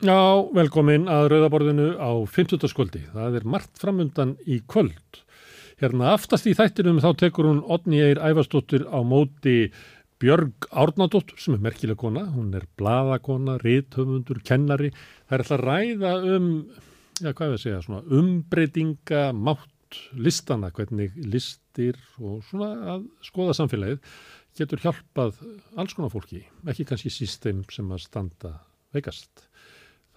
Já, velkomin að Rauðaborðinu á 50. skvöldi. Það er margt framundan í kvöld. Hérna aftast í þættinum þá tekur hún Odni Eir Ævarsdóttir á móti Björg Árnadóttur sem er merkileg kona. Hún er bladakona, rithöfundur, kennari. Það er alltaf ræða um, já hvað er að segja, svona umbreytinga, mátt, listana, hvernig listir og svona að skoða samfélagið getur hjálpað alls konar fólki, ekki kannski sístem sem að standa veikast.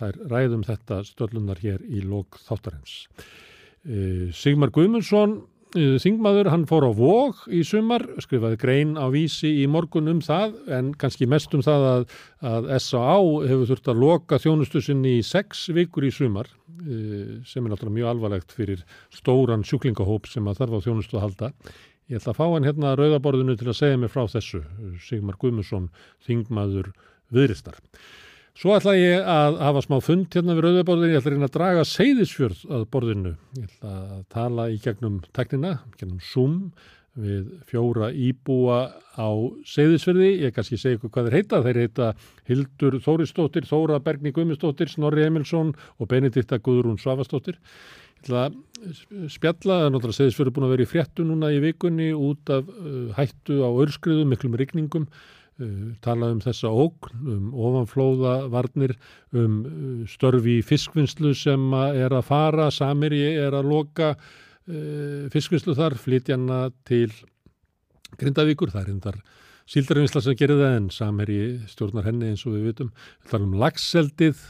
Er ræðum þetta stöllunar hér í lók þáttarins. E, Sigmar Guðmundsson, e, þingmaður, hann fór á vóg í sumar, skrifaði grein á vísi í morgun um það, en kannski mest um það að, að S.A.A. hefur þurft að loka þjónustu sinni í sex vikur í sumar, e, sem er náttúrulega mjög alvarlegt fyrir stóran sjúklingahóp sem að þarf á þjónustu að halda. Ég ætla að fá hann hérna að rauðaborðinu til að segja mig frá þessu, Sigmar Guðmundsson, þingmaður viðristar. Svo ætla ég að hafa smá fund hérna við rauðaborðinu, ég ætla að reyna að draga seyðisfjörð að borðinu. Ég ætla að tala í gegnum teknina, gegnum Zoom við fjóra íbúa á seyðisfjörði. Ég kannski segja ykkur hvað þeir heita. Þeir heita Hildur Þóristóttir, Þóra Bergni Guðmundsdóttir, Snorri Emilsson og Benedikta Guðrún Svavastóttir. Ég ætla að spjalla, það er náttúrulega segðisfjörður búin að vera í fréttu núna í vikunni út af uh, hættu á örskriðum, miklum rigningum, tala um þessa ógn, um ofanflóða varnir, um uh, störfi í fiskvinnslu sem er að fara, Samiri er að loka fiskvinnslu þar, flytjana til Grindavíkur, það er hundar síldarvinnsla sem gerir það en samherji stjórnar henni eins og við vitum. Það er um lagseldið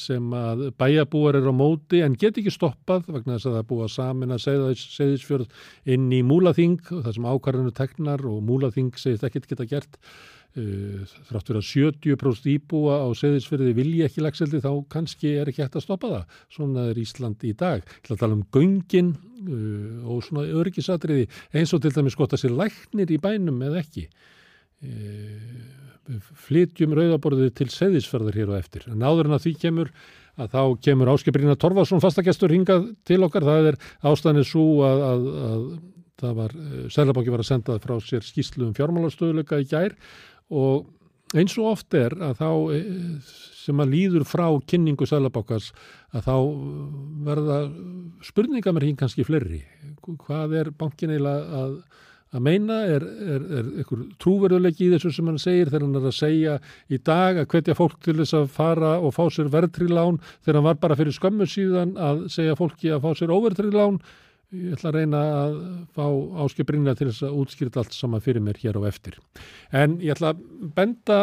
sem að bæjabúar er á móti en get ekki stoppað vegna þess að það er búið að samin að segðisfjörð inn í múlaþing það sem ákvarðinu teknar og múlaþing segist ekkert geta gert. Þrátt fyrir að 70% íbúa á segðisfjörði vilji ekki lagseldi þá kannski er ekki hægt að stoppa það. Svona er Ísland í dag. Það tala um göngin og svona örgisatriði eins og til dæmis gott að sé læknir í bænum eða ekki flytjum rauðaborðið til seðisferðar hér og eftir. En áður en að því kemur að þá kemur Áskiprína Torfarsson fastagestur hingað til okkar. Það er ástæðinni svo að, að, að það var, Sælabóki var að senda frá sér skýslu um fjármálastöðuleika í gær og eins og oft er að þá sem að líður frá kynningu Sælabókars að þá verða spurninga mér hinn kannski fleiri. Hvað er bankin eiginlega að að meina er, er, er einhver trúverðuleiki í þessu sem hann segir þegar hann er að segja í dag að hvetja fólk til þess að fara og fá sér verðtrílán þegar hann var bara fyrir skömmu síðan að segja fólki að fá sér óverðtrílán ég ætla að reyna að fá áskiprinna til þess að útskýrta allt sama fyrir mér hér á eftir. En ég ætla að benda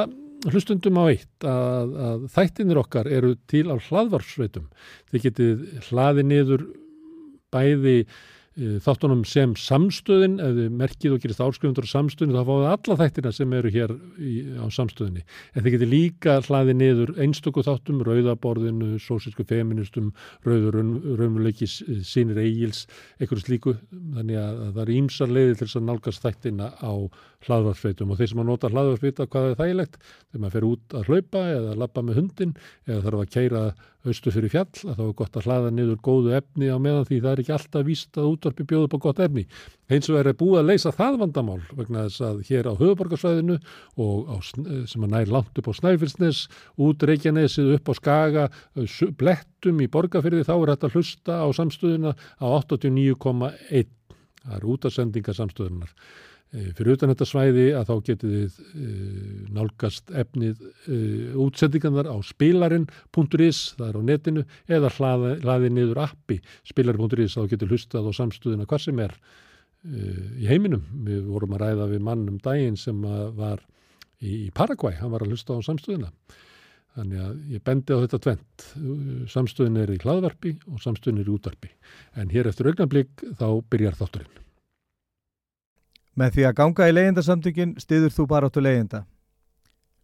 hlustundum á eitt að, að þættinir okkar eru til á hlaðvarsveitum þið getið hlaði niður bæði þáttunum sem samstöðin, ef þið merkið og gerist áskrifundur á samstöðinu, þá fáið alla þættina sem eru hér í, á samstöðinni. En þið getur líka hlaðið niður einstöku þáttum, rauðaborðinu, sósísku feministum, rauður, raunveruleiki, sínir eigils, einhverju slíku. Þannig að, að það er ímsar leiði til þess að nálgast þættina á hlaðvarsveitum og þeir sem að nota hlaðvarsveita hvað er þægilegt, þegar maður fer út að hlaupa eða lappa með hundin eða þarf að keira austu fyrir fjall að þá er gott að hlaða niður góðu efni á meðan því það er ekki alltaf víst að útvarpi bjóðu upp á gott efni. Eins og er búið að leysa það vandamál vegna þess að hér á höfuborgarsvæðinu og á, sem að nær langt upp á Snæfellsnes, út Reykjanesið, upp á Skaga, blettum í borgarfyrði þá er þetta hlusta á samstöðuna á 89,1. Það er út af sendinga samstöðunar. Fyrir utan þetta svæði að þá getið þið uh, nálgast efnið uh, útsendingarnar á spilarinn.is, það er á netinu, eða hlaði, hlaði niður appi spilarinn.is að þá getið hlustað á samstöðuna hvað sem er í heiminum. Við vorum að ræða við mann um daginn sem var í Paraguay, hann var að hlusta á samstöðuna. Þannig að ég bendi á þetta tvent. Samstöðin er í hlaðvarpi og samstöðin er í útvarpi. En hér eftir augnablík þá byrjar þátturinn. Með því að ganga í leyendasamtökin stiður þú bara áttu leyenda.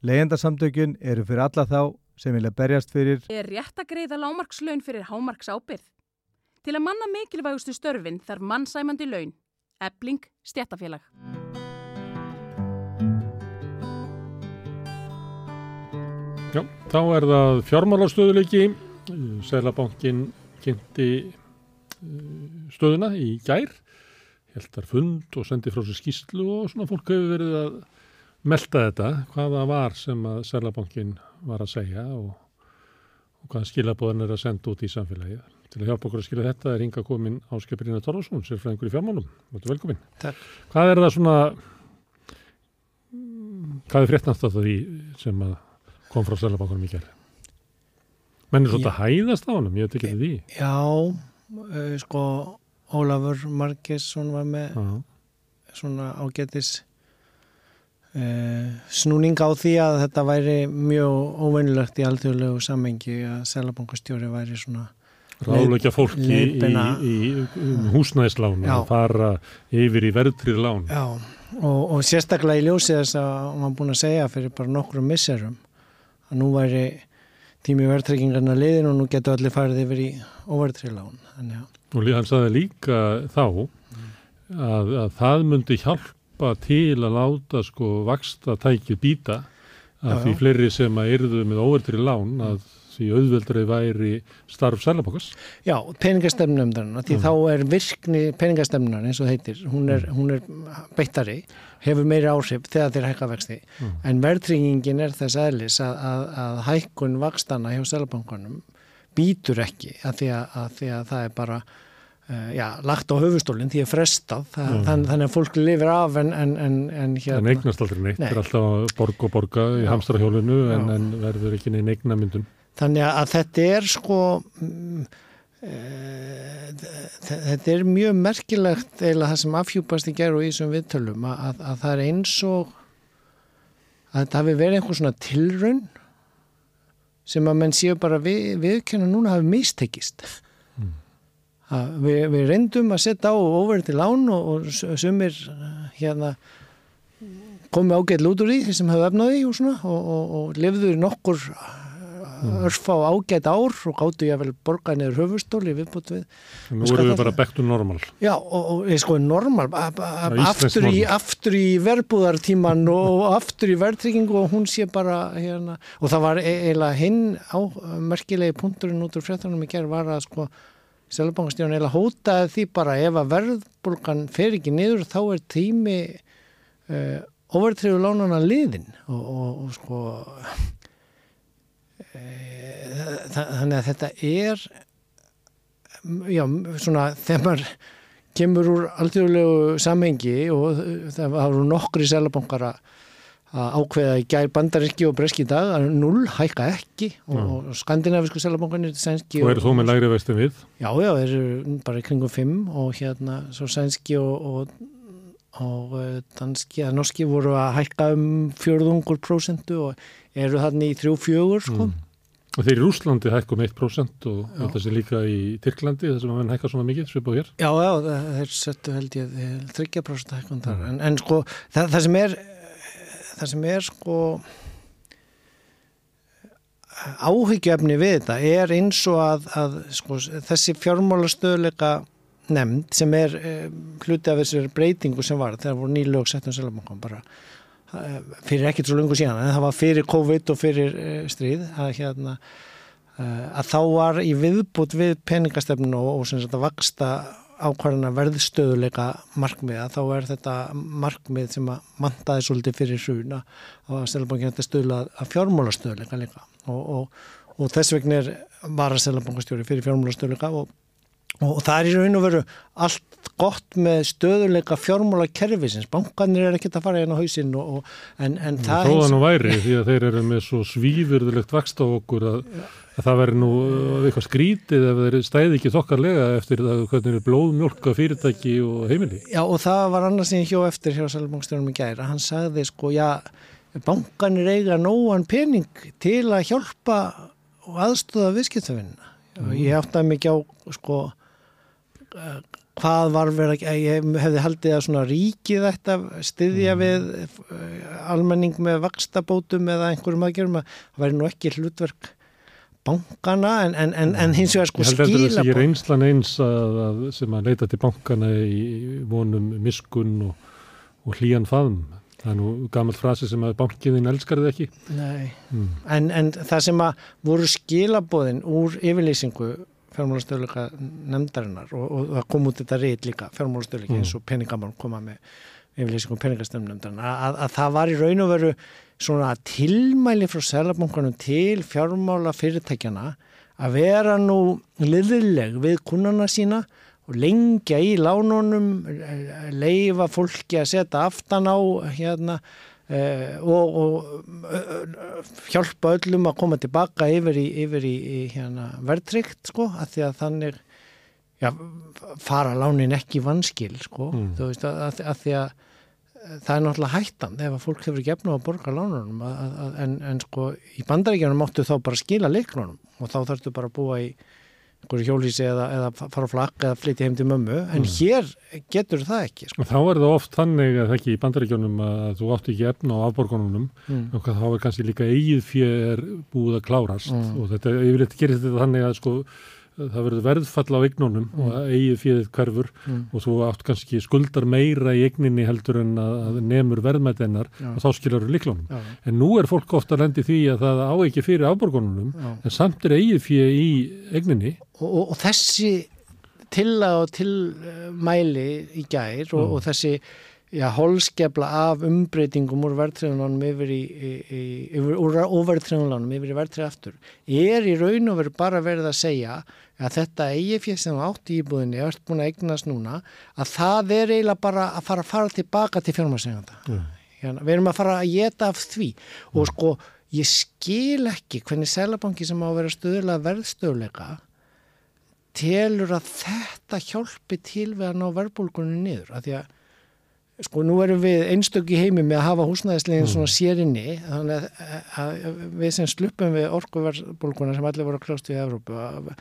Leyendasamtökin eru fyrir alla þá sem vilja berjast fyrir Er rétt að greiða lámarkslaun fyrir hámarks ábyrð? Til að manna mikilvægustu störfin þarf mannsæmandi laun. Ebling stjættafélag. Já, þá er það fjármálastöðuleiki. Sælabankin kynnti stöðuna í gær heldar fund og sendi frá sér skýslu og svona fólk hefur verið að melda þetta, hvaða var sem að Særlabankin var að segja og, og hvaða skilabóðan er að senda út í samfélagið. Til að hjálpa okkur að skilja þetta er hinga komin Áskjöpirina Torfarsson, sérfræðingur í fjármálum. Velkomin. Takk. Hvað er það svona, hvað er fréttnast af því sem að kom frá Sælabankunum í gerð? Menn er að hæðast á honum, ég veit ekki því. Já, uh, sko Ólafur Margesson var með Já, svona ágætis uh, snúning á því að þetta væri mjög óveinilegt í alþjóðlegu samengi að selabankastjóri væri svona ráðleikja fólki í, í, í um húsnæðislán Já. að fara yfir í verðtrið lán. Já, og, og sérstaklega í ljósi þess að var búin að segja fyrir bara nokkrum misserum að nú væri tími verðtryggingarna liðin og nú getur allir farið yfir í að Og hann sagði líka þá að, að það myndi hjálpa til að láta sko vaksta tækið býta að Já, því já. fleiri sem að yrðu með óvertri lán að því auðveldri væri starf sælabokkas. Já, peningastemnumdarinn, því þá er virkni peningastemnar eins og heitir, hún er, hún er beittari, hefur meiri áhrif þegar þeir hækka vexti, en verðtryggingin er þess aðlis að, að, að hækkun vakstana hjá selabankunum býtur ekki að því að, að því að það er bara uh, já, lagt á höfustólinn því að frestað, það, Mm. þann, þannig að fólk lifir af en, en, en, en hérna, eignast aldrei neitt, Nei. það er alltaf að borga og borga í hamstrahjólinu en, en verður ekki neina eignamyndun. Þannig að þetta er sko mm, eh, þe- þetta er mjög merkilegt eða það sem afhjúpast í gerð og í þessum viðtölum að, að, að það er eins og að þetta hafi verið einhver svona tilraun sem að menn séu bara við, viðkjöna núna hafi mistekist Mm. við, við reyndum að setja á óverið til lán og, og sumir hérna komi ágætt lút úr því sem hefur efnaði og og, og, og lifðu í nokkur örfa á ágætt ár og gáttu ég að vel borga niður höfustóli viðbútt við. Nú erum við bara back to normal. Já, og, og ég sko normal, aftur, í, aftur í verbúðartíman og aftur í verðtryggingu og hún sé bara hérna, og það var e- eiginlega hinn á merkilegi punkturinn út úr fréttunum í gerð var að sko Sælabankastjón eiginlega hótaði því bara ef að verðbólgan fer ekki niður þá er tími uh, overtriðu lánana liðin og, og, og sko þannig að þetta er já, svona þegar maður kemur úr alþjóðlegu samhengi og það voru nokkri selabankar að ákveða í gær bandaríski og breski í dag að null hækka ekki og, Já. og skandinavisku selabankanir sænski Þú eru þó með lægri vestum við. Já, já, eru bara kringum fimm og hérna svo sænski og, og, og eh, danski að norski voru að hækka um fjörðungur prósentu og eru þarna í þrjú fjögur sko. Mm. Og þeir í Rúslandi hækkum 1% og þetta sé líka í Tyrklandi þar sem að menn hækka svona mikið, svipað hér. Já, já, þeir settu held ég þryggja prósent hækkun þar. En, en sko það, það sem er það sem er sko áhyggjöfni við þetta er eins og að, að sko, þessi fjármálastöðleika nefnd sem er eh, hluti af þessari breytingu sem var þegar voru nýlög sett um Sælabankan bara eh, fyrir ekkert svo lungu síðan en það var fyrir COVID og fyrir eh, stríð að hérna eh, að þá var í viðbútt við peningastefnu og, og sem sagt að vaksta ákvarðana verðstöðuleika markmiða þá er þetta markmið sem að mandaði svolítið fyrir hruna og að Sælabankin þetta stöðla að fjármálastöðuleika líka. Og, og, og þess vegna var að Sælabankastjóri fyrir fjármálastöðuleika og, og það er í raun og veru allt gott með stöðuleika fjármála kerfisins, bankanir er ekkert að fara inn á hausinn og, og, en, en það Þó það nú væri því að þeir eru með svo svífurðulegt vakst á okkur að, að það væri nú uh, eitthvað skrítið ef þeir stæði ekki þokkarlega eftir það hvernig er blóðmjólka fyrirtæki og heimili. Já og það var annars sem ég hjó eftir hjá Sælabankstjónum í gæra, hann sagði sko já, bankanir eiga nógan pening til að hjálpa og aðstóða viðskiptafinna og ég áttaði mikið á sko hvað var verið að ég hefði haldið að svona ríkið að styðja við eh, almenning með vakstabótum eða einhverjum aðgjörum að það væri nú ekki hlutverk bankana en, en, en, en hins vegar sko Ég held að þetta sé reynslan eins að, að sem að leita til bankana í vonum miskun og, og hlýjan faðum. Það er nú gamalt frasi sem að bankiðin elskar þið ekki. Nei Mm. En, en það sem að voru skilabóðin úr yfirlýsingu fjármálastöðleika nefndarinnar og, og það kom út þetta reyð líka fjármálastöðleika Mm. eins og peningamál koma með yfirlýsingu peningastöðum nefndarinnar að, að það var í raun og veru svona tilmæli frá selabankunum til fjármála fyrirtækjana að vera nú liðileg við kunnana sína og lengja í lánunum, leifa fólki að setja aftan á hérna og, og uh, hjálpa öllum að koma tilbaka yfir í, yfir í, í hérna, verðtrykt sko, að því að þannig já, fara lánin ekki vanskil sko, mm. þú veist að, að, að því að uh, það er náttúrulega hættan ef að fólk hefur gefna að borga lánunum en, en sko í bandaríkjanum máttu þá bara skila leiklunum og þá þarfstu bara að búa í einhverju hjólísi eða, eða fara á flakk eða flytja heim til mömmu en mm. hér getur það ekki sko. Þá er það oft þannig að það ekki í bandaríkjónum að þú átt ekki efna á afborgununum mm. þá er kannski líka eigið fyrir búið að klárast mm. og þetta, ég vil eitthvað gera þetta þannig að sko það verður verðfall á eignunum mm. og eigið fyrir hverfur mm. og þú átt kannski skuldar meira í eigninni heldur en að nefnur verðmættennar og þá skiljar þú líklunum. Já. En nú er fólk ofta að lendi því að það á ekki fyrir afborgununum Já. en samt er eigið fyrir í eigninni. Og, og, og þessi tilla og tilmæli í gær og, mm. og þessi já, holskefla af umbreytingum úr verðtröðunlánum yfir í, í, í úr overtröðunlánum yfir í verðtröðu aftur er í raun og veru bara verið að segja að þetta eigifið sem átt í íbúðinni er búin að eignast núna að það er eiginlega bara að fara að fara tilbaka til fjármarsenganda mm. hérna, við erum að fara að geta af því mm. og sko ég skil ekki hvernig selabanki sem á að vera stöðulega verðstöðuleika telur að þetta hjálpi til við að ná verðbólgunni niður að því að sko nú erum við einstöki heimi með að hafa húsnæðislegin mm. svona sérinni þannig að, að við sem sluppum við orkuverðbólguna sem allir voru að kljóst við Evrópu að,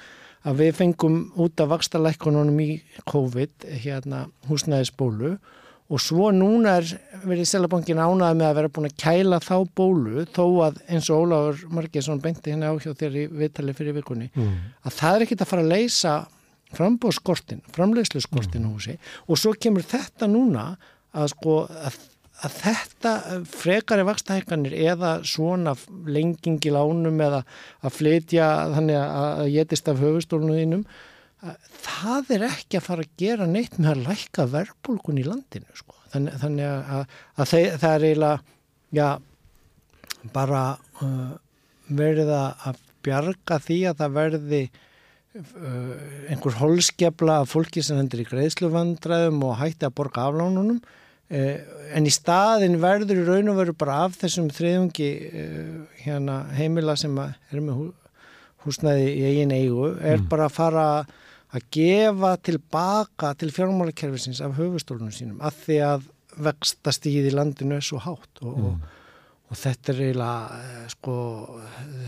að við fengum út af vakstalækkununum í COVID hérna húsnæðisbólu og svo núna er verið Selabankin ánaði með að vera búin að kæla þá bólu þó að eins og Ólafur Margesson beinti hérna á hjá þér í viðtali fyrir vikunni mm. að það er ekkit að fara að leysa frambóðskortin, framlegsluskortin mm. húsi og svo kemur þetta núna að sko að, að þetta frekari vakstahækkanir eða svona lengingi lánum eða að flytja þannig að getist af höfustólunum þínum það er ekki að fara að gera neitt með að lækka verbulgun í landinu sko. þannig, þannig að, að þeir, það er eiginlega já, bara uh, verið að bjarga því að það verði uh, einhver holskefla af fólki sem hendur í greiðsluvandræðum og hætti að borga aflánunum en í staðin verður í raun og veru bara af þessum þriðungi eh, hérna, heimila sem er með húsnæði í eigin eigu er mm. bara að fara að gefa tilbaka til fjármálakerfisins af höfustólunum sínum að því að vexta stíði í landinu er svo hátt og, mm. og, og þetta er eiginlega eh, sko,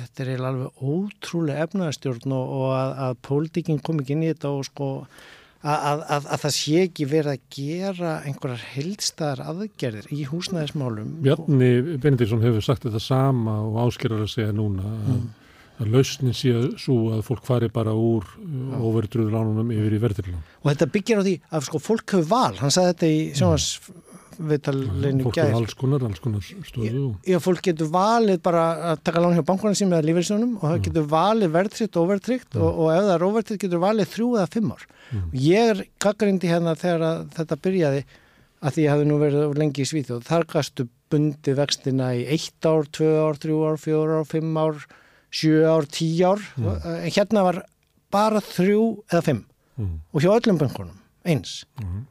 þetta er eiginlega alveg ótrúlega efnaðarstjórn og, og að, að pólitíkinn kom ekki inn í þetta og sko að, að, að það sé ekki verið að gera einhverjar heldstæðar aðgerðir í húsnæðismálum. Bjarni Benediktsson hefur sagt þetta sama og áskerar að segja núna að, mm. að lausnin sé svo að fólk fari bara úr oferdrúðurlánunum yfir í verðirlán. Og þetta byggir á því að sko, fólk hefur val, hann sagði þetta í sjónas viðtalinu gæð. Fólk er alls konar, alls konar stöðu. Já, fólk getur valið bara að taka lán hjá bankunum sem er lífeyrisjónum og það mm. getur valið verðtrikt og overtrikt mm. og, og ef það er overtrikt getur valið þrjú eða fimm ár. Mm. Ég er kakkarindi hérna þegar þetta byrjaði að því ég hafði nú verið lengi í Svíþjóð. Þar gastu bundi vextina í eitt ár, tvö ár, þrjú ár, fjór ár, fimm ár, sjö ár, tí ár. Mm. En hérna var bara þrjú eða fimm mm. og hjá öllum bankunum eins. Mm.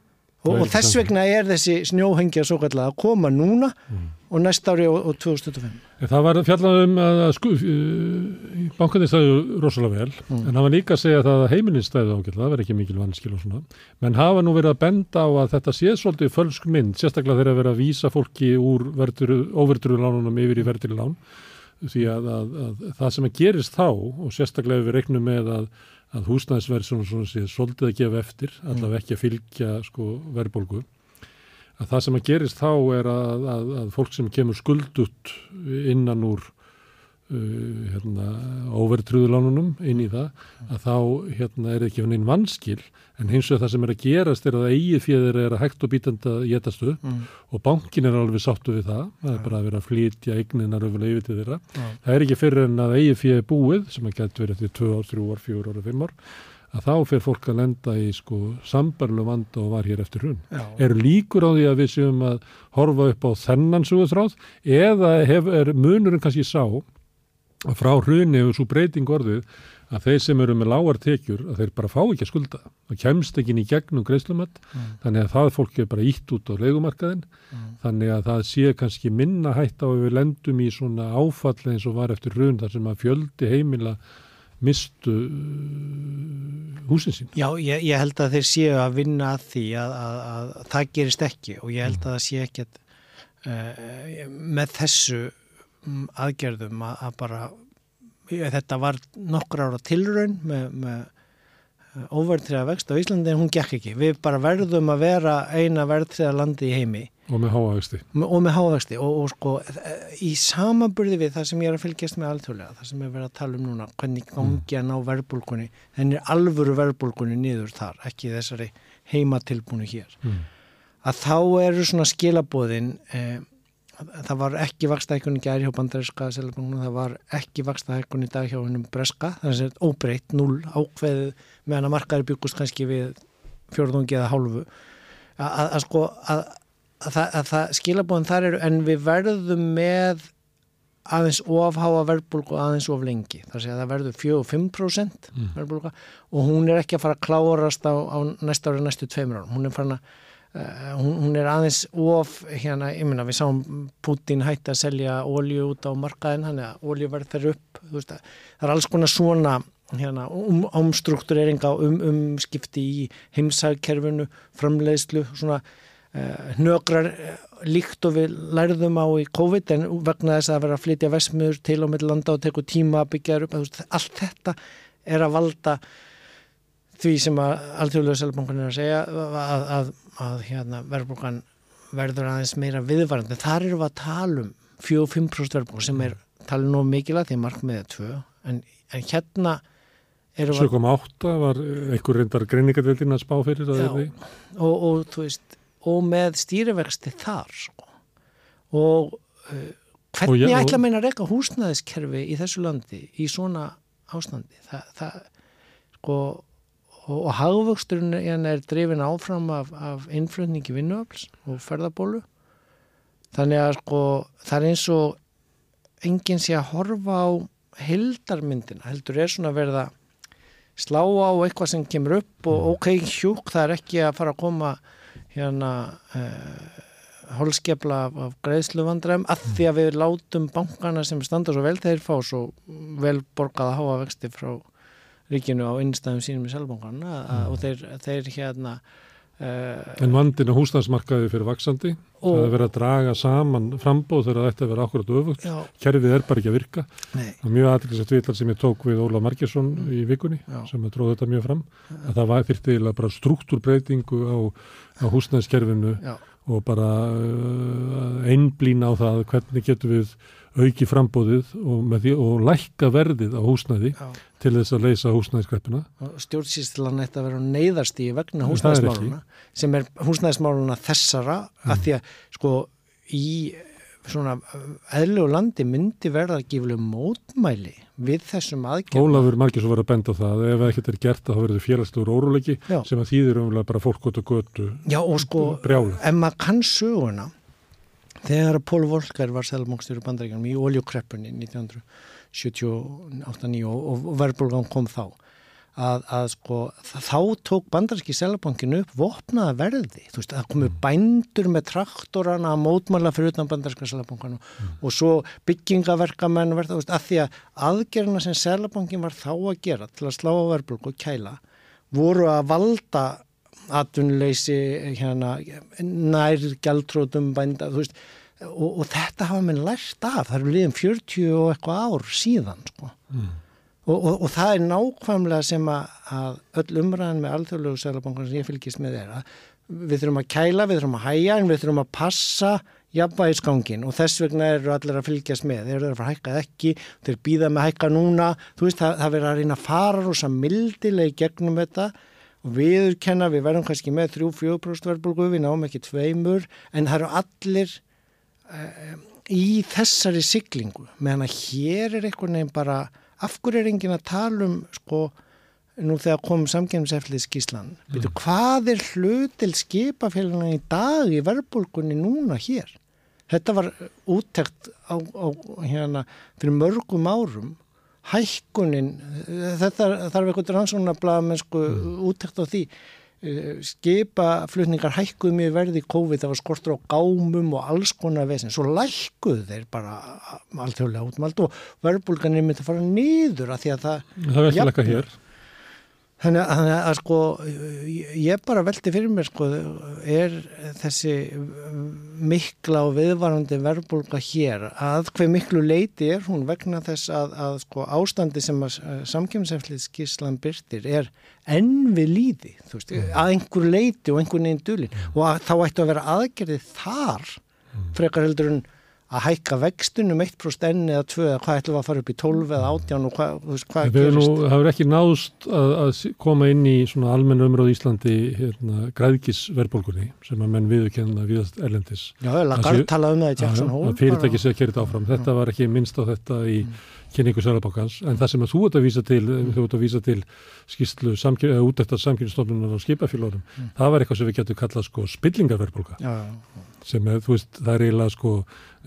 Og, og þess vegna er þessi snjóhengja svo kallega að koma núna mm. og næst ári og, og 2025. Það var fjallað um að sko, uh, bankanir stæðu rosalega vel mm. en það var líka að segja að heimilin stæðu ágjörða, það verði ekki mikil vanskil og svona, menn hafa nú verið að benda á að þetta sé svolítið fölsk mynd, sérstaklega þegar að vera að vísa fólki úr overtrúðlánunum yfir í verðilán því að, að, að, að það sem að gerist þá og sérstaklega við reiknum með að að húsnæðisverð sé svolítið að gefa eftir, allavega ekki að fylgja sko verðbólgu. Að það sem að gerist þá er að, að, að fólk sem kemur skuldut innan úr uh, hérna, overtrúðulánunum inn í það að þá hérna, er ekki einn vanskil en hins vegar það sem er að gerast er að eigið fjöður er að hægt og bítanda getastu mm. og bankin er alveg sáttu við það það er bara að vera að flytja eigninar öfulega yfir til þeirra. Ja. Það er ekki fyrir en að eigið fjöður búið sem að geta verið til 2 ár, 3 ár, 4 ár og 5 ár að þá fer fólk að lenda í sko sambarlu vanda og var hér eftir hrun. Er líkur á því að við séum að horfa upp á þennan frá hrunni og svo breyting orðið að þeir sem eru með lágar tekjur að þeir bara fá ekki að skulda það kemst ekki inn í gegnum greiðslumöld Mm. þannig að það fólk er bara ítt út á leigumarkaðin Mm. þannig að það sé kannski minna hætt á að við lendum í svona áfall eins og var eftir raun þar sem að fjöldi heimila mistu uh, húsin sín Já, ég, ég held að þeir séu að vinna að því að, að, að, það gerist ekki og ég held að það sé ekki að, uh, með þessu mm, aðgerðum að, að bara þetta var nokkur ára tilraun með, með óverðtriða vext á Íslandi en hún gekk ekki. Við bara verðum að vera eina verðtriða landi í heimi og með háavexti. og með hávexti og, og sko í samanburði við það sem ég er að fylgjast með alþjóðlega, það sem ég verið að tala um núna hvernig gangi að ná verðbólkunni þenni alvöru verðbólkunni niður þar ekki þessari heimatilbúinu hér Mm. að þá eru svona skilabóðin eh, það var ekki vakstahækkun í gæri hjá bandaríska seljabanknum, það var ekki vakstahækkun í dag hjá hennum breska, þannig að óbreytt, null, ákveðið meðan að markaður byggust kannski við fjórðungi eða hálfu. Að, að, að sko að, að, það, að það skilabóðin þar eru en við verðum með aðeins ofháa verðbólgu og aðeins of lengi. Þar sé að það verður 4-5% Mm. verðbólga og hún er ekki að fara að klárast á, á næsta ári næstu tveimur árum. Hún er farin að hún, hún er aðeins of hérna, ég meina við sáum Putin hætti að selja ólju út á markaðin hann að óljuverð fer upp veist, það er alls konar svona hérna, um, umstruktureringa um, umskipti í heimsækkerfinu framleiðslu svona uh, hnögrar uh, líkt og við lærðum á í COVID en vegna þess að vera að flytja vesmiður til og með landa og teku tíma að byggja þær upp veist, allt þetta er að valda því sem að alþjóðlega selbankan er að segja að, að, að hérna, verðbólgan verður aðeins meira viðvarandi. Þar eru við að tala um 4-5% verðbólgan sem er tala nú mikilvægt því markmiðið er 2 en, en hérna eru við 7,8 var einhver reyndar greiningadeildin að spá fyrir að Já. og, og, veist, og með stýrivexti þar sko. og uh, hvernig Og og- ætla meina að reyka húsnæðiskerfi í þessu landi í svona ástandi það, það sko og, og hagvöxturinn hérna er drifin áfram af, af innflutningi vinnuafls og ferðabólu. Þannig að sko það er eins og enginn sé að horfa á hildarmyndina heldur er svona að slá á eitthvað sem kemur upp og ok, hjúk, það er ekki að fara að koma hérna uh, holskefla af, af greiðsluvandræðum að því að við látum bankana sem standa svo vel þeir fá svo vel borgaða háa vexti frá ríkinu á innstæðum sínum í selbankana mm. og þeir, þeir hérna uh, En vandin á húsnæðsmarkaði fyrir vaksandi. Það og er verið að draga saman frambóð þegar það ætti að vera akkurat öfugt. Kerfið er bara ekki að virka. Það er mjög aðeinsett viðtal sem ég tók við Óla Margesson í vikunni Já. sem að tróði þetta mjög fram. Að það eiginlega bara struktúrbreytingu á, á húsnæðskerfinu já, og bara uh, einblýna á það hvernig getum við auki frambóðið og, og lækka verðið á húsnæði já til þess að leysa húsnæðiskreppina. stjórnsýslan ætti að vera á neyðarstíi vegna Það er húsnæðismáluna sem er húsnæðismáluna þessara að því að sko í svona eðlegu landi myndi verða að gefa mótmæli við þessum aðgjörn Ólafur Margesson var að benda á það að ef ekkert er gert þá verður félagslegur óruleiki Já. sem að þýðir umlega bara fólk gott og götu Já og sko brjálu. ef maður kann söguna þegar Pól Volker var selmókstjóri bandaríkjanum í oljukreppunni 1978-9 og, og verðbólgan kom þá að, að sko þá tók bandaríski selbankinu upp vopnaða verði, þú veist, það komu bændur með traktorana að mótmála fyrir utan bandaríska selbankanu og svo byggingaverkamenn verða, þú veist, að því að aðgerina sem selbankin var þá að gera til að slá á verðbólgu og kæla voru að valda atvinnuleysi hérna, nær gjaldrótum bænda, veist og, og þetta hafa minn lært af. Það eru liðin 40 og eitthvað ár síðan sko. Mm. og, og, og það er nákvæmlega sem að, öll umræðan með alþjóðlegu sælabankan sem ég fylgist með að við þurfum að kæla, við þurfum að hæja en við þurfum að passa jafnvægisgangin og þess vegna eru allir að fylgjast með. Þeir eru að fara að hækka ekki þeir býða með að hækka núna. Þú veist, það, það verður að reyna að fara rosa mildileg gegnum þetta viðurkenna, við verðum kannski með 3-4% verðbólgu, við náum ekki tveimur en það eru allir uh, í þessari siglingu. Meðan að hér er einhvern veginn bara af hverju er enginn að tala um sko, nú þegar komum samkemmiseflið skíslan, mm. Hvað er hlutil skipafélagina í dag í verðbólgunni núna hér? Þetta var úttekt á, á hérna fyrir mörgum árum hækkunin þetta þarf eitthvað rannsóknarblað með sko mm. úttækt á því. Eh, skipaflutningar hækkuð mjög verði í COVID, það var skortur á gámum og alls konar vesin, svo lækkuð þeir bara alltjóðlega út um allt og verðbólganir myndi að fara nýður að því að það Það er ekki lekka hér Þannig að, að, að sko ég bara veldi fyrir mér sko er þessi mikla og viðvarandi verðbólka hér að hver miklu leiti er hún vegna þess að, að sko ástandi sem að samkjömseflið skíslan byrtir er enn við líði veist, mm. að einhver leiti og einhver neginn dulin og þá ættu að vera aðgerði þar mm. frekar heldur en að hækka vextunum 1% enni eða 2 eða hvað ætlum við að fara upp í 12 eða 18 og hvað, hvað gerist? Það hefur ekki náðust að, að koma inn í svona almenna umröð Íslandi hérna, græðkisverðbólgunni sem að menn viðkenna viðast erlendis. Já, Lagarde talaði um það í Jackson Hole. Fyrirtæki sé að kerja þetta áfram. Þetta var ekki minnst á þetta í mm. kynningu Sælabákans en það sem að þú ert að vísa til, mm. þú ert að vísa til skýrslu út eftir samkynstofnunar á skipafélórum, mm. það var eitthvað sem við getum kallað sko spillingarverðbólga sem er, þú veist, það er eiginlega sko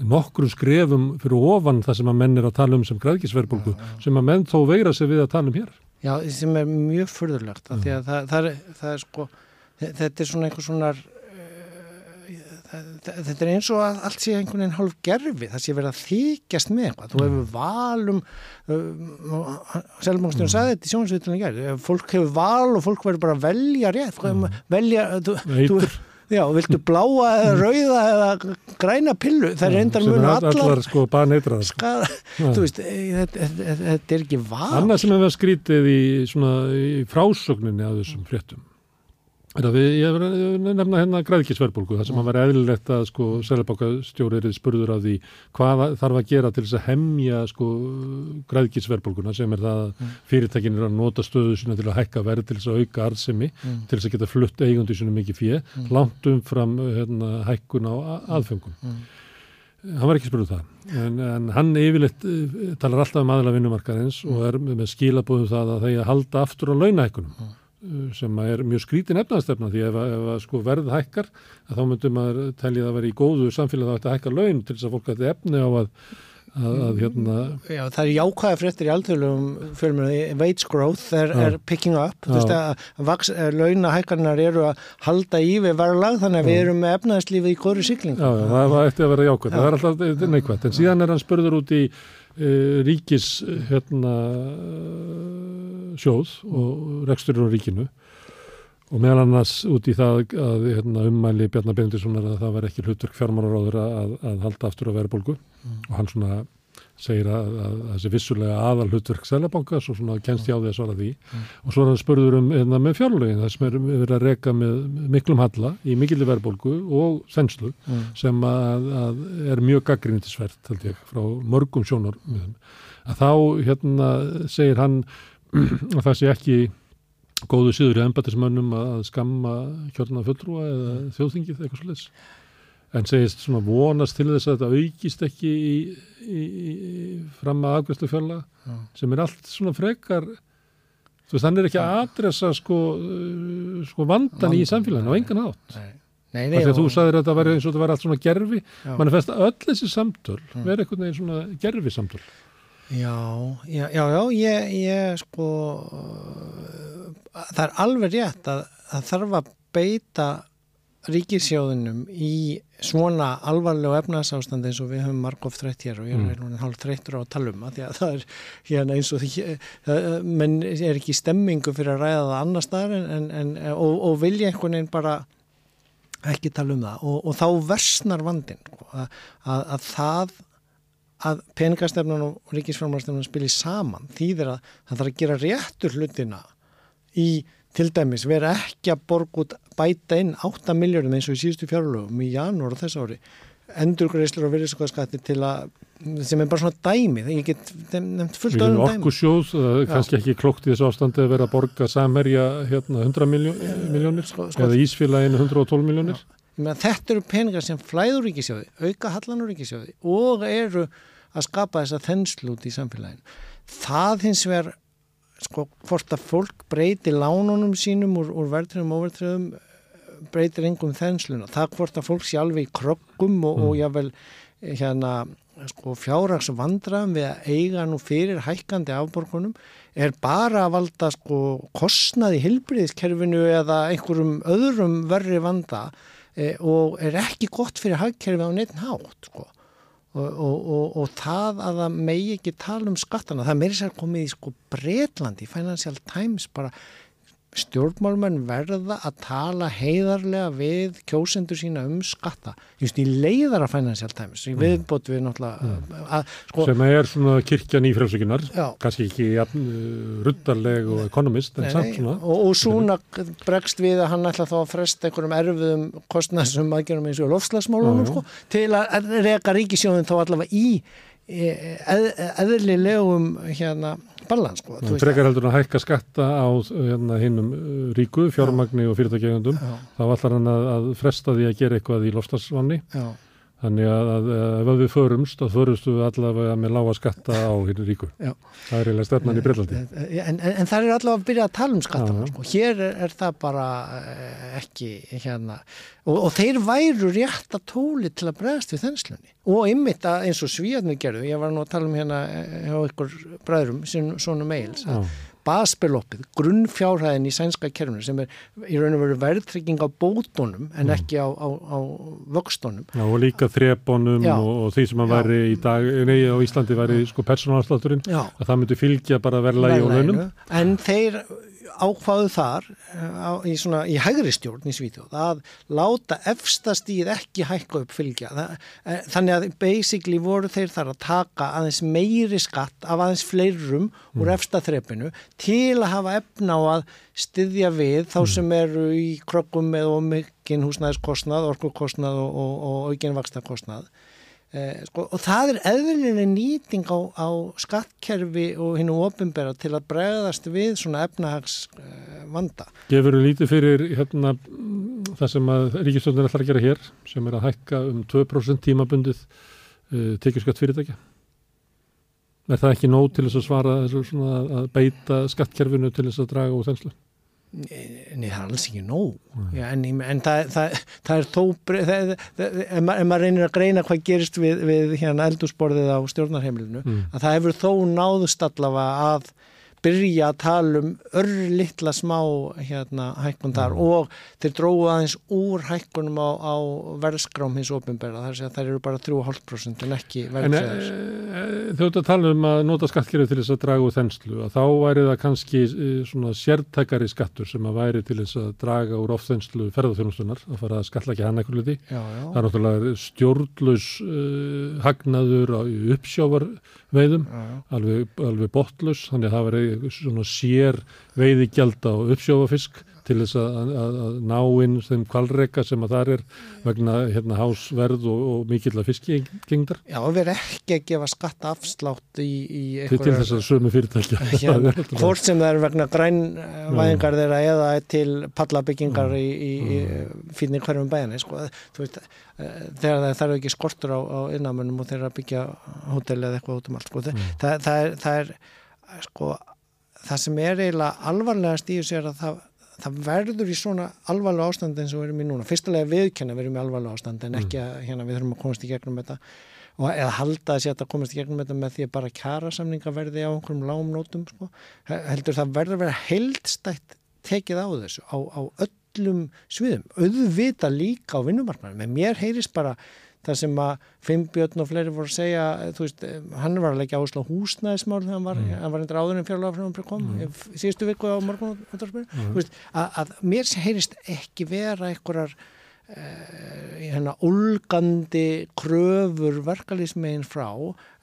nokkru skrefum fyrir ofan það sem að menn er að tala um sem græðkisverðbólgu sem að menn þó veira sig við að tala um hér. Já, sem er mjög fyrðurlegt að því að það, það, er, það er sko, þetta er svona einhver svona þetta er eins og að allt sé einhvern veginn hálf gerfi, það sé verið að þykjast með eitthvað, þú hefur valum uh, Selmangstjórn mm. sagði þetta í sjónsveitunum fólk hefur val og fólk verður bara að velja rétt mm. velja, þú, þú, Já, viltu bláa eða mm. rauða eða græna pillu, það er endar mjög allar, allar sko baneitra sko. þú veist, e, þetta er ekki val Annað sem hefur skrítið í, í frásögninni af þessum fréttum Við, ég nefna hérna græðkisverðbólgu þar sem að vera eðlilegt að sko selabákastjórið spurður af því hvað þarf að gera til þess að hemja sko græðkisverðbólguna sem er það að mm. fyrirtækin er að nota stöðu sína til að hækka verð til þess að auka arðsemi mm. til þess að geta flutt eigundi sína mikið fjö mm. langt umfram hérna, hækkun á aðfengum. Mm. Hann var ekki spurður það en, en hann yfirleitt eh, talar alltaf um aðla vinnumarkaðins og er með skilabóðum það að þeir halda aftur á launahækkunum mm. Sem er mjög skrítin efnaðstefna því ef, ef sko verð hækkar þá myndum maður telja að vera í góðu samfélag að þetta hækkar laun til þess að fólk ætti efni á að, að, að hérna Já það er jákvæða fréttir í alþjóðlum fjölmjörði, wage growth er, er picking up, þú veist að eh, launahækkarnar eru að halda í við verðlag þannig að við erum með efnaðslífið í kóru sykling Já, já það ætti að vera jákvæð, það er alltaf neikvægt en síðan er hann spurður út í uh, ríkis hérna sjóð og reksturinn á ríkinu og meðal annars út í það að hérna, ummæli Bjarnar Bendissonar að það var ekki hlutverk fjármálaráður að, að halda aftur á verðbólgu mm. og hann svona segir að, að, að þessi vissulega aðal hlutverk Sælabankas og svona kennst hjá því að svara því. Mm. og svo er hann spörður um hérna, með fjárlögin það sem er verið að reyka með miklum halla í mikilli verðbólgu og þenslu mm. sem að er mjög gaggrinnitisvert held ég frá mörgum sjónar að þá hérna segir hann að það sé ekki góðu síður í embatismönnum að skamma kjörna fulltrúa eða þjóðþingið eitthvað svolítið en segist svona vonast til þess að þetta aukist ekki í, í, í fram að afgjörslu fjalla ja. sem er allt svona frekar þú veist þannig er ekki að adressa sko, sko vandan Vanda. í samfélaginu á engan átt nei. Nei, nei, og... þú sagðir að þetta var eins og þetta var allt svona gerfi mann er fest að öll þessi samtöl verður einhvern veginn svona gerfi samtöl Já, já, já, já ég, ég sko það er alveg rétt að það þarf að beita ríkisjóðunum í svona alvarlegu efnarsástandi eins og við höfum margóft þrætt hér og ég er mm. hálf þrættur á að tala um að því að það er hérna eins og því menn er ekki stemmingu fyrir að ræða það annar staðar en, en, og, og vilja einhvern veginn bara ekki tala um það og, og þá versnar vandin sko, að, að, að það að peningastefnun og ríkisfjármálastefnun spilir saman þýðir að það þarf að gera réttur hlutina í til dæmis vera ekki að borga út bæta inn 8 miljórum eins og í síðustu fjárlögum í janúar og þess ári endurgreislur og virðiskoðskatti til að sem er bara svona dæmi þegar ég get nefnt fullt öðrum dæmi Okkur sjóð, kannski ekki klokkt í þessu ástandi að vera að borga samherja hérna 100 miljónir sko, sko, eða Ísfélaginu 112 miljónir Þetta eru peningar sem flæður ríkisjóði, auka hallanur ríkisjóði og eru að skapa þessa þenslu út í samfélaginu. Það hins vegar, sko, hvort að fólk breyti lánunum sínum úr, úr verðröðum og overtröðum breytir engum þensluna. Það hvort að fólk sé alveg í krokkum og, mm. og jável hérna sko, fjárrags vandraðum við að eiga nú fyrir hækkandi afborgunum er bara að valda sko, kostnaði hilbriðiskerfinu eða einhverjum öðrum verri vanda e, og er ekki gott fyrir hagkerfi á neitt hátt sko. Og, og, og, og það að það megi ekki tala um skattana, það meiri sér komið í sko Breitlandi, Financial Times bara stjórnmálmenn verða að tala heiðarlega við kjósendur sína um skatta. Just í leiðara Financial Times í viðbót við náttúrulega að, sko, sem er svona kirkjan í frjálsökunar Já. kannski ekki ja, ruddarleg og ekonomist en samt svona. Og, og svona bregst við að hann ætla þá að fresta einhverjum erfiðum kostnæðsum aðgerum eins og lofslagsmálunum sko, til að reka ríkisjóðin þá allavega í e, eð, eðlilegum hérna balans sko, frekar heldur að hækka skatta á hérna, hinnum ríku, fjármagni og fyrirtækjegundum þá ætlar hann að, að fresta því að gera eitthvað í lofstafsvanni Já, þannig að, ef við förumst þá förumst við allavega með lága skatta á hinn ríku Já. það er eiginlega stefnan í Breitlandi en, en, en það er allavega að byrja að tala um skattana sko. hér er, er það bara eh, ekki hérna og, og þeir væru rétt að tóli til að bregðast við þenslunni og ymmit að eins og svíjarnir gerðu ég var nú að tala um hérna eh, hjá ykkur bræðrum, svona mails að. Basbeloppið, grunnfjárhæðin í sænska kerfinu sem er í raun og veru verðtrygging á bótunum en ekki á, á, á vöxtunum Já, og líka þrepunum Já. og, og því sem að Já. væri í dag, nei á Íslandi væri sko persónalslátturinn, að það myndi fylgja bara verðlægi og launum. En þeir ákvaðu þar eh, á, í, svona, í hægri stjórn í Svíþjóð að láta efsta stíð ekki hækka upp fylgja. Eh, þannig að basically voru þeir þar að taka aðeins meiri skatt af aðeins fleirum úr efsta þrepinu til að hafa efna á að styðja við þá sem eru í krokkum með ómikinn húsnæðiskostnað, orkukostnað og, og, og aukinn vakstakostnað Eh, sko, og það er eðlilega nýting á, á skattkerfi og hinnu ofinbera til að bregðast við svona efnahags eh, vanda. Gefur þú lítið fyrir hérna, það sem að ríkistjóðin ætlar að gera hér, sem er að hækka um 2% tímabundið uh, tekjuskatt fyrirtækja? Er það ekki nóg til þess að svara að beita skattkerfinu til þess að draga úr þenslu? Nei, það er alls ekki nóg. Já, en en það, það, það er þó, það, ef, maður, ef maður reynir að greina hvað gerist við, við hérna eldúsborðið á stjórnarheimilinu, Mm. að það hefur þó náðust allavega að byrja að tala um örlittla smá hérna hækkun þar og þeir dróðu aðeins úr hækkunum á, á verðskrám hins ofinbera þar sem þær eru bara 3,5% en ekki verðsæðis. e, þau ert að tala um að nota skattkerfið til þess að draga úr þenslu, að þá væri það kannski e, svona sértækari skattur sem að væri til þess að draga úr ofþenslu ferðarþjónustunar, að fara að skatla ekki hann. Já, já. Það er náttúrulega stjórnlaus uh, hagnaður á í uppsjávarveiðum, Já, já. alveg, alveg botlaus, þannig að það veri svona sér veiðigjald á uppsjávarfisk til þess að, að, að ná inn þeim kvalreika sem að það er vegna hérna, hásverð og, og mikill að fiskingdar Já, við erum ekki að gefa skatta afslátt í, í til, til þess að sömu fyrirtækja. Hérna, hvort sem það er vegna grænvæðingar þeirra eða til pallabyggingar í, í, í fínni hverjum bæðinni sko. Þú veist, eh, þegar það þarf ekki skortur á, á innamönnum og þeirra byggja hótel eða eitthvað út um allt sko. það, það, það, er, það er sko, það sem er eiginlega alvarlegast í þessu er að það það verður í svona alvarlega ástand eins og við erum í núna. Fyrstulega viðkenna við erum í alvarlega ástand en ekki að hérna, við þurfum að komast í gegnum þetta og eða halda að að komast í gegnum þetta með því að bara kjara samninga verði á einhverjum lágum nótum sko. heldur það verður að vera heildstætt tekið á þessu á, á öllum sviðum auðvita líka á vinnumarknaðum en mér heyrist bara það sem að Fimmbjörn og fleiri voru að segja þú veist, hann var að leggja áherslu á húsnæðismál þegar hann var, Mm. hann var endur áður en fjárlega frá kom, mm. síðustu viku á morgun mm. veist, að, að mér heyrist ekki vera einhverjar uh, hérna ólgandi kröfur verkalýsmegin frá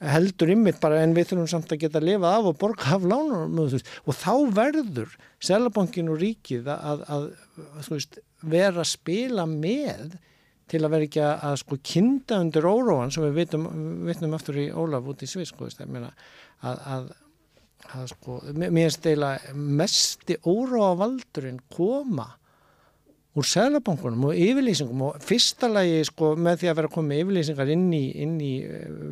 heldur ymmit bara en við þurfum samt að geta að lifa af og borga af lánum og þá verður Selabankin og ríkið að, að, að veist, vera að spila með til að vera ekki að, að sko kinda undir óróan sem við vitum, vitum aftur í Ólaf út í Svís sko, að, að, að sko mér eiginlega mesti óróa valdurinn koma úr seglabankunum og yfirlýsingum og fyrsta lagi sko með því að vera með yfirlýsingar inn í, í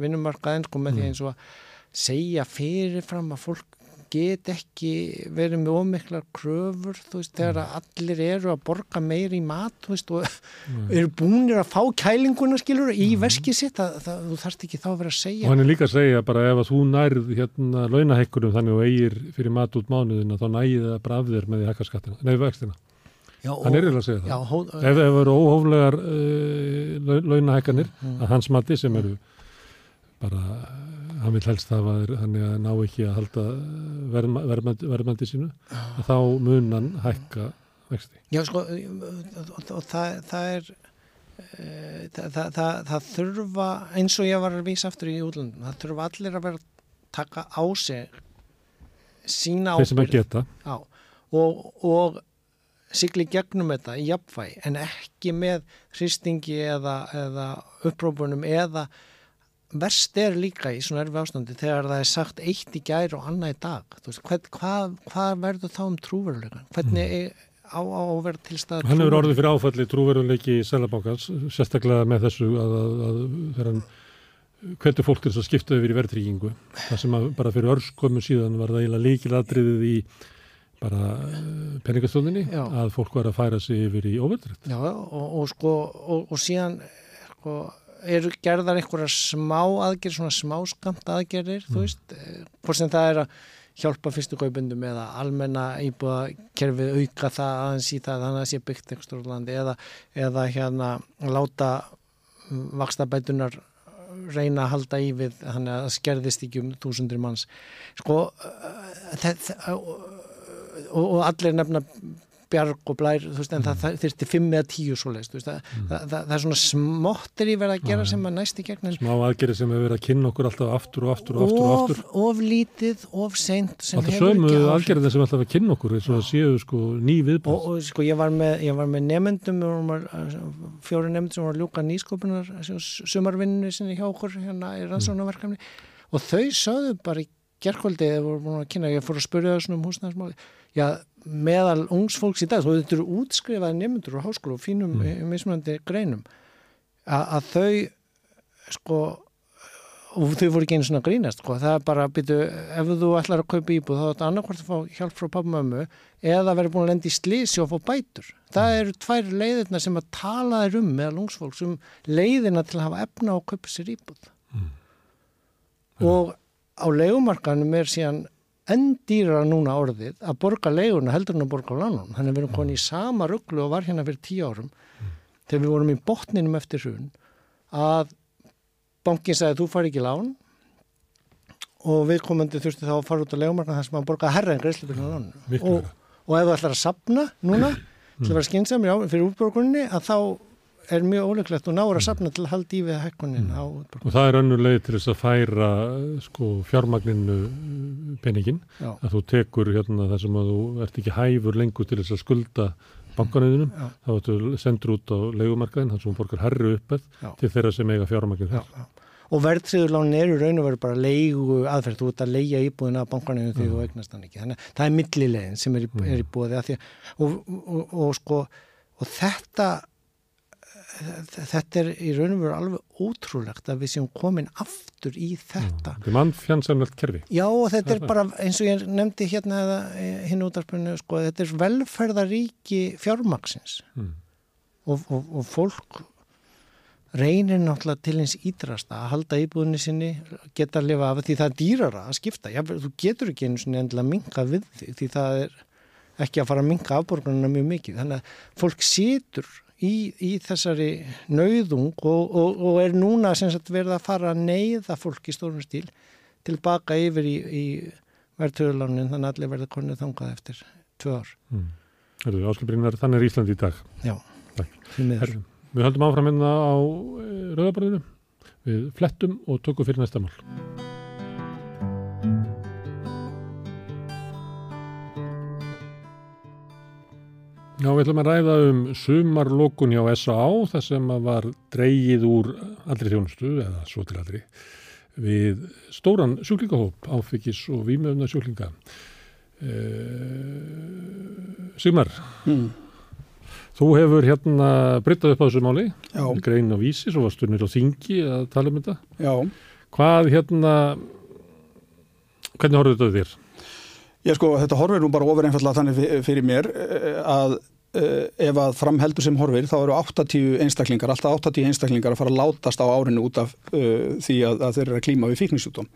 vinnumarkaðin sko með því eins og að segja fyrirfram að fólk get ekki verið með ómiklar kröfur þú veist, þegar að allir eru að borga meir í mat, þú veist, og eru búinir að fá kælinguna, skilur, í veskið sitt, það, það, þú þarft ekki þá að vera að Og segja. hann er líka að segja bara ef að þú nærð hérna launahekkurum þannig og eigir fyrir mat út mánuðina þá nægið það bara af þér með því hækka skattina, nei vextina. Já, Hann er eiginlega að segja það. Já, hó, Ef það eru óhóflegar uh, launahekkanir Mm. að hans mati sem eru bara, hann vil helst hafa þér þannig að ná ekki að halda verðma, verðmandi, verðmandi sínu, að þá mun hann hækka vexti. Já, sko, og, það, það er uh, það, það, það, þurfa eins og ég var að vísa aftur í útlöndum það þurfa allir að vera að taka á sig sína geta. Já, og, og sigli gegnum þetta í jafnvægi en ekki með hristingi eða, eða upprópunum eða verst er líka í svona erfi ástandi þegar það er sagt eitt í gær og annað í dag veist, hvað, hvað, hvað verður þá um trúveruleikan hvernig er, á, að vera til stað Mm. Hann hefur orðið fyrir áfalli trúveruleiki í Sælabankans, sérstaklega með þessu að, að, að þegar hann hvernig fólk er þess að skipta yfir í verðtryggingu. Það sem bara fyrir örskömmu síðan var það eiginlega líkiladriðið í bara peningastofninni Já. að fólk var að færa sig yfir í óverðrætt. Já, og, og sko og, og síðan sko, eru gerðar einhverjar smá aðgerðir, svona smá skamt aðgerðir, þú veist, eh, hvort sem það er að hjálpa fyrstu kaupundum eða almenna íbúða kerfið auka það aðeins í það þannig að það sé byggt einhver landi eða, eða hérna láta vakstabætunar reyna að halda í við þannig að skerðist ekki um þúsundir manns. Sko það, og, og allir nefna bjarg og blær, veist, en það, það þyrfti fimm eða tíu svo leist, þú veist, það, það, það, það er svona smottir í verið að gera já. sem að næst í gegn Smá aðgerið sem hefur verið að kynna okkur alltaf aftur og aftur og aftur og aftur. of lítið, of seint sem Alltaf hefur sömu ekki áhrif. aðgerðin sem alltaf að kynna okkur og það séu sko ný og, viðbúð. og sko ég var með, ég var með nefndum fjóri nefndum sem var að ljúka nýsköpunar sumarvinninu sinni hjá okkur hérna í rannsóknarverkefni og þau sögðu bara í gerkvöldi eða voru búin að kynna, ég fór að spyrja þessum um húsnæðismáli já, meðal ungs fólks í dag, þú þetta eru útskrifaði nefndur á háskólu og fínum mm. mismunandi greinum að, að þau sko og þau voru ekki einu svona grínast sko. það er bara, býtu, ef þú ætlar að kaupa íbúð þá er þetta annarkvært að fá hjálp frá pappamömmu eða verður búin að lenda í slísi og fá bætur það eru tvær leiðirna sem að tala þér um meðal ungsfólks um leiðina til að hafa efna og kaupa sér íbúð og á leigumarkanum er síðan enn dýra núna orðið að borga leiguna heldur en að borga á lánunum. Þannig að við erum konið í sama rugglu og var hérna fyrir tíu árum þegar við vorum í botninum eftir hrun að bankin sagði þú fari ekki lán. Og við komandi þurfti þá að fara út á legumarkan þar sem að borga herra en greiðslubyrjum á Miklu og, og ef þú ætlar að sapna núna til að vera skynnsamir fyrir útborguninni að þá er mjög óleiklegt og náður að sapna til að halda í við hækkunin á útborguninni Og það er önnur leið til þess að færa sko, fjármagninu peningin. Já. Að þú tekur hérna það sem að þú ert ekki hæfur lengur til þess að skulda bankanauðinum. Já. Þá ertu sendur út á leigumarkaðin, þannig sem hún borgar herri uppið Já. til þeirra sem eiga fjármagninu Já, þar. Og verðtriðurlánin eru raun og veru bara leigu aðferð, þú ert að leia íbúðina af bankaninu því þú eignast hann ekki. Þannig að það er millilegin sem er í, er í búði að því að, og, og, og sko, og þetta, þetta er í raun og veru alveg ótrúlegt að við séum komin aftur í þetta. Þetta er mannfjansamlegt kerfi. Já og þetta Það er er bara eins og ég nefndi hérna eða hinn útarspunni, sko, þetta er velferðaríki fjármaksins Mm. og, og, og fólk reynir náttúrulega til eins ídrasta að halda íbúðinni sinni, geta að lifa af því það er dýrara að skipta. Já, þú getur ekki einu sinni endilega minka við því því það er ekki að fara að minka afborgunina mjög mikið. Þannig að fólk situr í, í þessari nauðung og, og, og er núna sem sagt verið að fara að neyða fólk í stórum stíl tilbaka yfir í, í verðtöðulánin þannig að allir verða konið þangað eftir tvö ár. Mm. Herðu, áskilbrinnar, þannig er Ísland í dag. Já, því miður. Við höldum áfram hérna á rauðabarðinu. Við flettum og tökum fyrir næsta mál. Já, við ætlum að ræða um sumarlokun hjá S.A.A. þar sem var dreigið úr allri þjónustu, eða svo til allri, við stóran sjúklingahóp, áfengis og vímöfna sjúklinga. Uh, Sigmar, Mm. þú hefur hérna bryttað upp á þessu máli, grein á vísi, svo varstu nýtt á þingi að tala um þetta. já. Hvað hérna, hvernig horfðu þetta þér? Ég sko, þetta horfir nú bara ofur einfallega þannig fyrir mér eh, að ef að framheldur sem horfir þá eru 80 einstaklingar, alltaf 80 einstaklingar að fara að látast á árinu út af uh, því að, að þeir eru að klíma við fíkningsjútum.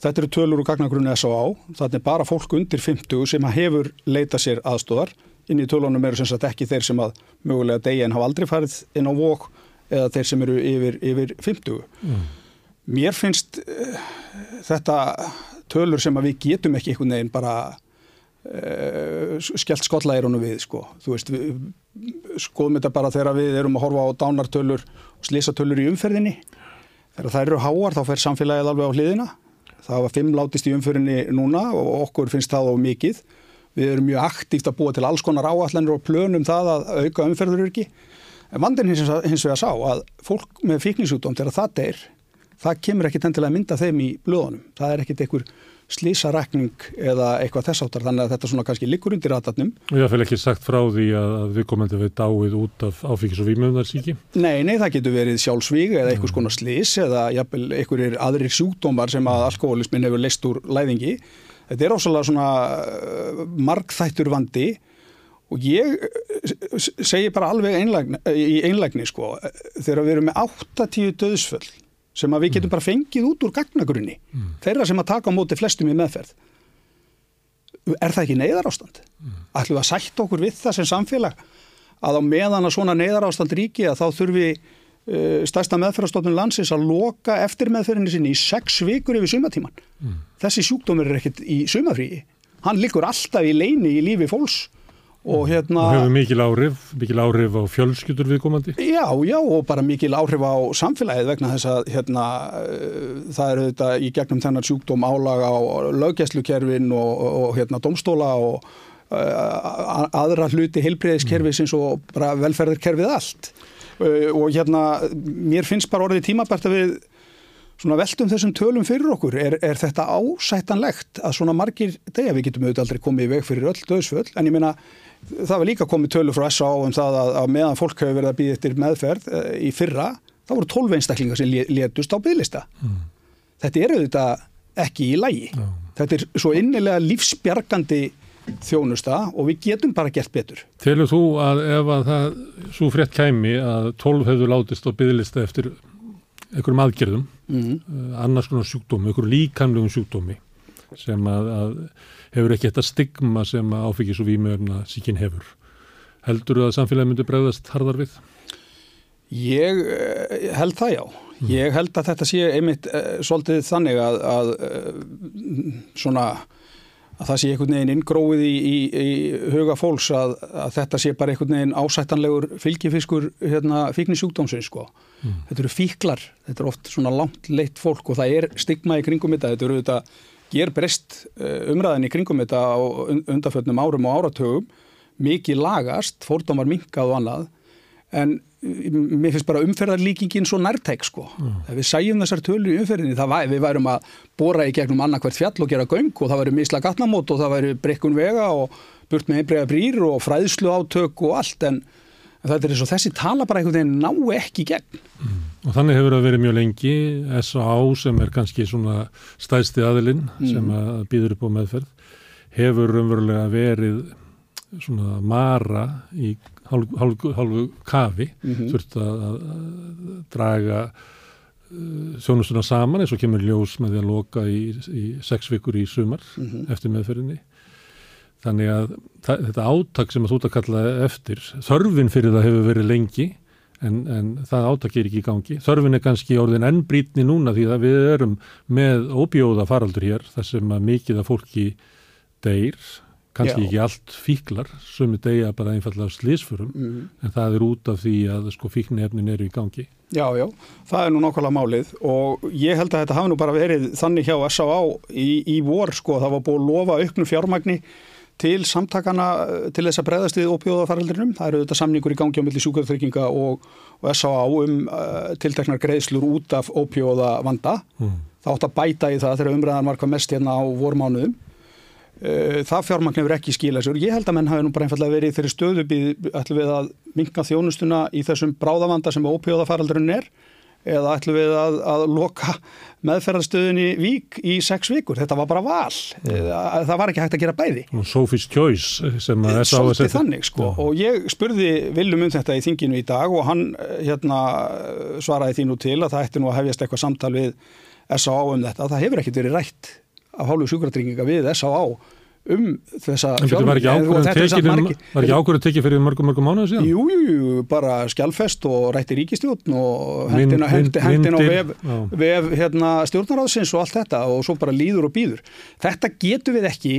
Þetta eru tölur og gagnagrunni S.O.A. Þannig bara fólk undir 50 sem hefur leitað sér aðstóðar. Inn í tölunum eru sem sagt ekki þeir sem að mögulega degi en hafa aldrei farið inn á vok eða þeir sem eru yfir, yfir 50. Mm. Mér finnst uh, þetta tölur sem að við getum ekki einhvern veginn bara uh, skellt skollaðirunum við sko. Þú veist, skoðum þetta bara þegar við erum að horfa á dánartölur og slísatölur í umferðinni. Þegar það eru háar þá fer samfélagið alveg á hliðina. Það var fimm látist í umferðinni núna og okkur finnst það á mikið. Við erum mjög aktíft að búa til alls konar áallanir og plönum það að auka umferðururki. En vandin hins, hins vegar sá að fólk með fíkningsjútum þegar það deyr, það kemur ekkit endilega mynda þeim í blöðunum. Það er ekkit einhver slísarækning eða eitthvað þess áttar þannig að þetta svona kannski likur undir ratatnum. Ég fæl ekki sagt frá því að við komandi við dáið út af áfíkis og výmjöfnarsíki? Nei, nei, það getur verið sjálfsvíg eða einhvers konar slís eða jafnvel einhverjir aðrir sjúkdómar sem að alkoholismin hefur leist úr læðingi. Þetta er ósalega svona uh, markþættur vandi og ég uh, segi bara alveg einlægni, í einlægni sko, þegar við erum með 8-10 döðsföll sem að við getum mm. bara fengið út úr gagnagrunni mm. þeirra sem að taka á móti flestum í meðferð er það ekki neyðar ástand? Mm. ætlum við að sætta okkur við það sem samfélag að á meðan að svona neyðar ástand ríki að þá þurfi uh, stærsta meðferðarstofnun landsins að loka eftir meðferðinni sinni í sex vikur yfir sumatíman mm. þessi sjúkdómur er ekkert í sumafríi hann likur alltaf í leini í lífi fólks og hérna og hefur mikil áhrif, mikil áhrif á fjölskyldur viðkomandi? Já, já og bara mikil áhrif á samfélagið vegna þess að hérna uh, það eru þetta í gegnum þennan sjúkdóm álaga á löggæslukerfin og, og hérna domstóla og uh, aðra hluti heilbreyðiskerfisins mm. og bara velferðarkerfið allt uh, og hérna mér finnst bara orðið tímabært að við svona veldum þessum tölum fyrir okkur er, er þetta ásættanlegt að svona margir degja við getum auðvitað aldrei komið í veg fyrir öll döðsföll en ég meina það var líka komið tölur frá SA um það að, að meðan fólk hefur verið að býða eftir meðferð e, í fyrra þá voru 12 einstaklingar sem létust á bygglista mm. þetta er auðvitað ekki í lægi mm. þetta er svo innilega lífsbjargandi þjónusta og við getum bara gert betur Telur þú að ef að það svo frétt kæmi að 12 hefur látist á bygglista eftir einhverjum aðgerðum mm. annars konar sjúkdómi, einhverjum líkamlegum sjúkdómi sem að, að hefur ekki þetta stigma sem áfengis og výmjöfna síkin hefur. Heldur þú að samfélagi myndi bregðast harðar við? Ég eh, held það já. Mm. Ég held að þetta sé einmitt uh, svolítið þannig að, að uh, svona að það sé einhvern veginn inngróið í, í, í huga fólks að, að þetta sé bara einhvern veginn ásættanlegur fylgifiskur hérna, fíknisjúkdómsins sko. Mm. Þetta eru fíklar, þetta eru oft svona langt leitt fólk og það er stigma í kringum þetta, þetta eru þetta ger breyst eh, umræðin í kringum þetta á undarföldnum árum og áratögum, mikið lagast, fórtum var minkað og annað, en eh, mér finnst bara umferðarlíkingin svo nærtæk sko. Mm. Við sæjum þessar tölur í umferðinni, væri, við værum að bóra í gegnum annarkvært fjall og gera göng og það væri misla gatnamót og það væri brekkun vega og burt með einbrega brýr og fræðslu átök og allt en þetta er eins og þessi tala bara einhvern veginn ná ekki gegn. Mm. Og þannig hefur það verið mjög lengi, S.A.A. sem er kannski svona stæðsti aðilinn mm. sem að býður upp á meðferð, hefur umverulega verið svona mara í hálfu, hálfu, hálfu kafi, mm -hmm. þurft að, að draga uh, þjónustuna saman eins og kemur ljós með því að loka í, í sex vikur í sumar mm -hmm. eftir meðferðinni. Þannig að þetta átak sem að þú ert að kalla eftir, þörfin fyrir það hefur verið lengi en, en það átak er ekki í gangi. Þörfin er kannski orðin ennbrítni núna því að við erum með óbjóða faraldur hér þar sem að mikið af fólki deyr, kannski já. ekki allt fíklar, sumi deyja bara einfallega slísfurum mm. en það er út af því að sko fíknefnin eru í gangi. Já, já, það er nú nákvæmlega málið og ég held að þetta hafi nú bara verið þannig hjá S.A.A. í, í vor sko, það var búið að lofa auknu fjármagni til samtakana eh, til þess að breyðast við ópjóðafaraldrinum. Það eru þetta samningur í gangi á milli sjúkvæðartrygginga og, og S.A.A. um uh, tilteknar greiðslur út af ópjóða vanda. Mm. Það átt að bæta í það þegar umræðan var hvað mest hérna á vormánuðum. Uh, það fjármagn hefur ekki skilað sér. Ég held að menn hafi nú bara einfallega verið þeirri stöðu við að minga þjónustuna í þessum bráðavanda sem ópjóðafaraldrin er eða ætlum við að, að loka meðferðarstöðinni vík í sex vikur. Þetta var bara val. Það, það var ekki hægt að gera bæði. Sophie's Choice sem að S.A. Svolítið þannig sko og ég spurði Viljum um þetta í þinginu í dag og hann hérna svaraði því nú til að það ætti nú að hefjast eitthvað samtal við S.A. um þetta. Það hefur ekkit verið rætt af hálfu sjúkratrygginga við S.A um þessa fjármæli Var ekki ákvörðu tekið fyrir mörgum mörgum mánuðu síðan? Jú, jú, jú, bara skjálfest og rætti ríkistjórn og hendin á vef, vef hérna, stjórnaráðsins og allt þetta og svo bara líður og býður. Þetta getur við ekki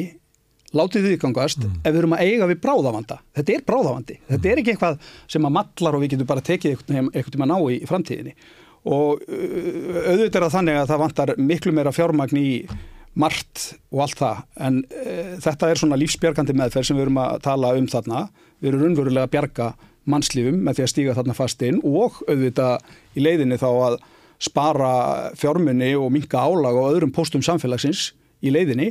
látið viðgangast mm. ef við erum að eiga við bráðavanda. Þetta er bráðavandi. Mm. Þetta er ekki eitthvað sem að mallar og við getum bara tekið eitthvað til að ná í framtíðinni og auðvitað er það þannig að það vantar miklu meira fjármagn í margt og allt það en e, þetta er svona lífsbjargandi meðferð sem við erum að tala um þarna við erum unverulega að bjarga mannslífum með því að stíga þarna fast inn og auðvitað í leiðinni þá að spara fjármunni og minka álag og öðrum postum samfélagsins í leiðinni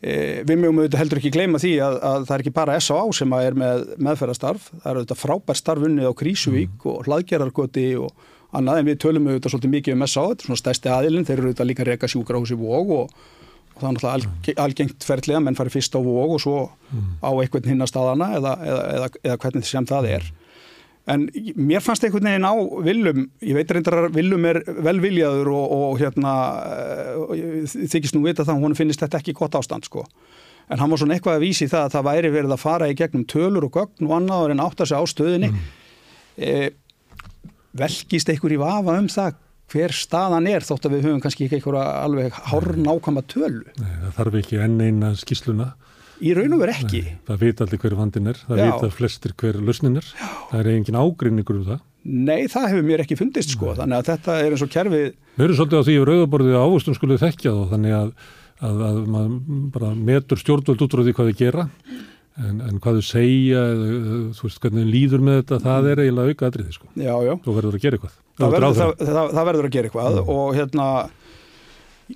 e, við mögum auðvitað heldur ekki gleyma því að, að það er ekki bara S.A.A. sem er með meðferðastarf það er auðvitað frábær starfunni á Krísuvík mm. og hlaðgerarkoti og annað en við tölum auðvitað svolítið mikið um S.A.A. þetta er svona stærsti aðilin, þeir eru auðvitað líka reyka sjúkrahúsi og, og og það er náttúrulega algengt ferðlega menn farið fyrst á vóg og svo á einhvern hinn að staðana eða, eða, eða, eða hvernig sem það er. En mér fannst einhvern veginn á Viljum, ég veit reyndar að Viljum er velviljaður og, og hérna eh, þykist nú vita það hún finnist þetta ekki gott ástand sko. En hann var svona eitthvað að vísi það að það væri verið að fara í gegnum tölur og gögn og annaður en átt að segja á stöðinni mm. e, velkist einhver í vafa um það hver staðan er þótt að við höfum kannski ekki eitthvað alveg hárn ákama tölu. Nei, það þarf ekki enn eina skísluna. Í raun og veru ekki. Nei, það veit allir hver vandin er, það Já. veit að flestir hver lausnin er. Það er engin ágrinningur um það. Nei, það hefur mér ekki fundist sko, Nei. þannig að þetta er eins og kerfið. Við erum svolítið á því að rauðaborðið ávustum skulle þekkja þá, þannig að, að, að maður bara metur stjórnvöld út frá því hvað þið gera En, en hvað þú segja, þú veist hvernig líður með þetta, það er eiginlega auka aðriði sko. Já, já. Þú verður að gera eitthvað. Það verður, það, það, það verður að gera eitthvað mm. og hérna,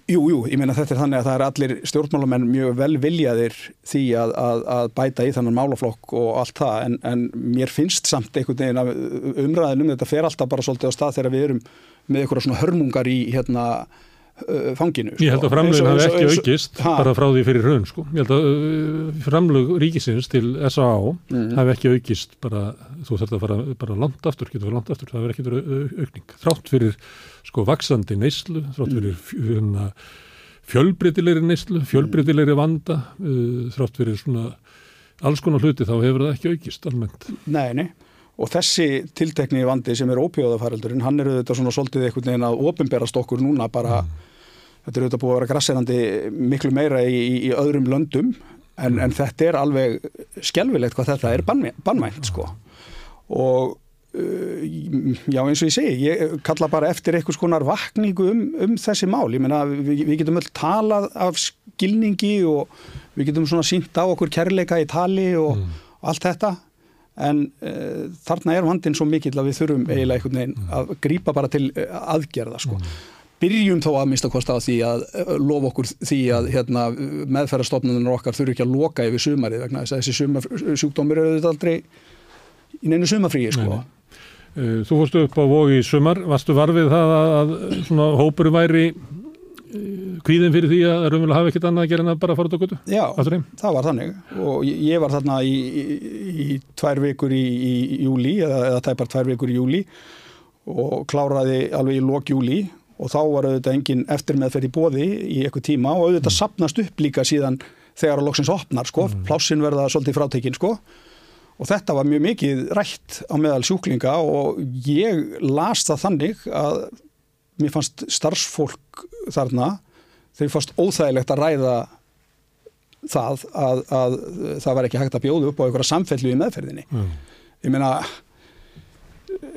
jú, jú, ég meina þetta er þannig að það er allir stjórnmálamenn mjög vel viljaðir því að, að, að bæta í þannan málaflokk og allt það en, en mér finnst samt einhvern veginn að umræðin um þetta fer alltaf bara svolítið á stað þegar við erum með einhverja svona hörmungar í hérna fanginu. Sko. Ég held að framlögin hafi ekki aukist ha? bara frá því fyrir raun sko. Ég held að uh, framlög ríkisins til S.A.A. Mm. hafi ekki aukist bara, þú þarf að fara bara langt aftur, getur verið langt aftur, það verið ekki aukning. Þrátt fyrir sko vaksandi neyslu, þrátt mm. fyrir hérna, fjölbreytilegri neyslu, fjölbreytilegri vanda, uh, þrátt fyrir svona alls konar hluti þá hefur það ekki aukist almennt. Nei, nei. Og þessi tiltekni vandi sem er ópjóðafaraldurinn, hann er auðvitað svona svolítið einhvern veginn að ofinberast okkur núna bara, mm. þetta er auðvitað búið að vera grasserandi miklu meira í, í öðrum löndum en, en þetta er alveg skjálfilegt hvað þetta er bannmænt sko. Og uh, já eins og ég segi, ég kalla bara eftir einhvers konar vakningu um, um þessi mál. Ég menna við, við getum öll talað af skilningi og við getum svona sínt á okkur kærleika í tali og mm. allt þetta en uh, þarna er vandin svo mikill að við þurfum eiginlega einhvern veginn mm. að grýpa bara til uh, aðgerða sko. Mm. Byrjum þó að mista kost á því að uh, lofa okkur því að hérna, meðferðarstofnunum okkar þurfu ekki að loka yfir sumarið vegna þess að þessi sumar, sjúkdómir eru þetta aldrei í neinu sumarfríi sko. Þú fórstu upp á vogi í sumar, varstu varfið það að, að svona hópur væri kvíðin fyrir því að raunverulega hafa ekkert annað að gera en að bara fara út á götu? Já, það var þannig og ég var þarna í, í, í tvær vikur í, í júli eða, eða tæpar tvær vikur í júli og kláraði alveg í lok júli og þá var auðvitað engin eftir með þetta í bóði í eitthvað tíma og auðvitað mm. sapnast upp líka síðan þegar að loksins opnar sko, mm. plássin verða svolítið frátekinn sko og þetta var mjög mikið rætt á meðal sjúklinga og ég las það þannig að mér fannst starfsfólk þarna þau fannst óþægilegt að ræða það að, að það var ekki hægt að bjóða upp á einhverja samfellu í meðferðinni mm. ég meina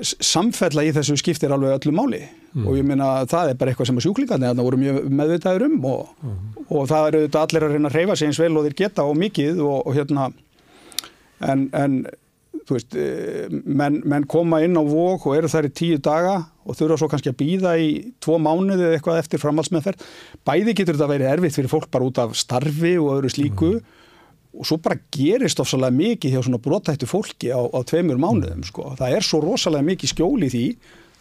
samfella í þessu skiptir alveg öllu máli mm. og ég meina það er bara eitthvað sem sjúklingarnir voru mjög meðvitaður um og, mm. og það eru allir að reyna að reyfa sig eins vel og þeir geta og mikið og, og hérna en, en veist, eh, menn, menn koma inn á vók og eru þar í tíu daga og þurfa svo kannski að býða í tvo mánuði eða eitthvað eftir framhalsmeðferð. Bæði getur þetta að vera erfitt fyrir fólk bara út af starfi og öðru slíku mm. og svo bara gerist ofsalega mikið hjá svona brotættu fólki á, á tveimur mánuðum. Sko. Það er svo rosalega mikið skjól í því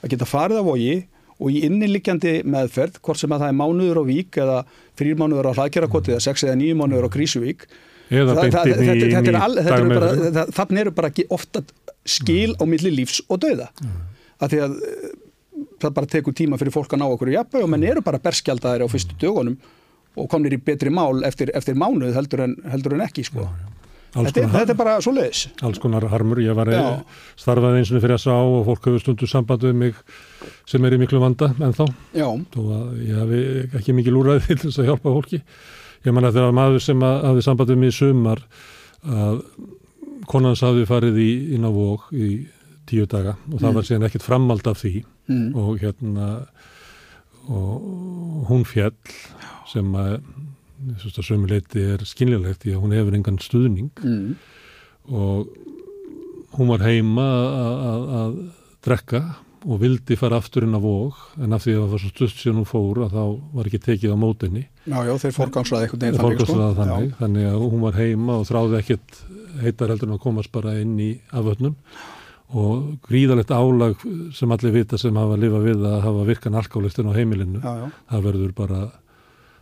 að geta farið á vogi og í inniliggjandi meðferð, hvort sem að það er mánuður á vík eða þrýr mánuður á hlaðgerakoti eða sex eða nýju mánuður á krísuvík Eða beint inn í, dagmeðferð. Þannig eru bara ofta skil á milli lífs og dauða. Af því að eh, það bara tekur tíma fyrir fólk að ná okkur í jafnveg og menn eru bara berskjaldaðir á fyrstu dögunum og komnir í betri mál eftir, eftir mánuð heldur en, heldur en ekki sko. Þetta, er- þetta er bara svo leiðis. alls konar harmur, ég var Já. starfaði eins og fyrir að sá og fólk hefur stundu samband við mig sem er í miklu vanda en þá, að ég hafi ekki mikið lúraði til þess að hjálpa fólki ég man að það var maður sem að, hafði samband við mig í sumar að konans hafði farið í, inn á vók í tíu daga og það Mm. var síðan ekkert framald af því mm. og hérna og hún fjall sem að sömuleiti er skynlilegt því að hún hefur engan stuðning Mm. og hún var heima að drekka og vildi fara aftur inn á vóg en af því að það var svo stutt síðan hún fór að þá var ekki tekið á mótinni Já, já, þeir fórgangsraði einhvern veginn fórkostlega sko. þannig, þannig að hún var heima og þráði ekkit heitar heldur en að komast bara inn í afvötnum og gríðalegt álag sem allir vita sem hafa lifað við að hafa virkan alkálistin á heimilinu Já, já, það verður bara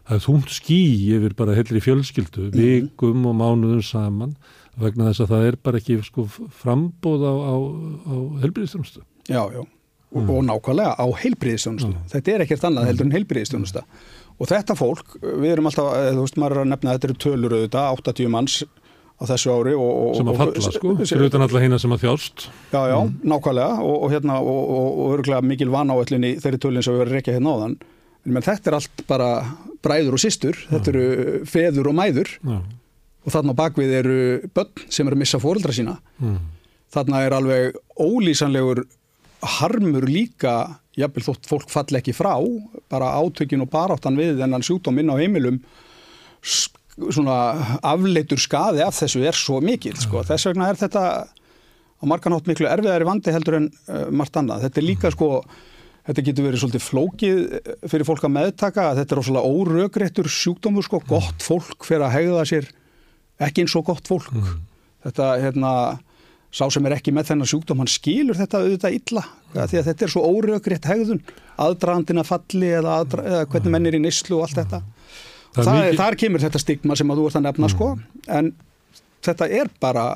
það er þúnt ský yfir bara heilri fjölskyldu Mhm. vikum og mánuðum saman vegna þess að það er bara ekki sko, frambóð á, á, á helbriðstjónustu já, já. Og, og nákvæmlega á heilbriðistjónustu. Já. Þetta er ekkert annað heldur en heilbriðistjónusta. Og þetta fólk, við erum alltaf, eh, þú veist, maður er að nefna þetta eru tölur auðvitað, 80 manns á þessu ári og... og sem að falla sko, fyrir utan alla hina sem að þjást. Já, já, nákvæmlega. Og, og hérna og, örgulega mikil vanáætlun í þeirri tölun sem við verðum að rekja hérna áðan. En menn, þetta er allt bara bræður og systur. Þetta eru feður og mæður. Já, og þarna á bakvið eru börn sem eru að missa fóreldra sína. Mm, þarna er alveg ólýsanlegur harmur líka jafnvel þótt fólk falli ekki frá bara átökin og baráttan við þennan sjúkdóm inn á heimilum svona afleitur skaði af þessu er svo mikil sko. þess vegna er þetta á marganhátt miklu erfiðari vandi heldur en uh, margt annað. Þetta er líka sko þetta getur verið svolítið flókið eh, fyrir fólk að meðtaka að þetta er ósvöldlega órögréttur sjúkdómur sko, gott fólk fyrir að hegða sér ekki eins og gott fólk. Þetta hérna sá sem er ekki með þennan sjúkdóm, hann skilur þetta auðvitað illa, ja, því að þetta er svo óröggrétt hegðun, aðdraðandina falli eða, aðdra, eða hvernig menn er í neyslu og allt þetta. Það Það mikið- Þar kemur þetta stigma sem að þú ert að nefna sko, en þetta er bara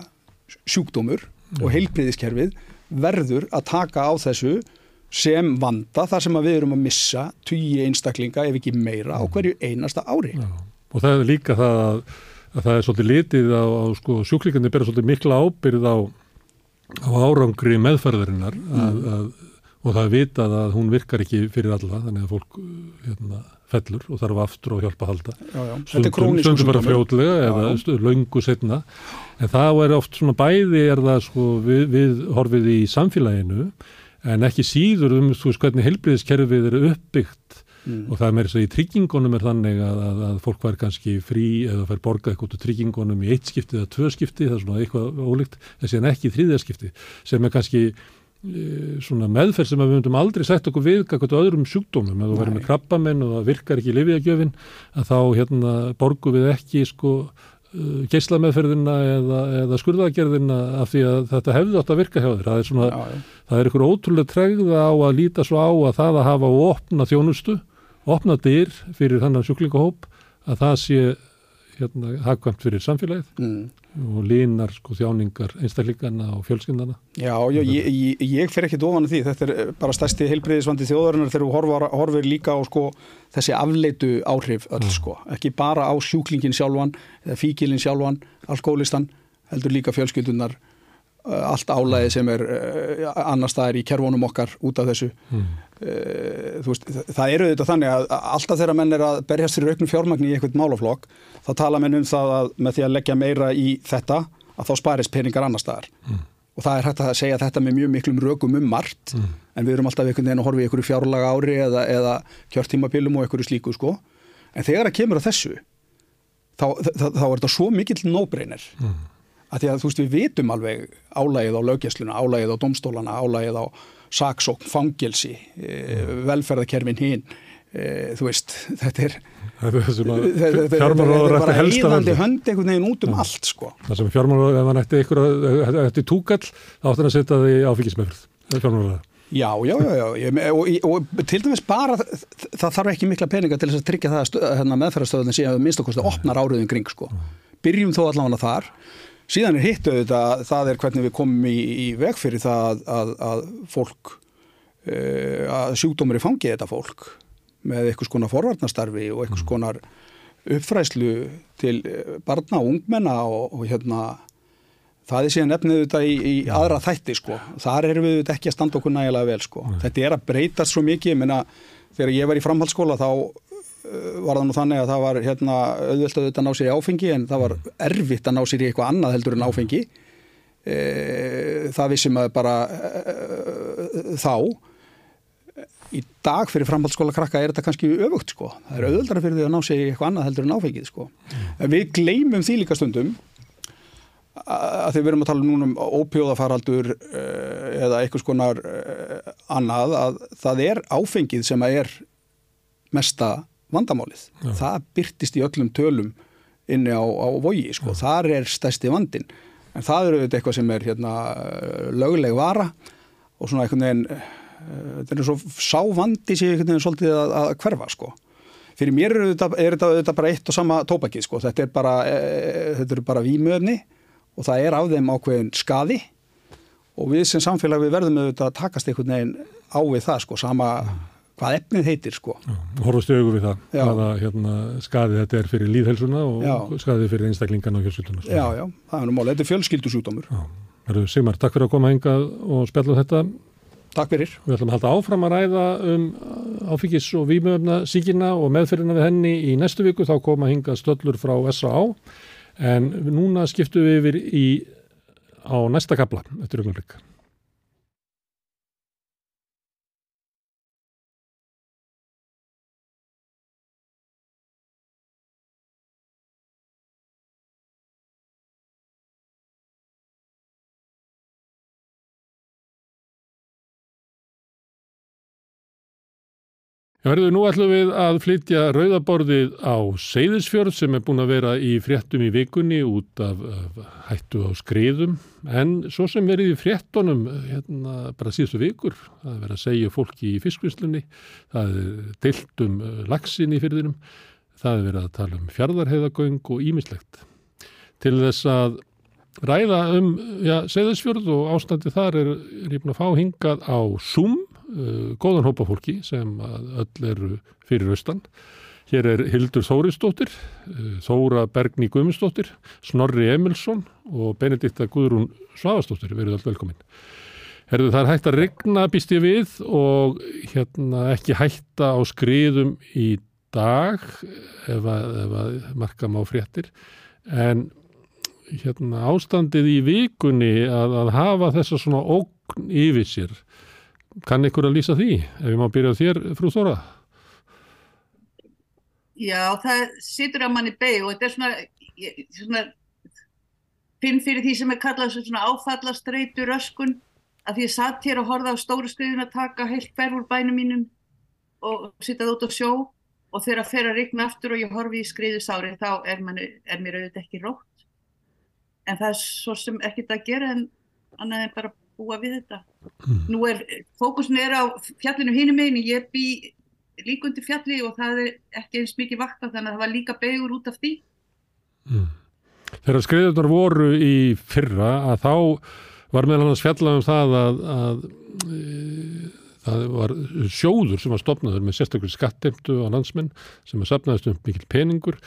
sjúkdómur og heilbriðiskerfið verður að taka á þessu sem vanda þar sem við erum að missa tugi einstaklinga ef ekki meira á hverju einasta ári. já. og það er líka það að, að það er svolítið litið á, á sko, sjúklingandi bera svolítið mikla ábyrð á, á árangri meðferðarinnar að, að, og það er vitað að hún virkar ekki fyrir alla þannig að fólk hérna, fellur og þarf aftur á hjálpa að halda Já, já. Krónískur stundum bara fljótlega eða Já. löngu setna en það er oft svona bæði er það sko við, við horfið í samfélaginu en ekki síður um þú veist hvernig helbriðiskerfið er uppbyggt Mm. og það er meira þess að í tryggingunum er þannig að, að, að fólk var kannski frí eða fær borgað eitthvað út úr tryggingunum í eitt skipti eða tvö skipti, það er svona eitthvað ólíkt en síðan ekki í þriðja skipti sem er kannski e, svona meðferð sem við myndum aldrei sett okkur við eitthvað öðrum sjúkdómum, ef þú verður með krabbamenn og það virkar ekki lifjagjöfin að þá hérna borgu við ekki sko uh, geislameðferðina eða, eða skurðagerðina af því að þetta hefði átt að virka hjá þér. Það er svona, Já, já. það er ykkur ótrúlega tregða á að líta svo á að það að hafa og opna þjónustu, opna dyr fyrir þannig sjúklingahóp að það sé hérna hagkvæmt fyrir samfélagið Mm. og línar sko þjáningar einstaklingana og fjölskyndana. Já, já ég, ég, ég fer ekki ofan af því, þetta er eh, bara stærsti heilbriðisvandi þjóðarinnar þegar þú horfir, horfir líka á sko, þessi afleitu áhrif öll sko, ekki bara á sjúklingin sjálfan fíkilin sjálfan, alkoholistan heldur líka fjölskyldunar eh, allt álæði sem er uh, annar staðar í kervónum okkar út af þessu Mm. uh, veist, það- eru þetta þannig að alltaf þegar menn er að berjast fyrir auknum fjármagni í eitthvað málaflokk, þá tala menn um það að með því að leggja meira í þetta að þá sparist peningar annar staðar og það er hægt að segja þetta með mjög miklum rökum um margt Mm. en við erum alltaf einhvern veginn að horfa í einhverju fjárlaga ári eða, eða kjörtímabilum og einhverju slíku sko. en þegar það kemur að þessu þá, þá, þá er þetta svo mikill no-brainer Mm. Að því að þú veist við vitum alveg álægið á löggjæsluna, álægið á domstólana álægið á saksókn, fangelsi e, velferðakerfin hinn e, þú veist, þetta er Það er þetta þetta- þetta er ætti bara velja. hönd einhvern veginn út um allt sko Það sem fjármálaráður, ef hann ætti ykkur ætti túkall, þá átti hann að setja því er fjármálaráður. Já, já, já, já. Ég, og, og, og til dæmis bara það þarf ekki mikla peninga til þess að tryggja það að hérna, meðferðarstöðunni sé að minnst okkur opnar áriðin kring sko. Byrjum þó allavega þar síðan er hittu þetta, það er hvernig við komum í, í veg fyrir það að, að fólk uh, að sjúkdómur er fangið þetta fólk með einhvers konar forvarnastarfi og einhvers konar uppfræslu til barna og ungmenna og, og hérna það er síðan efnið þetta í, í aðra þætti sko. Þar erum við þetta ekki að standa okkur nægilega vel sko. Þetta er að breytast svo mikið, ég menna þegar ég var í framhaldsskóla þá var það nú þannig að það var hérna auðvelt að ná sér í áfengi en það var erfitt að ná sér í eitthvað annað heldur en áfengi. E, það vissum að bara e, þá í dag fyrir framhaldsskóla krakka er þetta kannski öfugt sko. Það er auðveldara fyrir því að ná sér í eitthvað annað heldur en áfengið sko. Við gleymum því líka stundum að því við erum að tala núna um ópjóðafaraldur eh, eða einhvers konar eh, annað að það er áfengið sem að er mesta vandamálið. Já. Það byrtist í öllum tölum inni á, á vogi, sko. Já. Þar er stæsti vandin. En það eru eitthvað sem er hérna, löguleg vara og svona einhvern veginn, eh, þetta er svo sávandi sér einhvern veginn svolítið að, að hverfa, sko. Fyrir mér er þetta, er þetta bara eitt og sama tópakið, sko. Þetta er bara, e, þetta bara výmöfni og það er af þeim ákveðin skadi og við sem samfélag við verðum auðvitað að takast einhvern veginn á við það sko, sama hvað efnið heitir sko. Horfast auðvitað við það, hvaða hérna, skadi þetta er fyrir líðhelsuna og já. skadi fyrir einstaklingan og hjálpsutuna. Já, já, það er nú mál, þetta er fjölskyldusútumur. Sigmar, takk fyrir að koma hengað og spjalla um þetta. Takk fyrir. Við ætlum að halda áfram að ræða um áfengis og výmöfna síkina og meðferðina við henni í næstu viku, þá koma hengað stöllur frá S.A.A. En núna skiptum við yfir í, á næsta kapla eftir augnablikka. Verður nú ætlum við að flytja rauðaborðið á Seyðisfjörð sem er búin að vera í fréttum í vikunni út af, hættu á skriðum. En svo sem verið í fréttonum hérna bara síðustu vikur það er verið að segja fólki í fiskvislunni það er deilt um uh, lagsin í fyrðinum það er verið að tala um fjardarheiðagöng og ímislegt til þess að ræða um ja, Seyðisfjörð og ástandi þar er, er ég búin að fá hingað á Zoom uh, góðan hópa fólki sem öll eru fyrir austan. Hér er Hildur Þóristóttir, uh, Þóra Bergni Guðmundsdóttir, Snorri Emilsson og Benedikta Guðrún Svavastóttir, verið öll velkominn. Herðu það er hægt að regna býst ég við og hérna ekki hætta á skriðum í dag ef að, ef að marka má fréttir en hérna ástandið í vikunni að, að hafa þessa svona ógn yfir sér kann ykkur að lýsa því? Ef ég má byrja þér, frú Þóra? Já, það situr að manni beig og þetta er svona, ég, svona finn fyrir því sem er kallað svona áfallastreitu röskun að því ég satt hér og horfa á stóru skriðin að taka heilt hverf úr bænum mínum og sittað út á sjó og þegar að fer að rigna aftur og ég horfi í skriðusári þá er, man, er mér auðvitað ekki rótt en það er svo sem ekkert að gera en annað en bara búa við þetta. Mm. Nú er, fókusin er á fjallinu hínum meginn, ég bý líkundi fjalli og það er ekki eins mikið vakta þannig að það var líka begur út af því. Mm. Þegar skriðunar voru í fyrra að þá var meðal annars fjallað um það að, að það var sjóður sem var stopnaður með sérstaklega skattemtu á landsmenn sem var sapnaðist um mikil peningur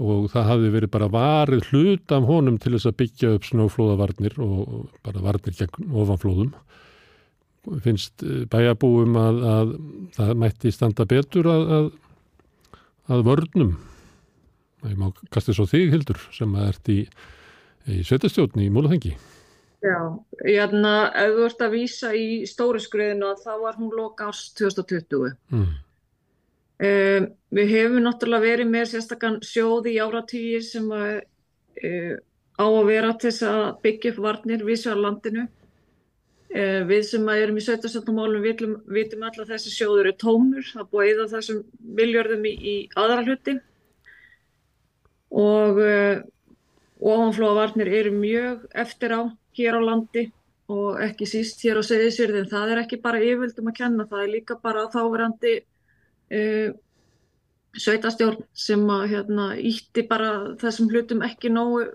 og það hafi verið bara varið hlut af honum til þess að byggja upp snóflóðavarnir og bara varnir gegn ofanflóðum. Finnst eh, bæjabúum að, að það mætti standa betur að, að, að vörnum. Það er má kastið svo þig, Hildur, sem að ert í, í setjastjóðni í Múlaþengi. Já, hérna, ef þú ert að vísa í stóri skriðinu þá var hún loka árs 2020. Mm. Um, við hefum náttúrulega verið með sérstakann sjóði í áratýji sem að, uh, á að vera til þess að byggja upp varnir við sjálflandinu. Uh, við sem erum í 17. málum vitum, alltaf að þessi sjóður er tómur, það búið eða þessum viljörðum í, í aðra hluti og uh, ofanflóðavarnir eru mjög eftir á hér á landi og ekki síst hér á segðisverðin, það er ekki bara yfirvöldum að kenna, það er líka bara þáverandi uh, sveitastjórn sem að hérna, ítti bara þessum hlutum ekki nógu,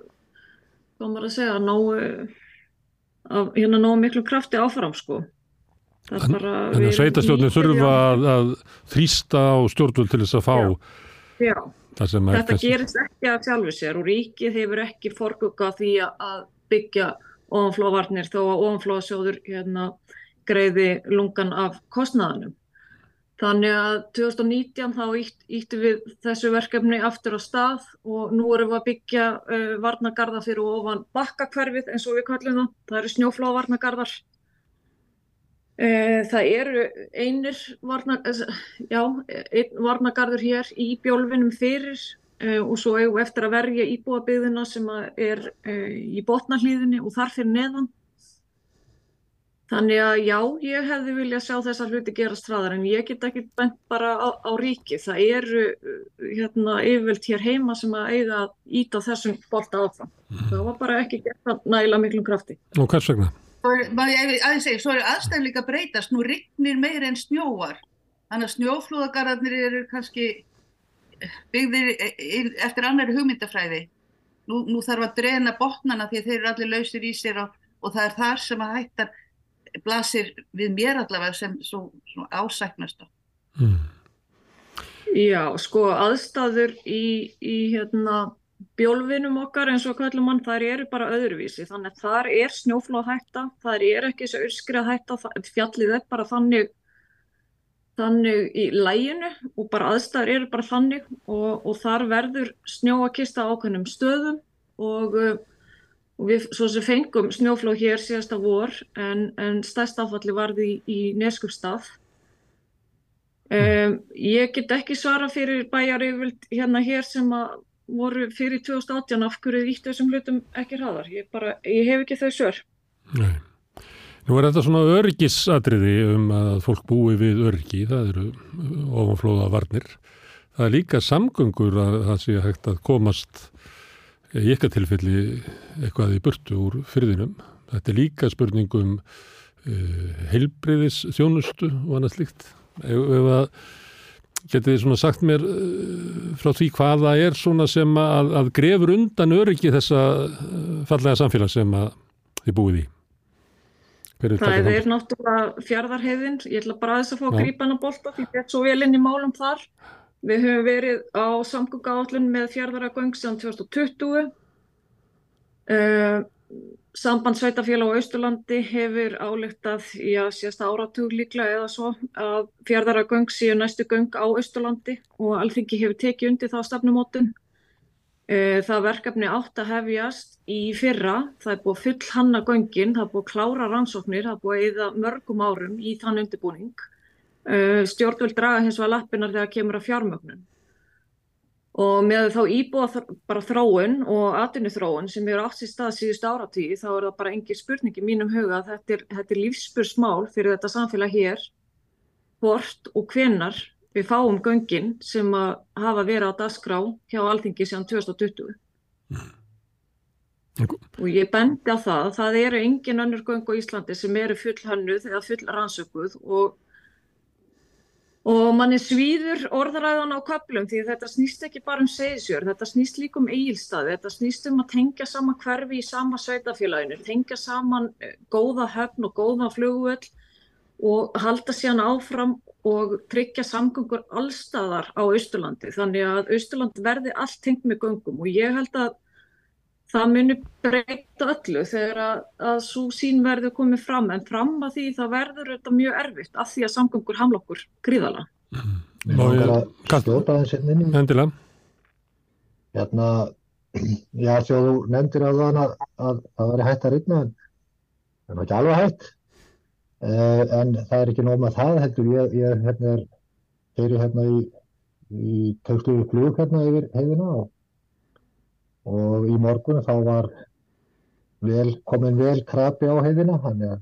hvað maður að segja, nógu, af, hérna nógu miklu krafti áfram sko. Þannig að sveitastjórnir þurfa að, að þrýsta á stjórnvöld til þess að fá Já, já. þetta gerist ekki af sjálfu sér og ríkið hefur ekki forgugað því að byggja ofanflóvarnir þó að ofanflóðsjóður hérna, greiði lungan af kostnaðanum. Þannig að 2019 þá ítt, íttu við þessu verkefni aftur á stað og nú erum við að byggja uh, varnagarða fyrir ofan bakkakverfið eins og við kallum það. Það eru snjóflóvarnagarðar. Uh, það eru einir varna, já, ein varnagarður hér í bjólfinum fyrir og svo eigum við eftir að verja íbúabyðina sem er uh, í botnarhlýðinni og þar fyrir neðan. Þannig að já, ég hefði viljað sjá þessar hluti gerast hraðar en ég get ekki bent bara á, á ríki. Það eru hérna, yfirvöld hér heima sem að eiga að íta þessum bolta áfram. Mm. Það var bara ekki gert næla miklum krafti. Og hvers vegna? Aðeins segja, svo eru aðstæðum líka breytast. Nú rignir meir en snjóar. Þannig að snjóflúðagarðarnir eru kannski byggðir eftir annari hugmyndafræði. Nú, nú þarf að drena botnana því að þeir eru allir lausir í sér og, og það er þar sem að hættar blasir við mér allavega sem svo, svo ásæknast á. Mm. Já, sko aðstæður í, í hérna, bjólfinum okkar eins og kallum mann, þar eru bara öðruvísi, þannig að þar er snjóflóð hætta, þar er ekki þessu öskrið hætta, fjallið er bara þannig, þannig í læginu og bara aðstæður eru bara þannig og, og þar verður snjóakista ákveðnum stöðum og og við svo sem fengum snjóflóð hér síðasta vor en, en stærst áfalli varði í, í Neskjöfstað um, ég get ekki svara fyrir bæjar yfirvild hérna hér sem að voru fyrir 2018 af hverju ítt þessum hlutum ekki hraðar? Ég, bara, ég hef ekki þau sör Nei. Nú er þetta svona örgisadriði um að fólk búi við örgi, það eru ofanflóða varnir það er líka samgöngur að það sé hægt að komast í ykkar tilfelli eitthvað í burtu úr fyrðinum. Þetta er líka spurningum uh, heilbriðis þjónustu og annað slikt. Getið þið svona sagt mér uh, frá því hvaða er svona sem að, að grefur undan öryggi þessa uh, fallega samfélag sem að þið búið í? Það er náttúrulega fjárðarhefðin. Ég ætla bara að þess að fá að grípa hana bólta því þetta er svo vel inn í málum þar. Við höfum verið á samgöngáallun með fjárðaragöng sem 2020. Uh, samband Sveitafélag á Austurlandi hefur álíktað í að síðasta áratug líklega eða svo að fjárðaragöng séu næstu göng á Austurlandi og alþingi hefur tekið undir þá stafnumótun. Uh, það verkefni átt að hefjast í fyrra, það er búið full hanna göngin, það er búið klára rannsóknir, það er búið eða mörgum árum í þann undirbúning. Uh, stjórnvöld draga hins vegar lappinnar þegar kemur að fjármögnun og með þá íbúa bara þróun og atvinni þróun sem eru átt í stað síðust áratíð þá er það bara engin spurning í mínum huga að þetta er, er lífspursmál fyrir þetta samfélag hér hvort og hvenar við fáum göngin sem að hafa verið á dasgrá hjá Alþingi síðan 2020 mm. og ég bendi á það að það eru engin önnur göng á Íslandi sem eru full hannuð eða full rannsökuð og Og manni svíður orðaræðan á köplum því þetta snýst ekki bara um segisjör, þetta snýst líka um eigilstaði, þetta snýst um að tengja saman hverfi í sama sveitafélaginu, tengja saman eh, góða höfn og góða flugvöld og halda síðan áfram og tryggja samgöngur allstaðar á Östurlandi. Þannig að Östurland verði allt tengt með göngum og ég held að það muni breyta öllu þegar að, að svo sín verður komið fram en fram að því það verður þetta mjög erfitt af því að samgöngur hamla okkur gríðala mm. og ég skjóta þessi endilega hérna já þú nefndir á þann að það veri hægt að rýtna en það er ekki alveg hægt en það er ekki nóg með það heldur ég, ég hérna er hérna í, í tökstuðu flug hérna yfir hefina og og í morgun þá var vel, komin vel krabi á heiðina þannig að,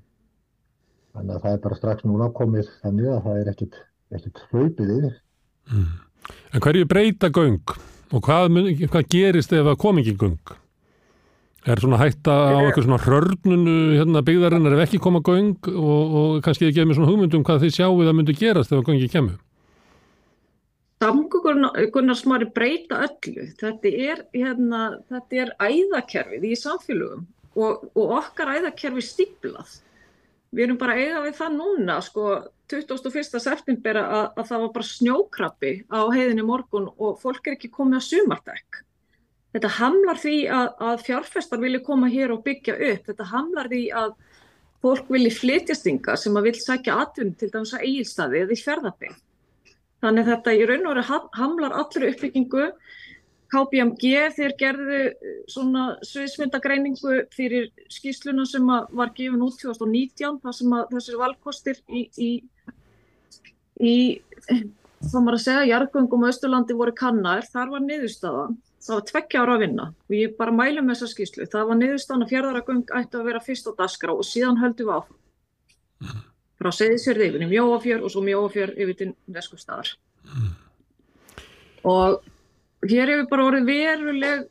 þannig að það er bara strax núna komið þannig að það er ekkit, ekkit hlaupið yfir. Mm. En hverju breyta göng og hvað, hvað gerist ef það kom ekki göng? Er svona hætta á eitthvað svona hrörnunu hérna byggðarinnar ef ekki koma göng og, og kannski þið gefum svona hugmyndum hvað þið sjáu það myndi gerast ef göngi kemur? Samgöngunar smári breyta öllu. Þetta er, hérna, þetta er æðakerfið í samfélögum og, og okkar æðakerfi stíplað. Við erum bara eiga við það núna, sko, 21. september að, að það var bara snjókrabbi á heiðinni morgun og fólk er ekki komið að sumardekk Þetta hamlar því að, að fjárfestar vilja koma hér og byggja upp. Þetta hamlar því að fólk vilja flytjastinga sem að vil sækja atvinnum til dæmis að eigilstaði eða í fjörðabing. Þannig þetta í raun og veru hamlar allri uppbyggingu. KPMG þeir gerðu eh, svona sviðsmyndagreiningu fyrir skýsluna sem var gefin út 2019 þar sem að þessir valkostir í, í, í þá maður að segja, jarðgöngum á Östurlandi voru kannar, þar var niðurstaðan það var tveggja ára að vinna og ég bara mælum með þessa skýslu. Það var niðurstana fjörðaragöng ætti að vera fyrst á dasgra og síðan höldum við áfram. Mm. Frá segðisjörði yfir í mjóafjör og svo mjóafjör yfir til neskustadar. Mm. Og hér hefur bara orðið veruleg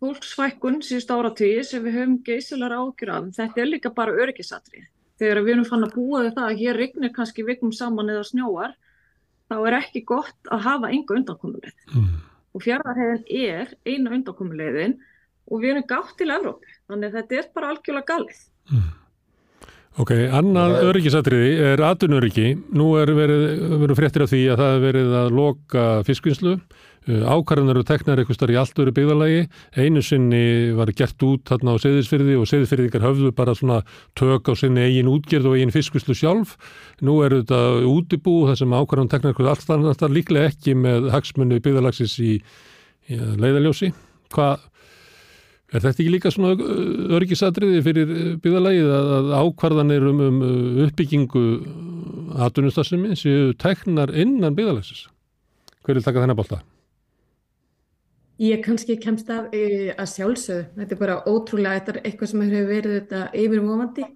fólksfækkun síðust áratíði sem við höfum geysilar ágjur af. Þetta er líka bara öryggisatrið. Þegar við erum fann að búa það að hér rignir kannski vikum saman eða snjóar, þá er ekki gott að hafa enga undankomuleg. Mm og fjardarhegðin er eina undankomulegðin og við erum gátt til Evróp þannig að þetta er bara algjörlega galið. Mm. Ok, annað öryggisatriði er atunöryggi nú er verið, verið fréttir af því að það er verið að loka fiskvinnslu ákvarðanar eru teknar eitthvað starf í allt öru byggðalagi einu sinni var gert út þarna á seðisfyrði og seðisfyrðingar höfðu bara svona tök á sinni eigin útgerð og eigin fiskvinnslu sjálf nú er þetta útibú þar sem ákvarðan teknar eitthvað allt annað líklega ekki með hagsmunni byggðalagsins í, í leiðaljósi hvað Er þetta ekki líka svona örgisadriði fyrir byggðalagið að ákvarðanir um, um uppbyggingu aðdunustassimi séu tæknar innan byggðalagsins? Hver vil taka þennan bólta? Ég kannski kemst að, að sjálfsögðu. Þetta er bara ótrúlega, þetta er eitthvað sem hefur verið þetta yfirmófandi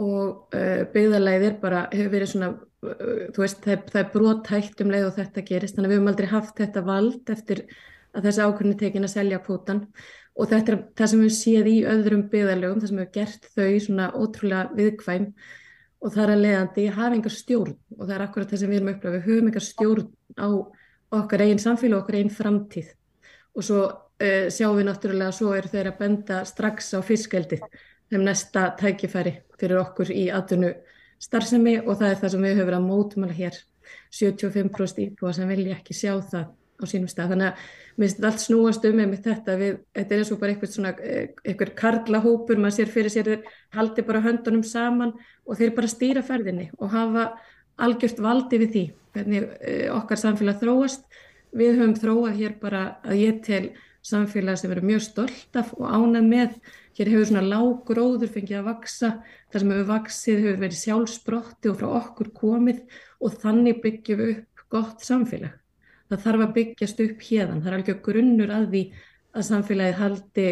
og uh, byggðalagið er bara, hefur verið svona, uh, þú veist, það, það er brotætt um leið og þetta gerist. Þannig að við höfum aldrei haft þetta vald eftir að þessi ákvörni tekin að selja kvotan og þetta er það sem við séð í öðrum byggðalögum, það sem við gert þau svona ótrúlega viðkvæm. Og það er að leiðandi hafa engar stjórn. Og það er akkurat það sem við erum upplæðið, við höfum engar stjórn á okkar einn samfélag og okkar einn framtíð og svo uh, sjáum við náttúrulega að svo eru þeir að benda strax á fiskveldið þeim næsta tækifæri fyrir okkur í aðdunu starfsemi og það er það sem við höfum verið að mótumala hér 75% íbúa sem vilja ekki sjá það á sínum stað. Þannig að mér finnst allt snúast um með þetta. Við, þetta er eins og bara eitthvað svona, eitthvað karlahópur, maður sér fyrir sér þeir haldi bara höndunum saman og þeir bara stýra ferðinni og hafa algjört valdi við því. Hvernig eh, okkar samfélag þróast. Við höfum þróað hér bara að ég tel samfélag sem verður mjög stolt af og ánað með. Hér hefur svona lág gróður fengið að vaksa. Það sem hefur vaksið hefur verið sjálfsbrotti og frá okkur komið og þannig byggjum við upp gott samfélag það þarf að byggjast upp hérðan, það er alveg grunnur að því að samfélagið haldi,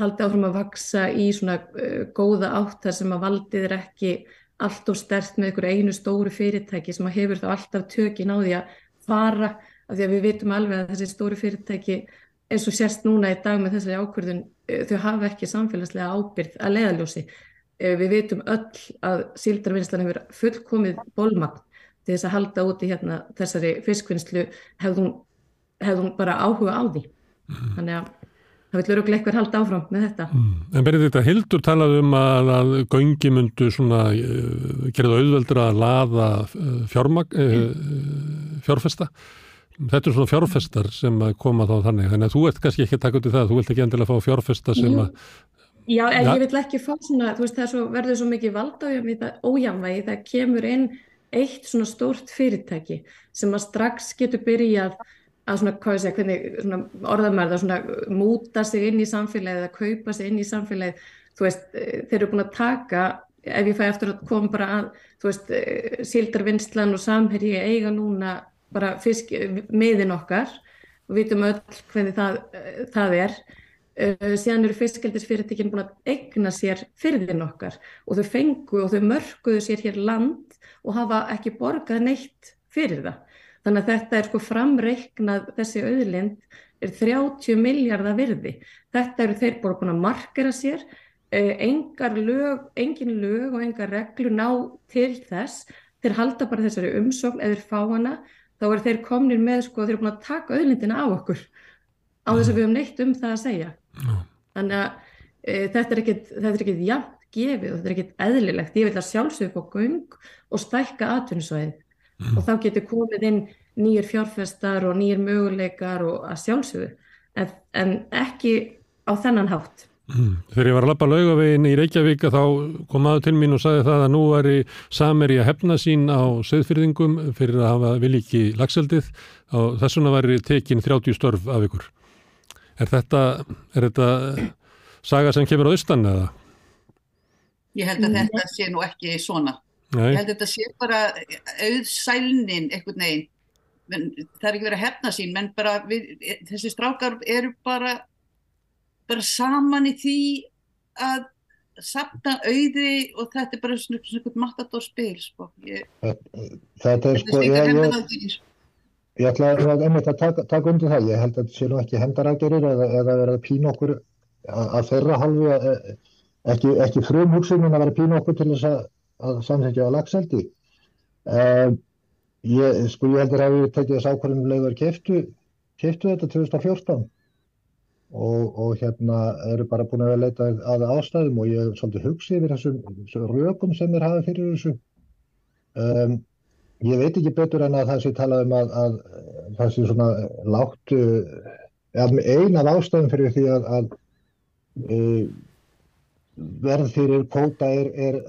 haldi áfram að vaksa í svona uh, góða áttar sem að valdið er ekki allt og stert með einhverju einu stóru fyrirtæki sem að hefur þá alltaf tökin á því að fara, af því að við vitum alveg að þessi stóru fyrirtæki eins og sérst núna í dag með þessari ákverðun, uh, þau hafa ekki samfélagslega ábyrð að leiðaljósi. Uh, við vitum öll að síldarvinnslan hefur fullkomið bólmagn til þess að halda út í hérna, þessari fiskvinnslu hefði hún bara áhuga á því mm. þannig að það vil okkur eitthvað halda áfram með þetta mm. En berið þetta Hildur talað um að, að göngi myndu svona uh, gerða auðveldur að laða uh, fjárfesta þetta er svona fjárfestar sem koma þá þannig þannig að þú ert kannski ekki að taka út í það þú vilt ekki endilega fá fjárfesta sem að Já, en ja. ég vil ekki fá svona, þú veist það svo, verður svo mikið valda ójamvægi, það kemur inn eitt svona stórt fyrirtæki sem að strax getur byrjað að svona, hvað ég segja, hvernig svona orðamærða svona múta sig inn í samfélagið eða kaupa sig inn í samfélagið þú veist, eh, þeir eru búin að taka ef ég fæ eftir að koma bara að þú veist, eh, síldarvinnslan og samherji eiga núna bara fisk, miðin okkar og vitum öll hvernig það, það er Uh, síðan eru fiskaldisfyrirtekin búin að egna sér fyrðin okkar og þau fengu og þau mörguðu sér hér land og hafa ekki borgað neitt fyrir það. Þannig að þetta er sko framreiknað, þessi auðlind er 30 miljardar virði. Þetta eru þeir búin að markera sér, eh, engar lög, engin lög og engar reglur ná til þess. Þeir halda bara þessari umsókn eða fá hana, þá er þeir komnir með sko, þeir eru búin að taka auðlindina á okkur á þess að við höfum neitt um það að segja. Þannig að e, þetta er ekkert jafn gefið og þetta er ekkert eðlilegt. Ég vil að sjálfsögja á göng og stækka atvinnsvæðið mm. og þá getur komið inn nýjir fjárfestar og nýjir möguleikar og að sjálfsögðu en, en ekki á þennan hátt. Mm. Þegar ég var að lappa laugavegin í Reykjavík þá kom aður til mín og sagði það að nú var í sameri að hefna sín á söðfyrðingum fyrir að hafa viliki lagseldið og þessuna var í tekin 30 störf af ykkur. Er þetta, er þetta saga sem kemur á austan eða? Ég held að þetta sé nú ekki svona. Nei. Ég held að þetta sé bara auðsælnin eitthvað neginn. Það er ekki verið að hefna sín, menn bara við, þessi strákar eru bara, bara saman í því að sapna auði og þetta er bara svona svona matadórspil, sko. Þetta er sko, ég, ég, ég ætla að taka, taka undir það. Ég held að þetta sé nú ekki hendarækjurir eða, eða verið að pína okkur að, þeirra halvu að ekki, ekki frum hugsunin að vera pínu okkur til þess að, að samþekja á lagseldi. Um, ég, sko, ég heldur að við tekið þess ákvarðinu leiður keftu, keftu þetta 2014 og, og hérna eru bara búin að leita að ástæðum og ég er svolítið hugsið yfir þessum, þessum rökum sem er hafið fyrir þessu. Um, ég veit ekki betur en að það sé talað um að, að það sé svona láttu, einn af ástæðum fyrir því að, að uh, verð fyrir kóta er, er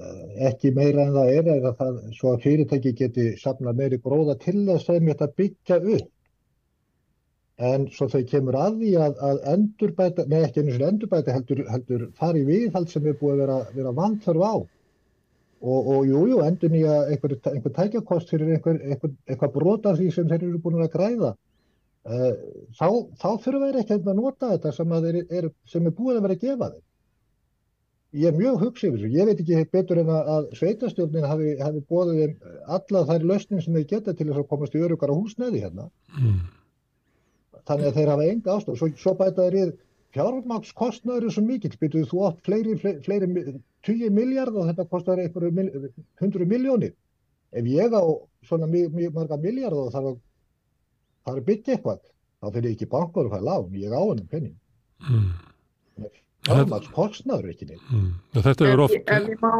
ekki meira en það er eða það svo að fyrirtæki geti safnað meiri gróða til þess að þetta byggja upp en svo þau kemur að því að, að endurbæta, með ekki einu svona endurbæta heldur, heldur fari viðhald sem er búið að vera, vera vanþörf á og, og jú, jú, endur nýja einhver, einhver tækjakost fyrir einhver, einhver, einhver brota því sem þeir eru búin að græða uh, þá, þá þurfa þeir ekki að nota þetta sem, er, er, sem er búið að vera að gefa þeim ég er mjög hugsið fyrir þessu. Ég veit ekki betur en að sveitastjórnin hafi, hafi bóðið þeim alla þær löstin sem þeir geta til þess að komast í örugar á húsnæði hérna. Mm. Þannig að þeir hafa enga ástof. Svo, svo bæta þeir í fjármagnskostnaður er svo mikill. Byrjuðu þú átt fleiri, fleiri, fleiri 20 miljard og þetta kostar einhverju 100 miljónir. Ef ég á svona mjög, mjög marga miljard og það er byggt eitthvað, þá fyrir ég ekki bankar og fæða lág. Ég á hennum penning. Mm. Fjármagnskostnaður ekki neitt. Mm. Þetta er oft... En, en má,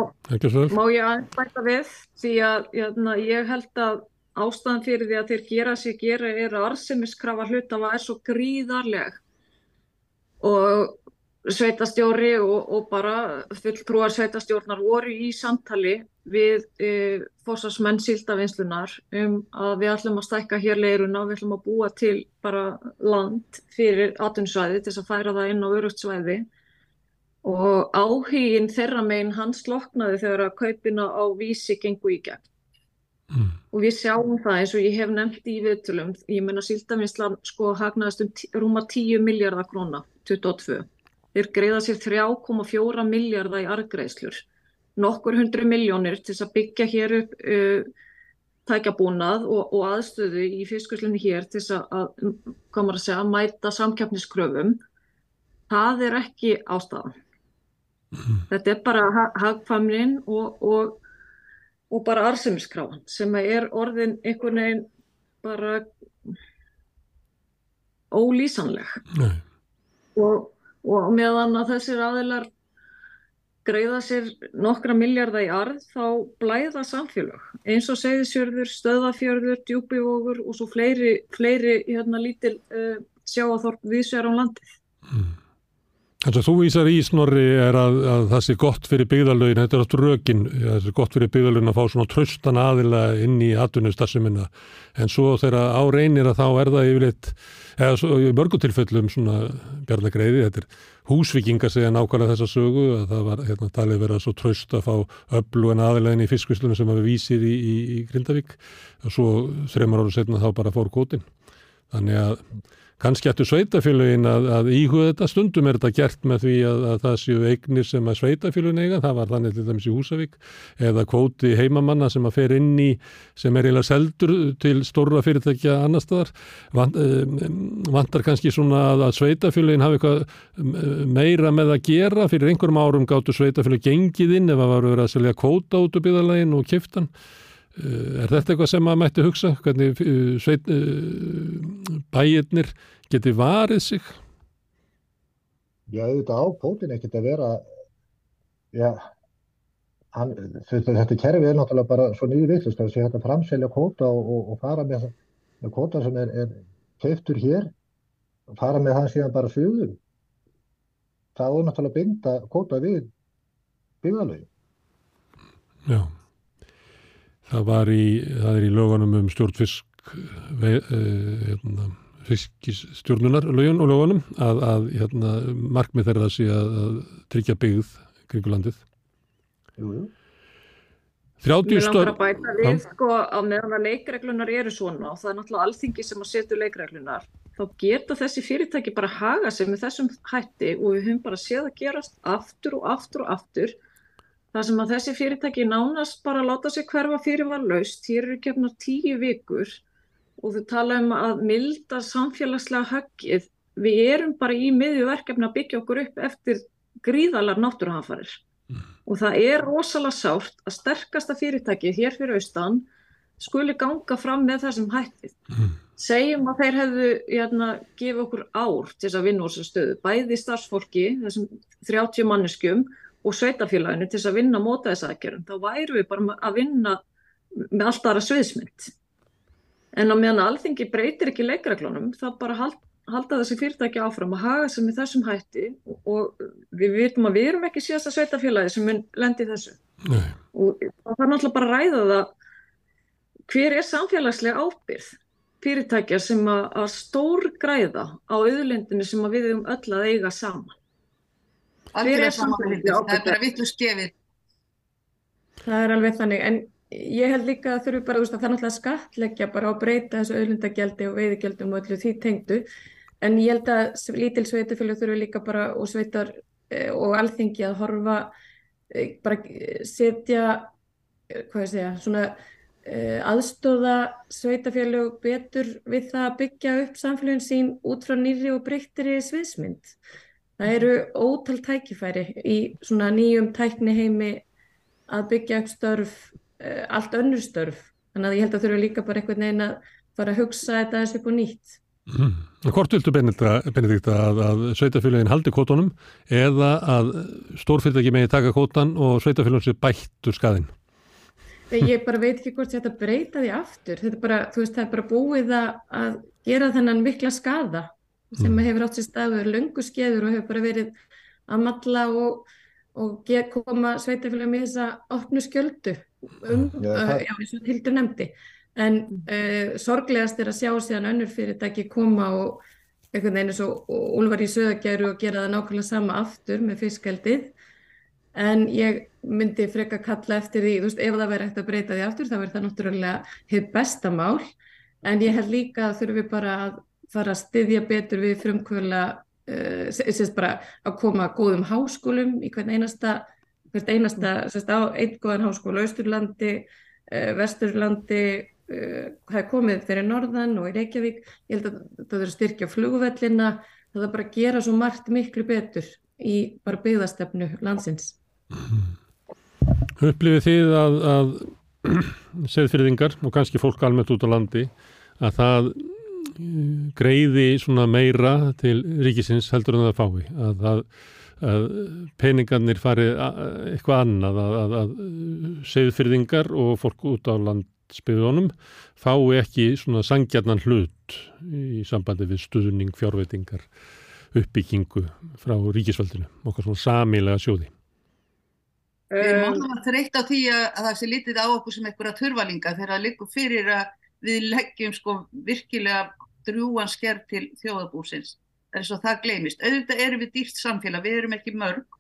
má ég aðeins bæta við því að jæna, ég held að ástæðan fyrir því að þeir gera sér gera er að arsemiskrafa hlutafa er svo gríðarleg og sveitastjóri og, og bara fulltrúar sveitastjórnar voru í samtali við e, fórsvarsmenn síldavinslunar um að við ætlum að stækka hér leiruna við ætlum að búa til bara land fyrir atvinnsvæði til þess að færa það inn á örugsvæði og áhugin þeirra meginn hans loknaði þegar að kaupina á vísi gengu í gegn. Mm. Og við sjáum það eins og ég hef nefnt í viðtölum, ég menna Síldavinslan sko hagnaðist um rúma 10 miljardar króna, 22. Þeir greiða sér 3,4 miljardar í argreislur, nokkur hundru miljónir til þess að byggja hér upp uh, tækjabúnað og, og aðstöðu í fiskurslunni hér til þess að, að segja, mæta samkjöfniskröfum. Það er ekki ástafan. Mm. Þetta er bara hagfamnin og, og, og bara arsemiskrafan sem er orðin einhvern veginn bara ólýsanleg og, og meðan að þessir aðilar greiða sér nokkra miljardar í arð þá blæða samfélag eins og segðisjörður, stöðafjörður, djúbivógur og svo fleiri, fleiri hérna lítil uh, sjáaþorp viðsverð á landið. Mm. Þannig að þú vísar í Snorri er að, að það sé gott fyrir byggðalögin, þetta er aftur rökin, það sé gott fyrir byggðalögin að fá svona tröstan aðila inn í atvinnustassimina en svo þegar á reynir að þá er það yfirleitt, eða svo, í mörgutilfellum svona bjarnagreiði, þetta er húsvikinga segja nákvæmlega þessa sögu að það var hérna talið verið að svo tröst að fá öflugan aðilegin í fiskvislunum sem hafi vísið í, í, í Grindavík og svo þreymar ára setna þá bara fór kótin. Þannig að kannski ættu sveitafélugin að, að íhuga þetta. Stundum er þetta gert með því að, að það séu eignir sem að sveitafélugin eiga, það var þannig til dæmis í Húsavík. Eða kvóti heimamanna sem að fer inn í sem er eiginlega seldur til stóra fyrirtækja annar staðar. Vant, vantar kannski svona að, að sveitafélugin hafi eitthvað meira með að gera. Fyrir einhverjum árum gáttu sveitafélug gengið inn ef að varu verið að selja kvóta út úr byggðarlegin og kiftan Eh, er þetta eitthvað sem maður mætti hugsa? Hvernig uh, sveit, uh, bæirnir geti varið sig? Já, auðvitað á pótin ekkert að vera já hann, þetta kerfi er náttúrulega bara svo nýði vittlust að þetta framselja kóta og, og, og fara með, með kóta sem er, er keiftur hér og fara með hann síðan bara sögur það er náttúrulega binda kóta við byggðalögin Já. Það var í, það er í lögunum um stjórnfisk uh, hérna, fiskistjórnunar lögun og lögunum að, að hérna, markmið þeirra sé að, að tryggja byggð kringu landið. Jújú Mér langar að bæta við sko að meðan að leikreglunar eru svona og það er náttúrulega alþingi sem að setja leikreglunar þá geta þessi fyrirtæki bara haga sig með þessum hætti og við höfum bara séð að gerast aftur og aftur og aftur. Það sem að þessi fyrirtæki nánast bara láta sig hverfa fyrir var laust, hér eru kemnar tíu vikur og þau tala um að milda samfélagslega höggið. Við erum bara í miðju verkefni að byggja okkur upp eftir gríðalar náttúruhanfarir mm. og það er rosalega sárt að sterkasta fyrirtæki hér fyrir austan skuli ganga fram með þessum hættið. Mm. Segjum að þeir hefðu hérna, gefið okkur ár til þess að vinna úr þessu stöðu, bæði starfsfólki, þessum 30 manneskjum og sveitafélaginu til þess að vinna móta þess aðgerðum, þá væru við bara að vinna með alltaf aðra sviðsmynd. En á meðan alþingi breytir ekki leikreglunum, þá bara hald, halda þessi fyrirtæki áfram að haga sem í þessum hætti og við vitum að við erum ekki síðasta sveitafélagi sem lendir þessu. Nei. Og það er náttúrulega bara að ræða það hver er samfélagslega ábyrð fyrirtækja sem að, að stór græða á auðlindinu sem við um öll að eiga saman. Aldrei samanlítið, það er bara vitlu skefið. Það er alveg þannig, en ég held líka að þurfi bara, veist, að það er náttúrulega skatleggja bara á breyta þessu auðlundagjaldi og veiðigjaldum og öllu því tengdu, en ég held að lítil sveitafélag þurfi líka bara og sveitar e, og alþingi að horfa, e, bara setja, e, hvað ég segja, svona aðstóða sveitafélag betur við það að byggja upp samfélagin sín út frá nýri og breyttiri sviðsmynd. Það eru ótal tækifæri í svona nýjum tækni heimi að byggja upp störf, allt önnur störf. Þannig að ég held að þurfa líka bara einhvern veginn að fara að hugsa þetta þessi upp og nýtt. Mm. Hvort viltu Benedikt að, að sveitafélagin haldi kótonum eða að stórfyrirtæki megi taka kótan og sveitafélagin sé bættur skaðin? Ég bara veit ekki hvort þetta breyta því aftur. Þetta bara, þú veist, það er bara búið að gera þennan mikla skada sem mm. hefur átt sér staður löngu skeður og hefur bara verið að matla og, og koma sveitafélag með þessa opnu skjöldu um, já, uh, já, eins og Hildur nefndi. En uh, sorglegast er að sjá síðan önnur fyrirtæki koma og einhvern veginn eins og Úlvar í söðagjæru og gera það nákvæmlega sama aftur með fiskaldið en ég myndi freka kalla eftir því, þú veist, ef það verður ekkert að breyta því aftur þá verður það náttúrulega hitt bestamál en ég held líka að þurfum við bara að fara að styðja betur við frumkvöla uh, bara að koma góðum háskólum í hvern einasta hvert einasta, sérst á einn góðan háskóla Austurlandi, uh, Vesturlandi uh, það er komið fyrir Norðan og í Reykjavík. Ég held að það verður styrkja flugvellina. Það er bara að gera svo margt miklu betur í bara byggðastefnu landsins. Upplifið þið að, að segðfyrðingar og kannski fólk almennt út á landi að það greiði svona meira til ríkisins heldur en það fái að, að, að peningarnir fari eitthvað annað að, að, að segðfyrðingar og fólk út á landsbyðunum fái ekki svona sangjarnan hlut í sambandi við stuðning, fjárveitingar uppbyggingu frá ríkisvöldinu okkar svona samilega sjóði. Við erum alltaf þreytt á því að það sé litið á okkur sem einhverja törvalinga þegar það likur fyrir að við leggjum sko virkilega drjúan sker til þjóðabúsins. Er svo það gleymist. Auðvitað erum við dýrt samfélag, við erum ekki mörg,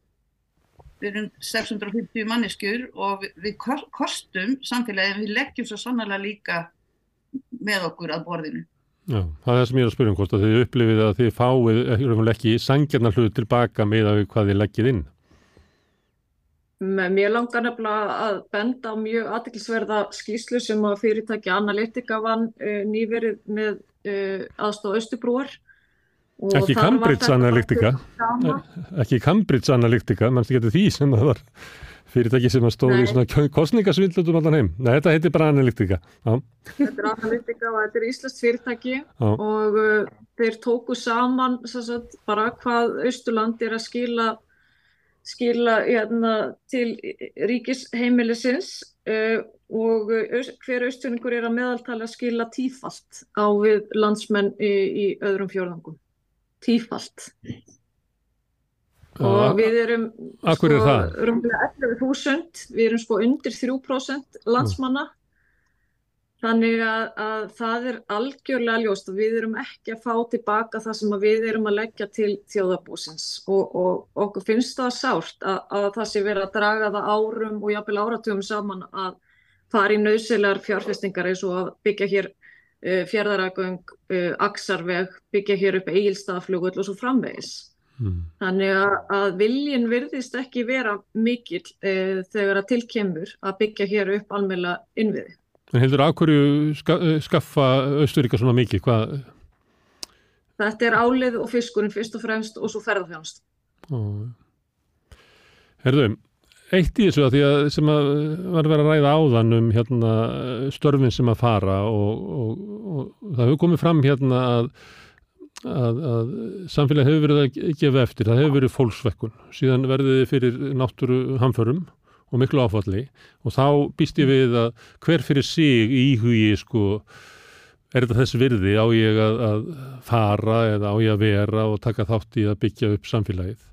við erum 650 manneskjur og við, kostum samfélagi en við leggjum svo sannlega líka með okkur að borðinu. Já, það er það sem ég er að spyrja um hvort að þið upplifið að þið fáið ekki sangjarnar hlut tilbaka með að hvað þið leggið inn. Mér langar nefnilega að benda á mjög aðdeklisverða skýslu sem að fyrirtæki Analytica vann uh, nýverið með uh, aðstof Östubrúar. Ekki Cambridge Analytica, ekki Cambridge Analytica, mannstu getur því sem það var fyrirtæki sem að stóði í svona kostningasvindlutum allan heim. Nei, þetta heitir bara Analytica. Já. Þetta er Analytica og þetta er Íslands fyrirtæki Já. og uh, þeir tóku saman sagt, bara hvað Östurland er að skila skila hérna, til ríkisheimilisins uh, og hver austurningur er að meðaltala að skila tífalt á við landsmenn í, í öðrum fjörðangum. Tífalt. Og við erum sko rúmlega 11.000, við erum sko undir 3% landsmanna Þannig að, að það er algjörlega ljóst og við erum ekki að fá tilbaka það sem við erum að leggja til þjóðabúsins og, og okkur finnst það sárt að, að það sé verið að draga það árum og jápil áratugum saman að fara í nöðsilegar fjárfestingar eins og að byggja hér uh, fjörðaragöng, uh, aksarveg, byggja hér upp eigilstaflugull og svo framvegis. Mm. Þannig að, að viljin virðist ekki vera mikil uh, þegar að tilkemur að byggja hér upp almeila innviði. En heldur að hverju ska, eh, skaffa Östuríka svona mikið? Hvað? Þetta er álið og fiskurinn fyrst og fremst og svo ferðarfjánst. Herðu, eitt í þessu að því að sem að var vera að ræða áðan um hérna, störfin sem að fara og, og, og það hefur komið fram hérna að, að, að samfélagi hefur verið að gefa eftir, það hefur verið fólksvekkun, síðan verðið fyrir náttúru hamförum og miklu áfalli. Og þá býst ég við að hver fyrir sig íhugi sko er þetta þess virði? Á ég að, að fara eða á ég að vera og taka þátt í að byggja upp samfélagið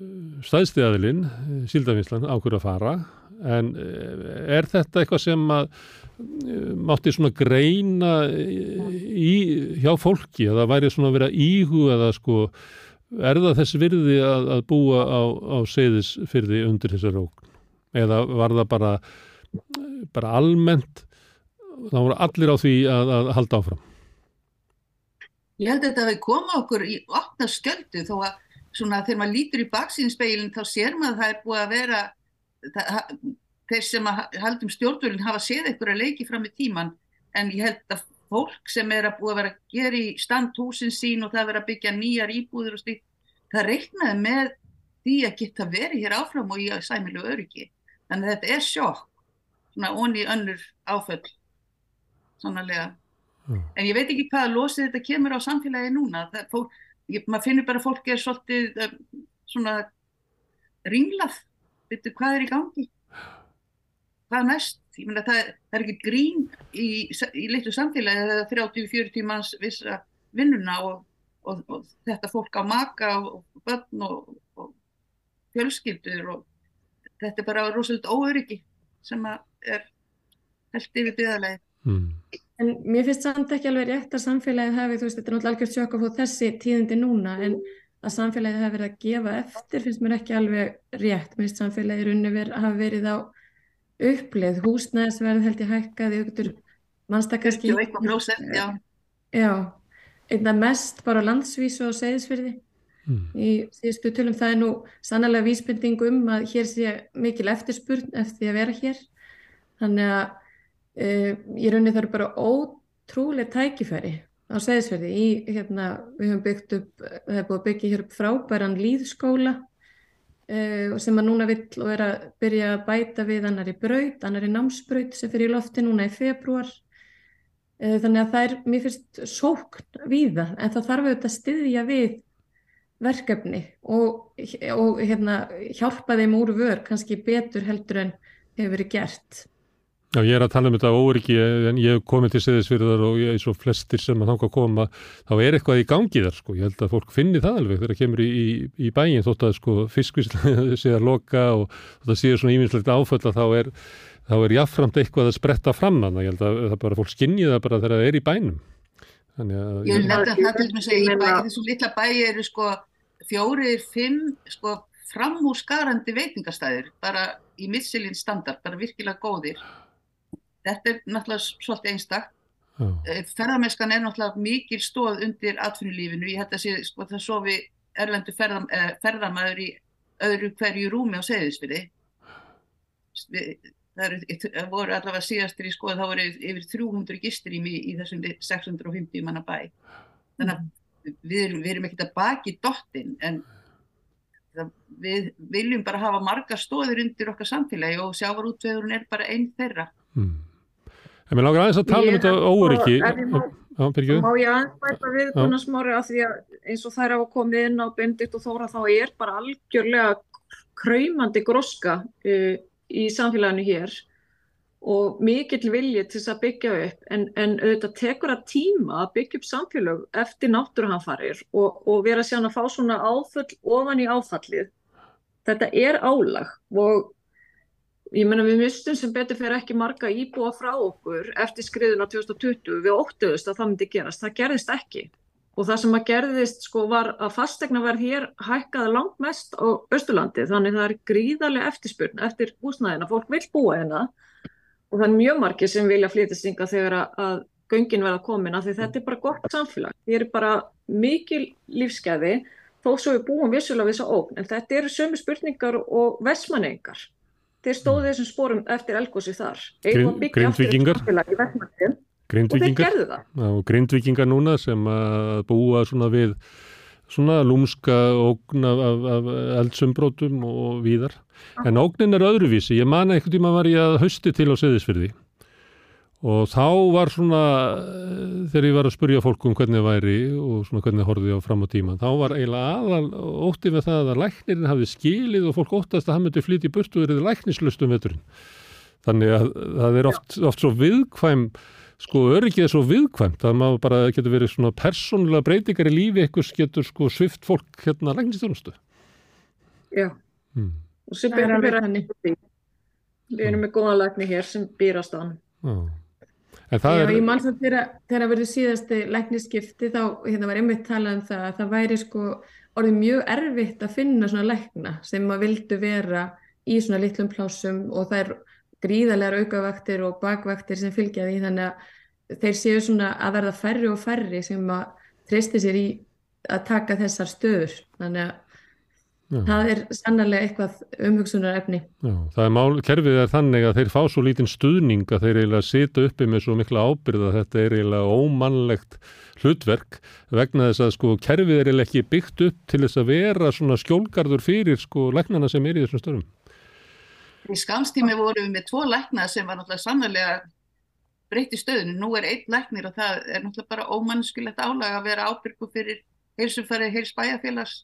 eh, staðstíðaðilinn síldafinslan ákveður að fara en eh, er þetta eitthvað sem að eh, mátti svona greina í, hjá fólki að það væri svona að vera íhuga eða sko Er það þess virði að, að búa á, á seyðisfyrði undir þessar rókn? Eða var það bara, bara almennt, þá voru allir á því að, að halda áfram? Ég held að þetta hefði komað okkur í opna sköldu þó að svona, þegar maður lítur í baksínspeilin þá sér maður að það er búið að vera, það, þeir sem haldum stjórnvölinn hafa séð eitthvað að leiki fram í tíman en ég held að fólk sem er að búið að vera að gera í stand húsin sín og það vera að byggja nýjar íbúður og stík, það reiknaði með því að geta verið hér áfram og í sæmilu öryggi. Þannig að þetta er sjokk, svona onni önnur áföll, sannlega. Mm. En ég veit ekki hvaða losið þetta kemur á samfélagi núna. Fólk, ég, maður finnur bara fólki er svolítið um, svona ringlað, veitu hvað er í gangi? Hvað næst? ég meina það, það er ekki grín í, í litlu samfélagi að það er 30-40 manns vissa vinnuna og, og, og þetta fólk á maka og börn og, og fjölskyldur og þetta er bara rosalega óöryggi sem er held yfir byggðalegi. Mm. En mér finnst samt ekki alveg rétt að samfélagið hafi, þú veist, þetta er náttúrulega algjört sjökk að fá þessi tíðindi núna, en að samfélagið hafi verið að gefa eftir finnst mér ekki alveg rétt. Mér finnst samfélagið runni verið, hafi verið á uppleið, húsnæðisverð held ég hækkaði ykkur mannstakkarski já, já einna mest bara landsvísu á segðisfyrði mm. í síðustu tölum það er nú sannlega vísbending um að hér sé mikil eftirspurn eftir að vera hér. Þannig að ég raunni það eru bara ótrúlega tækifæri á segðisfyrði í hérna við höfum byggt upp, það er búið að byggja hér upp frábæran líðskóla Uh, sem að núna vill og er að byrja að bæta við annari braut, annari námsbraut sem fyrir í lofti núna í februar uh, þannig að það er mér finnst sókn við það en það þarf auðvitað að styðja við verkefni og, og hérna, hjálpa þeim úr vör kannski betur heldur en hefur verið gert Já, ég er að tala um þetta óriki en ég hef komið til seðisfyrðar og ég er svo flestir sem að þanga að koma þá er eitthvað í gangi þar sko, ég held að fólk finni það alveg þegar það kemur í, í, í bæin þótt að sko fiskvíslega sé að loka og þótt að séu svona íminnslegt áföll að þá er, þá er jáfnframt eitthvað að spretta fram þannig að ég held að það bara fólk skinni það bara þegar það er í bænum. Þannig að Ég held að það til dæmis að í bæ, þessu litla bæi eru sko fjórir, fimm sko framhúsgarandi veitingastæðir bara í missilinn standard, bara virkilega góðir þetta er náttúrulega svolítið einstak Eh, ferðarmeskan er náttúrulega mikil stóð undir atvinnulífinu, ég held að sé sko það sofi erlendu ferðam, eh, ferðamæður í öðru hverju rúmi á segðisfyrði það voru allavega síðastur í skoð þá voru yfir 300 gistur í, í þessum 650 manna bæ. Þannig að við erum, erum ekkert að baki dottin en það, við viljum bara hafa marga stóður undir okkar samfélagi og sjávarútvegurinn er bara einn þeirra. Mm. En mér langar aðeins að tala um þetta óryggi. Má ég aðeins bæta við konar smári að því að eins og þær hafa komið inn á Bendit og Þóra þá er bara algjörlega kræmandi groska uh, í samfélaginu hér og mikill vilji til þess að byggja upp en, en auðvitað tekur að tíma að byggja upp samfélag eftir náttúruhanfarir og, og vera sér að fá svona áföll ofan í áfallið. Þetta er álag og Ég menna við mistum sem betur fyrir ekki marga íbúa frá okkur eftir skriðuna 2020 við óttuðust að það myndi gerast. Það gerðist ekki. Og það sem að gerðist sko var að fastegna verð hér hækkaði langt mest á Östurlandi þannig það er gríðarlega eftirspurn eftir húsnæðina. Fólk vil búa hérna. Og það er mjög margir sem vilja flytistinga þegar að göngin verða komin að því þetta er bara gott samfélag. Þetta er bara mikil lífskeiði þó svo við búum vissulega við þessa ógn. En þetta eru sömu spurningar og vesmanengar þeir stóðu þessum spórum eftir elgósi þar. Og gerðu það. Já, Grindvíkingar núna sem að búa svona við svona lúmska ógn af, af, af eldsumbrótum og víðar. En ógnin er öðruvísi, ég man eitthvað tíma var ég að hausti til á seðisfyrði og þá var svona þegar ég var að spurja fólk um hvernig það væri og svona hvernig það horfið á fram á tíma þá var eiginlega aðal óttið með það að læknirinn hafði skilið og fólk óttast að hann myndi flytja í burtu og verið læknislust um veturinn. Þannig að það er oft, oft svo viðkvæm sko öryggið er svo viðkvæmt að maður bara getur verið svona persónulega breytingar í lífi ekkurs getur sko svift fólk hérna læknistjónustu Já. Hmm. og sem byrjar að vera við erum með góða lækni hér sem býrast á hann Já Já, er... ég mann samt þegar það verður síðasti lækniskipti þá hérna var einmitt talað um það að það væri sko orðið mjög erfitt að finna svona lækna sem að vildu vera í svona litlum plásum og það er gríðarlegar aukavaktir og bakvaktir sem fylgja því þannig að þeir séu svona að verða færri og færri sem að treysti sér í að taka þessar stöður. Þannig að Já. Það er sannarlega eitthvað umhugsunar efni. Já, það er mál, kerfið er þannig að þeir fá svo lítinn stuðning að þeir eiginlega sita uppi með svo mikla ábyrða að þetta er eiginlega ómannlegt hlutverk vegna þess að sko kerfið er eiginlega ekki byggt upp til þess að vera svona skjólgarður fyrir sko læknana sem er í þessum störum. Í skamstími vorum við með tvo lækna sem var náttúrulega sannarlega breytti stöðinu. Nú er einn læknir og það er náttúrulega bara ómannskilegt álag að vera ábyrgu fyrir heilsumfæri heilsbæjafélags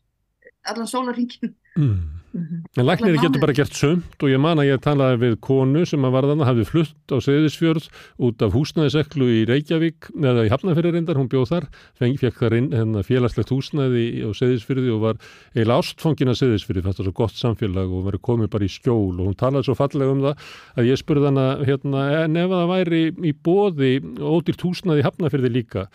allan sólarringin mm. mm -hmm. En læknir getur bara gert sömt og ég man að ég talaði við konu sem að varðana hafði flutt á Seðisfjörð út af húsnæðiseklu í Reykjavík eða í Hafnafjörðarindar, hún bjóð þar fekk þar inn hérna, félagslegt húsnæði á Seðisfjörði og var eiginlega ástfangin að Seðisfjörði, þetta var svo gott samfélag og verið komið bara í skjól og hún talaði svo fallega um það að ég spurði hana hérna, en ef það væri í bóði ódýrt húsnæði í Hafnafjörði líka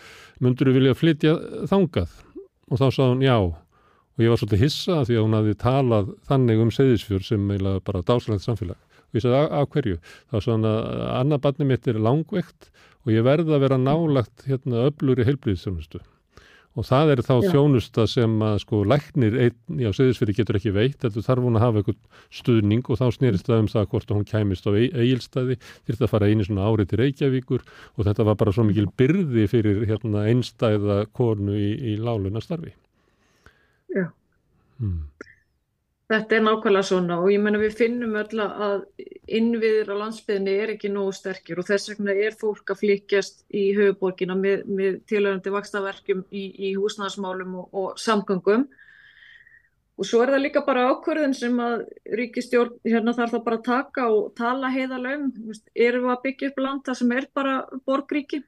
og ég var svolítið hissa því að hún hafi talað þannig um Seyðisfjörð sem eiginlega bara dásalegt samfélag. Og ég sagði af hverju? Þá svona að annað barni mitt er langveikt og ég verði að vera nálagt hérna öflur í heilblíðsjónustu og það er þá Já. þjónusta sem að sko læknir einn á Seyðisfjörði getur ekki veit þetta þarf hún að hafa eitthvað stuðning og þá snýrist það um það hvort hún kæmist á eigilstæði þurfti að fara einu svona árið til Reykjavíkur og þetta var bara svo mikil byrði fyrir hérna einstæða konu í, í láluna starfi Já. Mm. Þetta er nákvæmlega svona og ég menna við finnum öll að innviðir á landsbyðinni er ekki nógu sterkir og þess vegna er fólk að flikjast í höfuborgina með, með tilhörandi vakstaverkjum í, í húsnæðasmálum og, og samgöngum og svo er það líka bara ákvörðin sem að ríkistjórn hérna þarf það bara að taka og tala heiðalegum, erum við að byggja upp land það sem er bara borgríki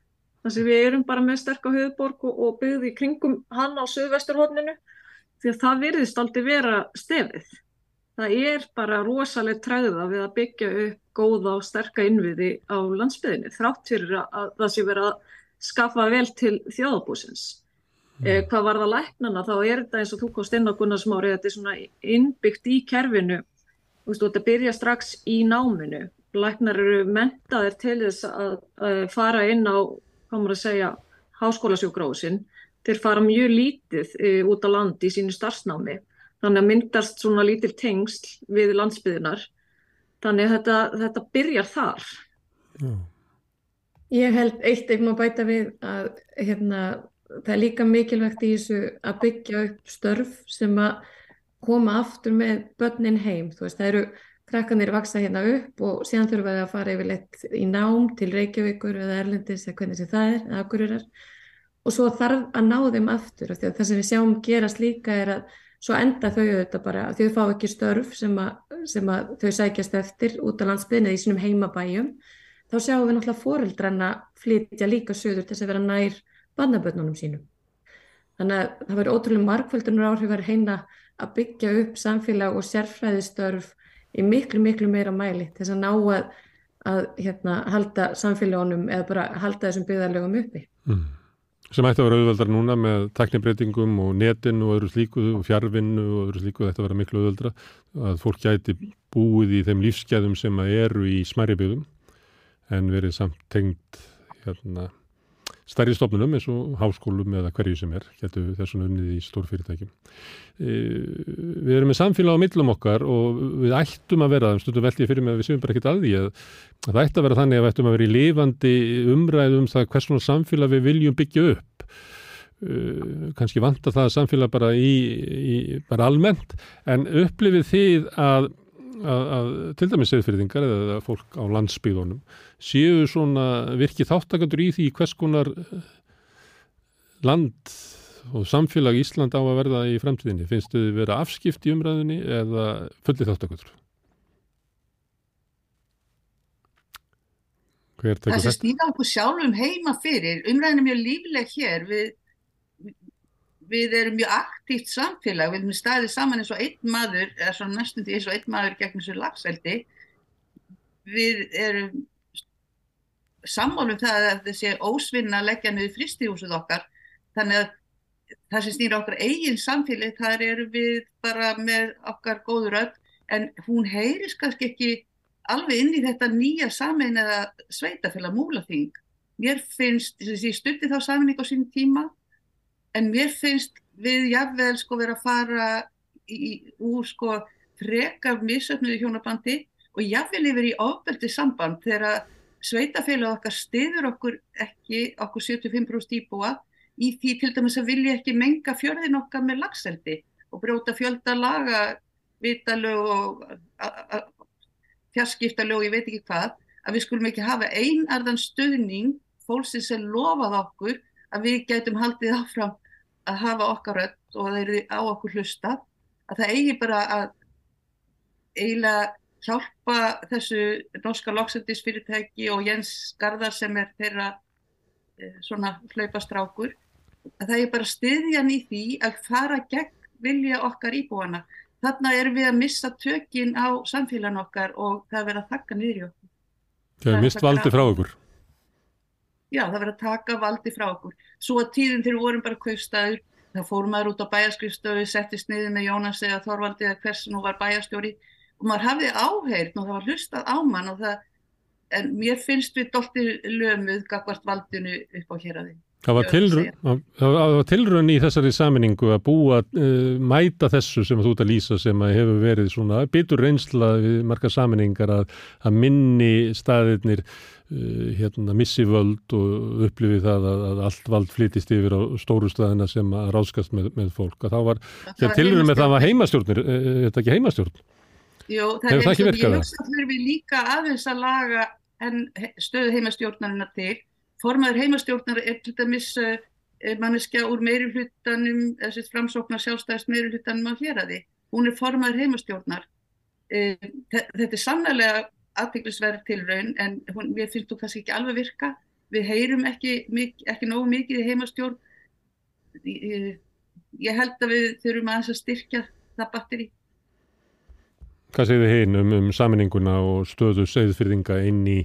þar sem við erum bara með sterk á höfuborg og, og byggðum í kringum hann á söðvesturhóttninu því að það virðist aldrei vera stefið. Það er bara rosalega træða við að byggja upp góða og sterka innviði á landsbyðinni þrátt fyrir að það sé verið að skaffa vel til þjóðabúsins. Mm. Eh, hvað var það læknana þá er þetta eins og þú komst inn á Gunnarsmári þetta er svona innbyggt í kerfinu og þetta byrja strax í náminu. Læknar eru mentaðir til þess að, að fara inn á hvað maður að segja, háskólasjógrósin, þeir fara mjög lítið e, út á land í sínu starfsnámi. Þannig að myndast svona lítil tengsl við landsbyðunar. Þannig að þetta, þetta byrjar þar. Já. Ég held eitt ef maður bæta við að hérna, það er líka mikilvægt í þessu að byggja upp störf sem að koma aftur með börnin heim. Þú veist, það eru krakkanir vaksa hérna upp og síðan þurfum við að fara yfirleitt í nám til Reykjavíkur eða Erlendis eða hvernig sem það er, eða Akureyrar og svo þarf að ná þeim aftur og það sem við sjáum gerast líka er að svo enda þau auðvitað bara að þau fá ekki störf sem að, sem að þau sækjast eftir út á landsbyrnið í sínum heimabæjum þá sjáum við náttúrulega foreldranna flytja líka söður til þess að vera nær barnabötnunum sínum. Þannig að það verður ótrúlega markvöldunar áhrifar heina að byggja upp samfélag og sérfræðistörf í miklu, miklu meira mæli til þess að ná að, að hérna, halda samfélagunum eða bara halda þessum byggðarlegum uppi. Mm. Sem ætti að vera auðveldar núna með teknibreitingum og netin og öðru slíku og fjárvinnu og öðru slíku þetta vera miklu auðveldra að fólk gæti búið í þeim lífskeðum sem eru í smæri byggðum en verið samt tengt hérna, stærri stofnunum eins og háskólum eða hverju sem er, getur þessum unnið í stór fyrirtækjum. E, við erum með samfélag á millum okkar og við ættum að vera, stundum veldi fyrir mig að við séum bara ekkit að því að, að það ætti að vera þannig að við ættum að vera í lifandi umræðum um það hvers svona samfélag við viljum byggja upp. Uh, kannski vanta það samfélag bara í, í bara almennt en upplifið þið að að, að til dæmis eðfyrðingar eða fólk á landsbyðunum séu svona virkið þáttakandur í því hvers konar eh, land og samfélag Ísland á að verða í fremtíðinni. Finnst þið vera afskipt í umræðinni eða fullið þáttakandur? Það sem snýða okkur sjálfum heima fyrir, umræðin er mjög lífileg hér við við erum mjög aktíft samfélag, við erum staðið saman eins og einn maður, eða svona næstum því eins og einn maður gegn þessu lagseldi. Við erum sammálum það að þessi ósvinna leggja niður fristíhúsuð okkar, þannig að það sem snýra okkar eigin samfélag, þar eru við bara með okkar góður öll, en hún heyris kannski ekki alveg inn í þetta nýja samein eða sveitafélag múlaþing. Mér finnst, þess að ég stutti þá saminning á sínum tíma, en mér finnst við jafnvel sko vera að fara í, úr sko frekar misöfnuði hjónabandi og jafnvel yfir í ofbeldi samband þegar sveitafélag okkar stiður okkur ekki, okkur 75% íbúa í því til dæmis að vilja ekki menga fjörðin okkar með lagseldi og bróta fjölda laga vitalög og fjarskiptalög, ég veit ekki hvað að við skulum ekki hafa einarðan stöðning fólksins sem lofað okkur að við gætum haldið áfram að hafa okkar rödd og þeir eru á okkur hlusta að það eigi bara að eiginlega hjálpa þessu norska loksendisfyrirtæki og Jens Garðar sem er þeirra e, svona hlaupastrákur að það er bara stiðjan í því að fara gegn vilja okkar íbúana. Þarna erum við að missa tökin á samfélan okkar og það verður að þakka niður í okkur. Það er mist valdi frá okkur já það verður að taka valdi frá okkur. Svo að tíðin við vorum bara kaupstæður, þá fórum maður út á bæjarskrifstöðu, settist niður með Jónas eða Þorvaldi eða hvers nú var bæjarstjóri og maður hafði áheyrt og það var hlustað á mann og það, en mér finnst við doltir lömuð gagvart valdinu upp á hér að því. Það var, tilraun, það var tilraun í þessari saminningu að búa, uh, mæta þessu sem þú ert að lýsa sem að hefur verið svona bitur reynsla við marga saminningar að, að minni staðirnir uh, hérna missi völd og upplifi það að, að allt vald flytist yfir á stóru staðina sem að ráskast með, með fólk. Að það var, þegar tilraun með það var heimastjórnir, uh, er þetta ekki heimastjórn? Jú, það ekki verkað það? Ég hugsa að þurfum við líka aðeins að laga stöðu heimastjórnarina til formaður heimastjórnar er til dæmis uh, manneskja úr meiri hlutanum, þessi framsóknar sjálfstæðist meiri hlutanum á héræði. Hún er formaður heimastjórnar. Uh, þetta er sannlega aðbygglisverð til raun en hún, við finnst þú kannski ekki alveg virka. Við heyrum ekki, ekki nógu mikið í heimastjórn. Ég, held að við þurfum aðeins að styrkja það batteri. Hvað segir þið hinn um, um saminninguna og stöðu segðfyrðinga inn í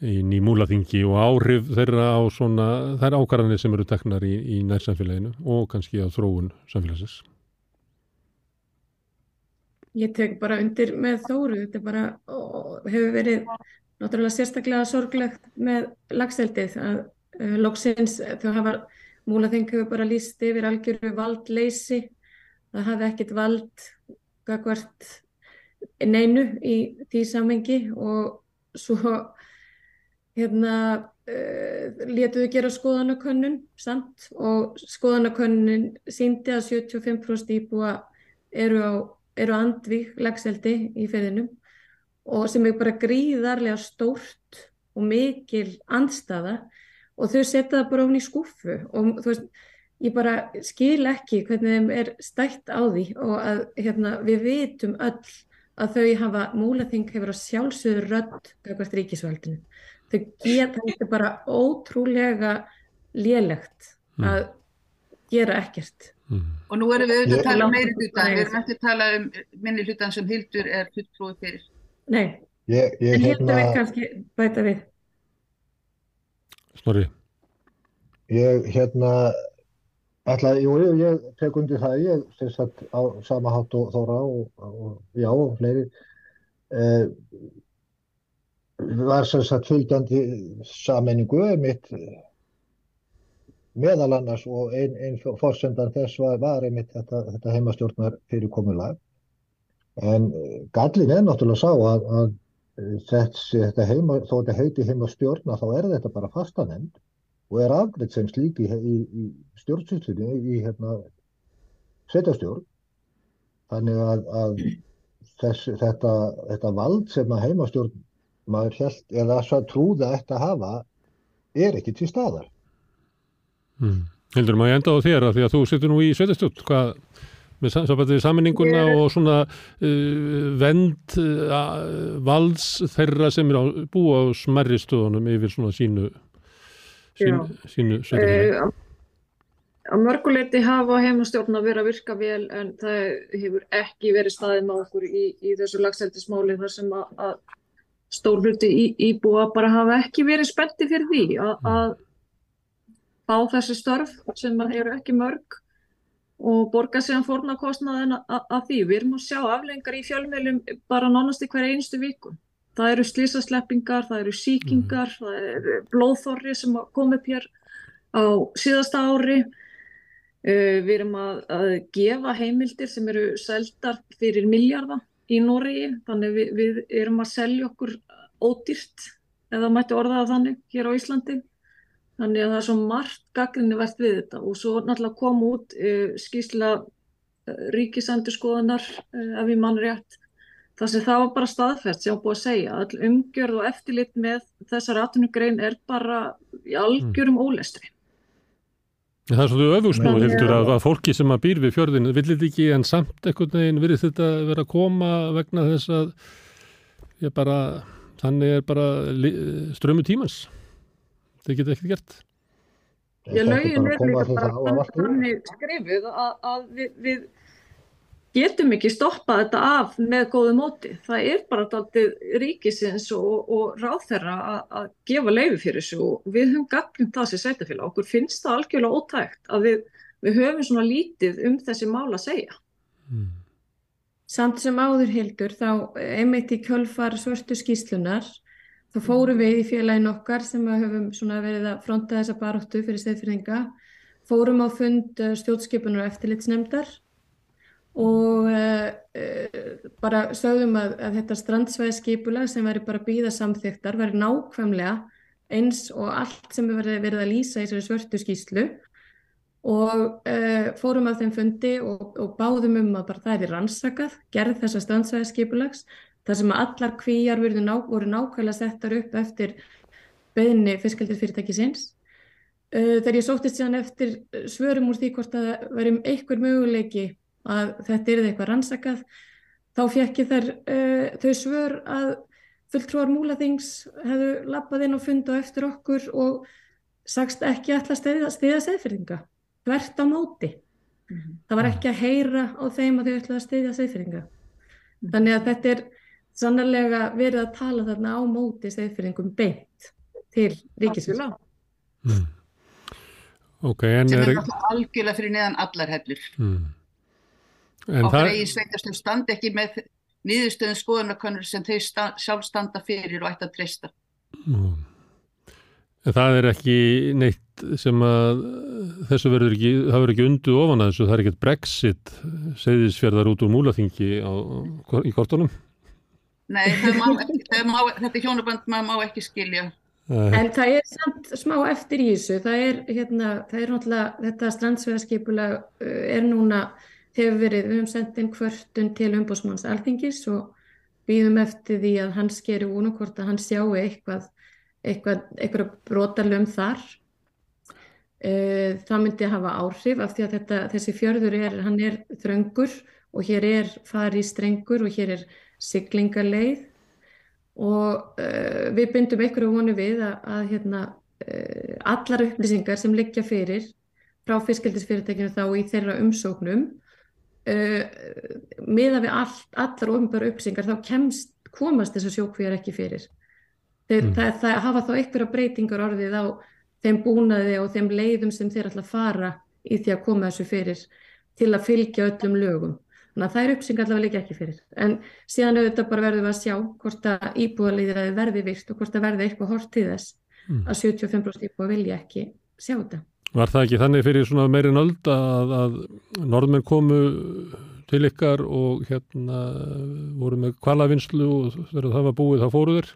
inn í múlaþingi og áhrif þeirra á svona, þær ákvarðanir sem eru teknar í, í nærsamfélaginu og kannski á þróun samfélagsins. Ég tek bara undir með þóru, þetta bara ó, hefur verið náttúrulega sérstaklega sorglegt með lagseldið að uh, loksins þau hafa, múlaþing hefur bara líst yfir algjöru valdleysi, það hafi ekkit vald gagvart neinu í því samengi og svo hérna uh, letuðu gera skoðanakönnun samt og skoðanakönnun síndi að 75% íbúa eru á eru andvík lagseldi í ferðinum og sem er bara gríðarlega stórt og mikil andstaða og þau setja það bara ofn í skuffu og þú veist, ég bara skil ekki hvernig þeim er stætt á því og að hérna, við vitum öll að þau hafa, múlaþing hefur að sjálfsögur rödd kakvart ríkisvaldinu. Þau geta þetta bara ótrúlega lélegt mm. að gera ekkert. Mm. Og nú erum við auðvitað að tala um meiri hluta, við erum ekki að tala um minni hlutan sem Hildur er hlutlúið fyrir. Nei, ég, ég, en Hildur hérna, við kannski bæta við. Snorri. Ég, hérna, alltaf, jú, ég, ég tek undir það, ég syns að á sama hátt og þóra og, og já, og fleiri, eh, var sem sagt fylgjandi sammenningu mitt meðal annars og einn ein fórsendan þess var, var einmitt þetta, þetta heimastjórnar fyrirkomulag en eh, gallin er náttúrulega sá að, að eh, þessi, þetta heima, þó þetta heiti heimastjórna þá er þetta bara fastanend og er afgriðt sem slík í, í, í stjórnsýttunni í hérna setjastjórn þannig að, að þess, þetta, þetta vald sem að heimastjórn maður held, eða trúða eftir að hafa er ekki til staðar Mm. Hildur, má ég enda á þér að því að þú sittur nú í sveitastjótt, hvað með samfættið sammenninguna yeah. og svona uh, vend uh, valds þeirra sem er á, búa á smerri stöðunum yfir svona sínu sínu, sínu sveitastjótt. Uh, á mörguleiti hafa heimastjórn að vera að virka vel en það hefur ekki verið staðið með okkur í, í þessu lagseldismáli þar sem að, að stór hluti í, íbúa bara hafa ekki verið spendi fyrir því að, að fá þessi störf sem eru ekki mörg og borga sér fórnarkostnaðin af því. Við erum að sjá aflengar í fjölmjölum bara nánast í hver einstu viku. Það eru slísasleppingar, það eru síkingar, mm. það eru blóðþorri sem komið hér á síðasta ári. Uh, við erum að, að gefa heimildir sem eru seldar fyrir miljardar í Nóriði, þannig við, við erum að selja okkur ódýrt, eða mætti orðaða þannig, hér á Íslandi. Þannig að það er svo margt gaggrinni verðt við þetta og svo náttúrulega kom út uh, skýrsla uh, ríkisendurskoðanar uh, ef ég mann rétt. Það sem það var bara staðfært sem ég á búið að segja. All umgjörð og eftirlit með þessar atvinnugrein er bara í algjörum mm. ólestri. Það er svolítið öfugsnú, heldur, að, að fólki sem að býr við fjörðinu villit ekki en samt ekkert neginn verið þetta verið að koma vegna þess að ég bara, þannig er bara strömu tímans. Þið geta ekkert gert. Já, lögin er líka bara þannig skrifuð að, að við, við getum ekki stoppað þetta af með góðu móti. Það er bara alltaf ríkisins og, og ráþerra að, að gefa leiði fyrir þessu og við höfum gagnum það sem sætafélag. Okkur finnst það algjörlega ótækt að við, við höfum svona lítið um þessi mál að segja. Mm. Samt sem áður hildur þá einmitt í kjölfar svörstu skýslunar Þá fórum við í félagin okkar sem höfum verið að fronta þessa baróttu fyrir stefnfyrringa, fórum á fund eh, stjórnskipunar og eftirlitsnemdar og uh, bara sögðum að, að þetta strandsvæðskipula sem væri bara býða samþyktar væri nákvæmlega eins og allt sem við verið að lýsa í þessari svörtu skýslu og uh, fórum á þeim fundi og, og báðum um að bara það er rannsakað, gerð þessa strandsvæðskipulags þar sem allar kvíjar ná, voru nákvæmlega settar upp eftir beðinni fiskeldisfyrirtækisins. Uh, þegar ég sóttist síðan eftir svörum úr því hvort að verið einhver möguleiki að þetta er eitthvað rannsakað, þá fekk ég þar uh, þau svör að fulltrúar múlaþings hefðu lappað inn og fundið á eftir okkur og sagst ekki alltaf stiða segðfyrringa, hvert á móti. Mm -hmm. Það var ekki að heyra á þeim að þau ætlaði að stiðja segðfyrringa. Mm -hmm. Þannig að þetta er sannarlega verið að tala þarna á móti segðfyringum beint til ríkisvöld. Mm. Okay, sem er náttúrulega algjörlega fyrir neðan allar hellur. Mm. Okkar eigi sveitastum standi ekki með nýðustöðum skoðanakonur sem þau sta, sjálf standa fyrir og ætti að treysta. Mm. En það er ekki neitt sem að þessu verður ekki, það verður ekki undu ofan að þessu, það er ekkert brexit segðisfjörðar út úr múlaþingi á, í kortunum? Nei, má ekki, má, þetta hjónaband maður má ekki skilja. En það er samt smá eftir í þessu, það er hérna, það er náttúrulega, þetta strandsvegarskipulag uh, er núna, hefur verið, við höfum sendið inn kvörtun til umbósmanns alþingis og býðum eftir því að hann skeri úr og hvort að hann sjáu eitthvað, eitthvað, eitthvað brotalum þar. Uh, það myndi að hafa áhrif af því að þetta, þessi fjörður er, hann er þröngur og hér er farið strengur og hér er siglingarleið og uh, við byndum einhverju vonu við að, að hérna, uh, allar upplýsingar sem liggja fyrir frá fiskildisfyrirtekinu þá í þeirra umsóknum uh, miða við all, allar ofnbæra upplýsingar þá kemst, komast þessar sjókvíjar ekki fyrir. Þeir, mm. það, það hafa þá einhverja breytingar orðið á þeim búnaði og þeim leiðum sem þeir að fara í því að koma þessu fyrir til að fylgja öllum lögum. Þannig að það er uppsynga allavega líka ekki fyrir. En síðan auðvitað bara verðum við að sjá hvort að íbúðalíðir verði virt og hvort að verði eitthvað hort til þess mm. að 75% íbúða vilja ekki sjá þetta. Var það ekki þannig fyrir svona meirinn öld að, að norðmenn komu til ykkar og hérna voru með kvalavinslu og þegar það var búið þá fóruður?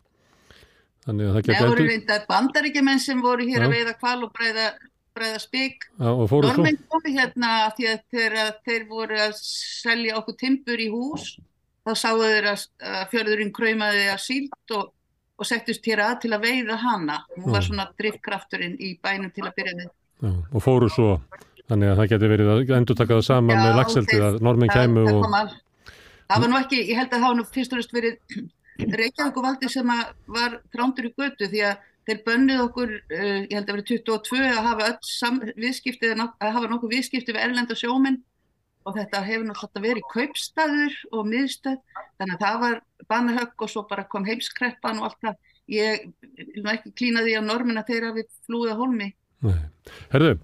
Þannig að það að gætu... Það voru reyndar bandaríkjumenn sem voru hér Já. að veiða kval og breyða bræða spík. Normin komi hérna því að þegar þeir voru að selja okkur timpur í hús þá sáðu þeir að fjörðurinn kröymaði að sílt og, og settist hér að til að veiða hana. Hún var svona driftkrafturinn í bænum til að byrja með. Já, og fóru svo, þannig að það geti verið að endur taka það saman með lagseldið að normin kæmu og... Það, var nú ekki, ég held að það nú fyrst og næst verið Reykjavík og valdi sem var trándur í götu því að þeir bönnið okkur, uh, ég held að verið 22 að hafa öll sam, viðskipti að hafa nokkuð viðskipti við erlenda sjóminn og þetta hefur náttúrulega verið kaupstaður og miðstöð þannig að það var bannahögg og svo bara kom heimskreppan og allt það. Ég vil ekki klína því á normin að þeirra við flúða holmi. Herðu,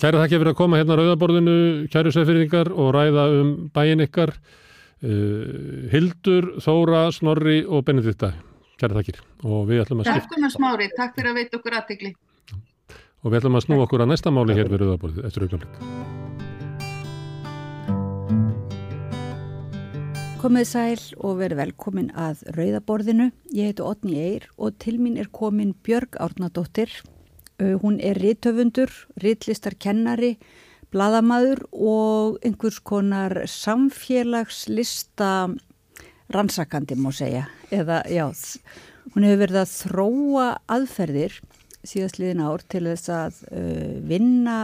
kæra þakki fyrir að koma hérna á Rauðaborðinu, kæru sefyrðingar og ræða um bæin ykkar uh, Hildur, Þóra, Snorri og Benedikta Kæra takkir og við ætlum að skipta. Takk um að smári, takk fyrir að veita okkur aðtegli. Og við ætlum að snú okkur að næsta máli hér við Rauðaborðið eftir augnablik. Komið sæl og verið velkomin að Rauðaborðinu. Ég heiti Otni Eir og til mín er komin Björg Árnadóttir. Hún er rítöfundur, ríðlistarkennari, bladamadur og einhvers konar samfélagslista rannsakandi má segja. Eða já, hún hefur verið að þróa aðferðir síðastliðin ár til þess að uh, vinna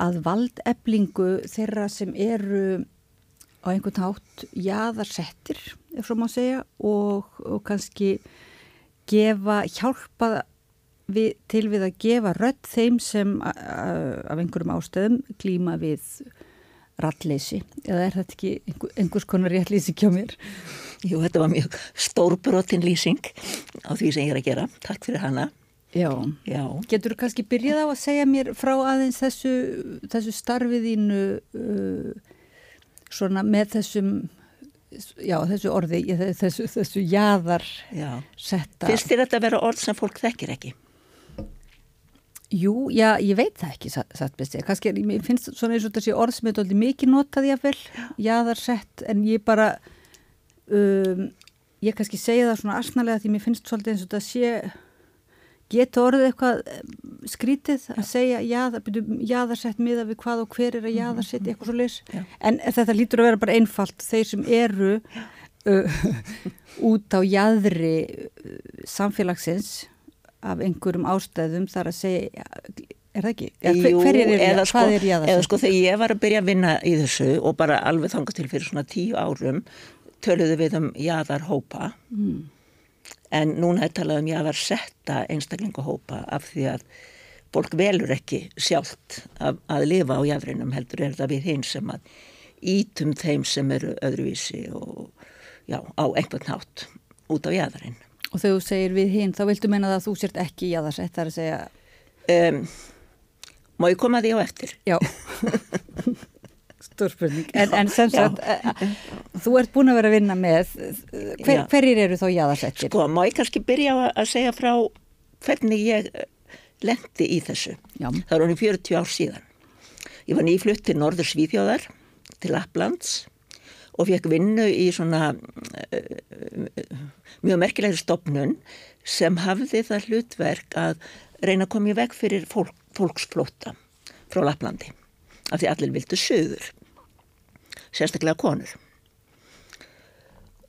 að valdeflingu þeirra sem eru á einhvern hátt jaðarsettir, ef svo má segja og, og kannski gefa, hjálpa við, til við að gefa rött þeim sem af einhverjum ástöðum klíma við rattleysi eða er þetta ekki einhver, einhvers konar rétt lýsing hjá mér? Jú, þetta var mjög stórbrotin lýsing á því sem ég er að gera. Takk fyrir hana. Já, Já. getur þú kannski byrjað á að segja mér frá aðeins þessu, þessu starfiðínu uh, svona með þessum Já, þessu orði, þessu, þessu jaðar já. setta. Fyrst er þetta að vera orð sem fólk þekkir ekki? Jú, já, ég veit það ekki satt besti, kannski, ég finnst svona eins og þessi orð sem er alveg mikið notað ég að vel jáðarsett, en ég bara um, ég kannski segja það svona asnalega því mér finnst svolítið eins og þetta sé geta orðið eitthvað um, skrítið að segja jáðar, jáðarsett miða við hvað og hver er að jáðarsett mhm, eitthvað svo leys, en þetta lítur að vera bara einfalt, þeir sem eru uh, út á jáðri uh, samfélagsins af einhverjum ástæðum þar að segja, er það ekki? Jú, hver er, eða, sko, er eða sko þegar ég var að byrja að vinna í þessu og bara alveg þangast til fyrir svona tíu árum töluðu við um jáðarhópa mm. en núna er talað um jáðarsetta einstaklingahópa af því að fólk velur ekki sjálft að, að lifa á jáðrinum heldur er það við hinn sem að ítum þeim sem eru öðruvísi og já, á einhvern nátt út á jáðarinn Og þegar þú segir við hinn, þá viltu meina það að þú sért ekki í aðarsett, það er að segja... Um, má ég koma því á eftir? Já, stórspurning. En, en sem sagt, eh, eh, þú ert búin að vera að vinna með, hver, hverjir eru þá í aðarsettir? Sko, má ég kannski byrja að segja frá hvernig ég lendi í þessu. Já. Það hann í 40 ár síðan. Ég var nýflutt til Norður Svíþjóðar, til Applands og fekk vinnu í svona uh, mjög merkilegri stopnun sem hafði það hlutverk að reyna að koma í veg fyrir fólk, fólksflóta frá Lapplandi af því allir vildu söður, sérstaklega konur.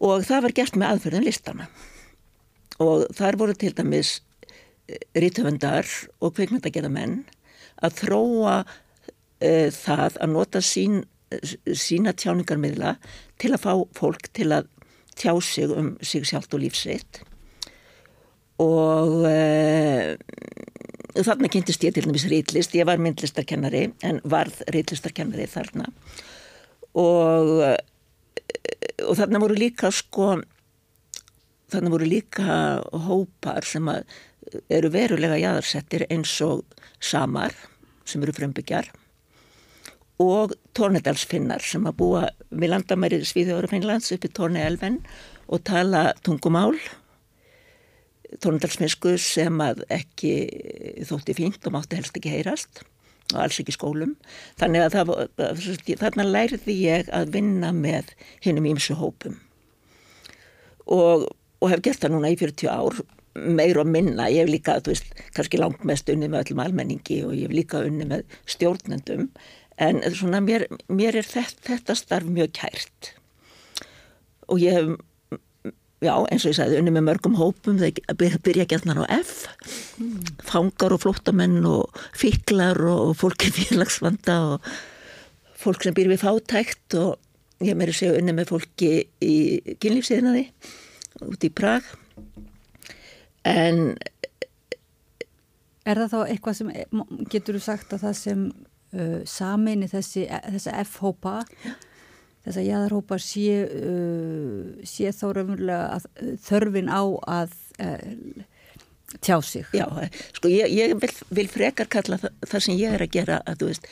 Og það var gert með aðferðin listana og þar voru til dæmis rítöfundar og kveikmyndagerðamenn að þróa uh, það að nota sín, sína tjáningarmiðla til að fá fólk til að tjá sig um sig sjálft og lífsitt og uh, þarna kynntist ég til dæmis rítlist, ég var myndlistarkennari en varð rítlисtarkennari þarna. Og, uh, og þarna voru líka sko þarna voru líka hópar sem að eru verulega jæðarsettir eins og samar sem eru frumbyggjar og tornedalsfinnar sem að búa við landamærið Svíðjóður og Finnlands uppi Torneelven og tala tungumál tornedalsfinsku sem að ekki þótti fínt og mátti helst ekki heyrast og alls ekki skólum. Þannig að það, þarna lærði ég að vinna með hinnum ímsu hópum. Og, og hef gert það núna í 40 ár meir og minna, ég hef líka, þú veist, kannski langt mest unni með öllum almenningi og ég hef líka unni með stjórnendum en svona mér, mér er þetta, þetta starf mjög kært. Og ég hef, já, eins og ég sagði, unni með mörgum hópum, það byrja gætnar á F, mm. fangar og flóttamenn og fiklar og fólk í félagsvanda og fólk sem byrja við fátækt. Og ég meiri segja unni með fólki í kynlífsíðnaði út í Prag. En Er það þá eitthvað sem getur þú sagt að það sem uh, sameini þessi, þessa F-hópa. Þessa jæðarhópa sé, uh, sé þá raunverulega að, þörfin á að uh, tjá sig? Já, sko ég, ég vil, vil frekar kalla það, það sem ég er að gera að þú veist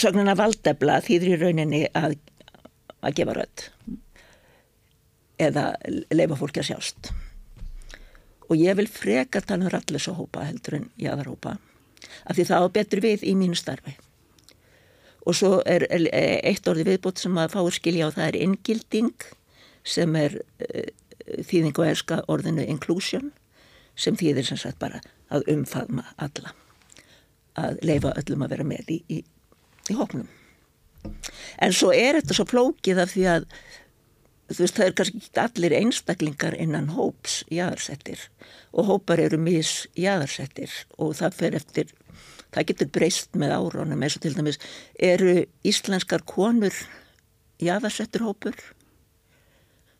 sögnuna valdefla þýðir í rauninni að, að gefa rödd eða leifa fólki að sjást. Og ég vil freka tala um rallisa hópa heldur en jáðarhópa af því það á betur við í mínu starfi. Og svo er eitt orði viðbútt sem að fáur skilja og það er inngilding sem er uh, þýðing og erska orðinu inclusion sem þýðir sem sagt bara að umfadma alla að leifa öllum að vera með í, í, í hóknum en svo er þetta svo flókið af því að þú veist það er kannski ekki allir einstaklingar innan hóps jæðarsettir og hópar eru mis jæðarsettir og það fer eftir það getur breyst með árónum eins og til dæmis eru íslenskar konur jæðarsettur hópur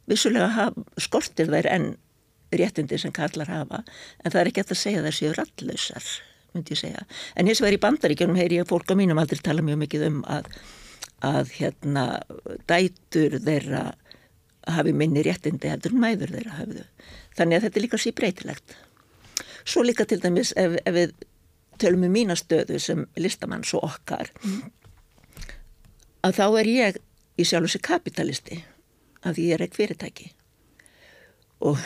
vissulega haf, skortir þær enn réttindi sem kallar hafa en það er ekki að segja þær séu rallösar myndi ég segja en hins vegar í bandaríkjunum heyri ég fólk á mínum aldrei tala mjög mikið um að að hérna dætur þeirra hafi minni réttindi heldur en mæður þeirra hafðu. Þannig að þetta er líka sér breytilegt. Svo líka til dæmis ef, ef við tölum um mína stöðu sem listamann svo okkar að þá er ég í sjálf þessi kapitalisti því ég er ekki fyrirtæki. Og,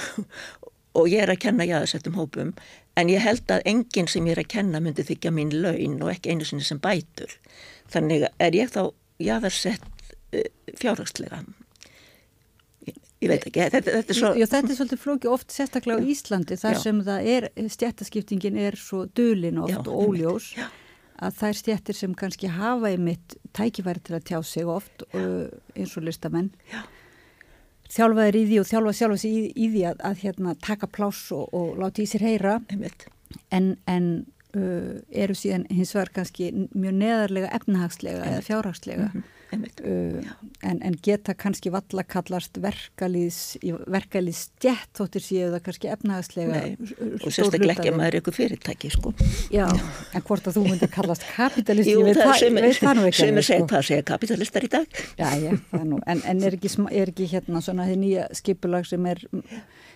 og ég er að kenna jáðarsettum hópum en ég held að enginn sem ég er að kenna myndi þykja mín laun og ekki einu sinni sem bætur. Þannig er ég þá jáðarsett uh, fjárhagslega ég veit ekki, þetta, þetta er svo Já, þetta er svolítið flóki oft sérstaklega á Íslandi þar já. sem það er, stjættaskiptingin er svo dölin oft já, og óljós að það er stjættir sem kannski hafa einmitt tækifæri til að tjá sig oft og, eins og listamenn þjálfaðir í því og þjálfa sjálfa sig í, í því að, að hérna, taka pláss og, og láta í sér heyra. En, en uh, eru síðan hins vegar kannski mjög neðarlega efnahagslega eða fjárhagslega mm -hmm uh, en, en geta kannski valla kallast verkalýðs stjætt þóttir séu það kannski efnaðslega og sérstaklega ekki að maður er eitthvað fyrirtæki sko. Já, en hvort að þú myndi kallast kapitalist, Jú, ég veit það, það nú ekki sem er segið hvað segja kapitalistar í dag. Já, já, það nú, en, en er, ekki, er ekki hérna svona því nýja skipulag sem er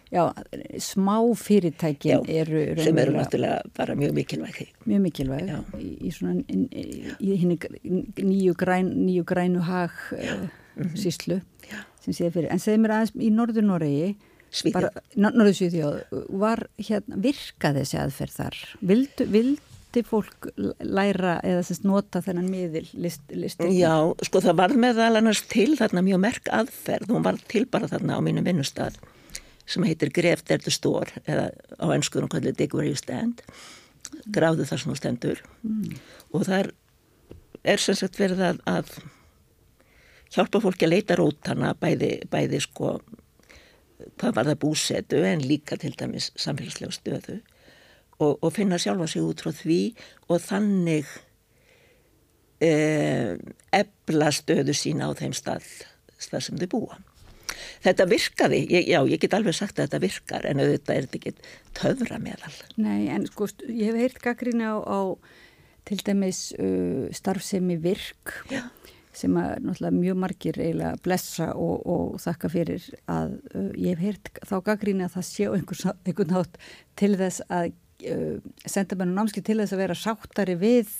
Já, smá fyrirtækin já, eru sem eru náttúrulega bara mjög mikilvæg mjög mikilvæg í, í svona í, í nýju, græn, nýju grænu hag uh, mm -hmm. síslu sem séð fyrir, en segð mér aðeins í Norður Noregi Svíþjóð. Norðsvíþjóð, var hérna, virkaði þessi aðferð þar? Vildu, vildi fólk læra eða semst nota þennan miðil list, listin? Já, sko það var meðal annars til þarna mjög merk aðferð, hún var til bara þarna á mínum vinnustad sem heitir Greft er the store eða á ennskuðum kallið Dig where you stand gráðu þar sem þú stendur mm. og það er sem sagt verið að, að hjálpa fólki að leita rótana bæði, bæði sko hvað var það búsetu en líka til dæmis samfélagslega stöðu og, og finna sjálfa sig út frá því og þannig eh, ebla stöðu sína á þeim stað, stað sem þau búa. Þetta virkaði, ég, já ég get alveg sagt að þetta virkar en auðvitað er þetta ekki töfra meðal. Nei en sko ég hef heyrt gaggrína á, á til dæmis uh, starfsemi virk já. sem að náttúrulega mjög margir eiginlega blessa og, og þakka fyrir að uh, ég hef heyrt þá gaggrína að það sé einhvern nátt til þess að uh, senda mér námski til þess að vera sáttari við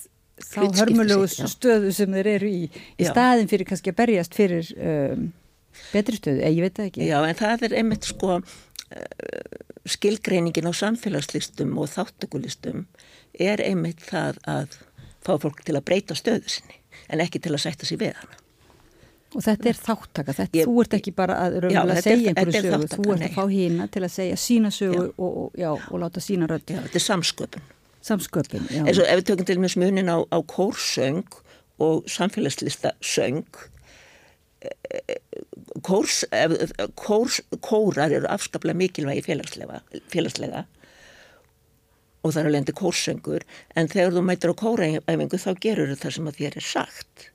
þá hörmulegu stöðu sem þeir eru í í staðin fyrir kannski að berjast fyrir um, betri stöðu, ég veit það ekki Já, en það er einmitt sko skilgreiningin á samfélagslistum og þáttökulistum er einmitt það að fá fólk til að breyta stöðu sinni en ekki til að sætta sér við hana Og þetta er þáttaka, þetta, ég, þú ert ekki bara að, já, að segja einhverju sögu, þáttaka, þú ert nei. að fá hína til að segja sína sögu já. Og, og, já, og láta sína rödd. Já, þetta er samsköpun. Samsköpun, já. Eins og ef við tökum til mjög smunin á, á kórsöng og samfélagslista söng kórs, kórs, kórar eru afskaplega mikilvægi félagslega, félagslega. Og það er endur kórsöngur en þegar þú mætir á kóraæfingu þá gerur það sem að þér er sagt.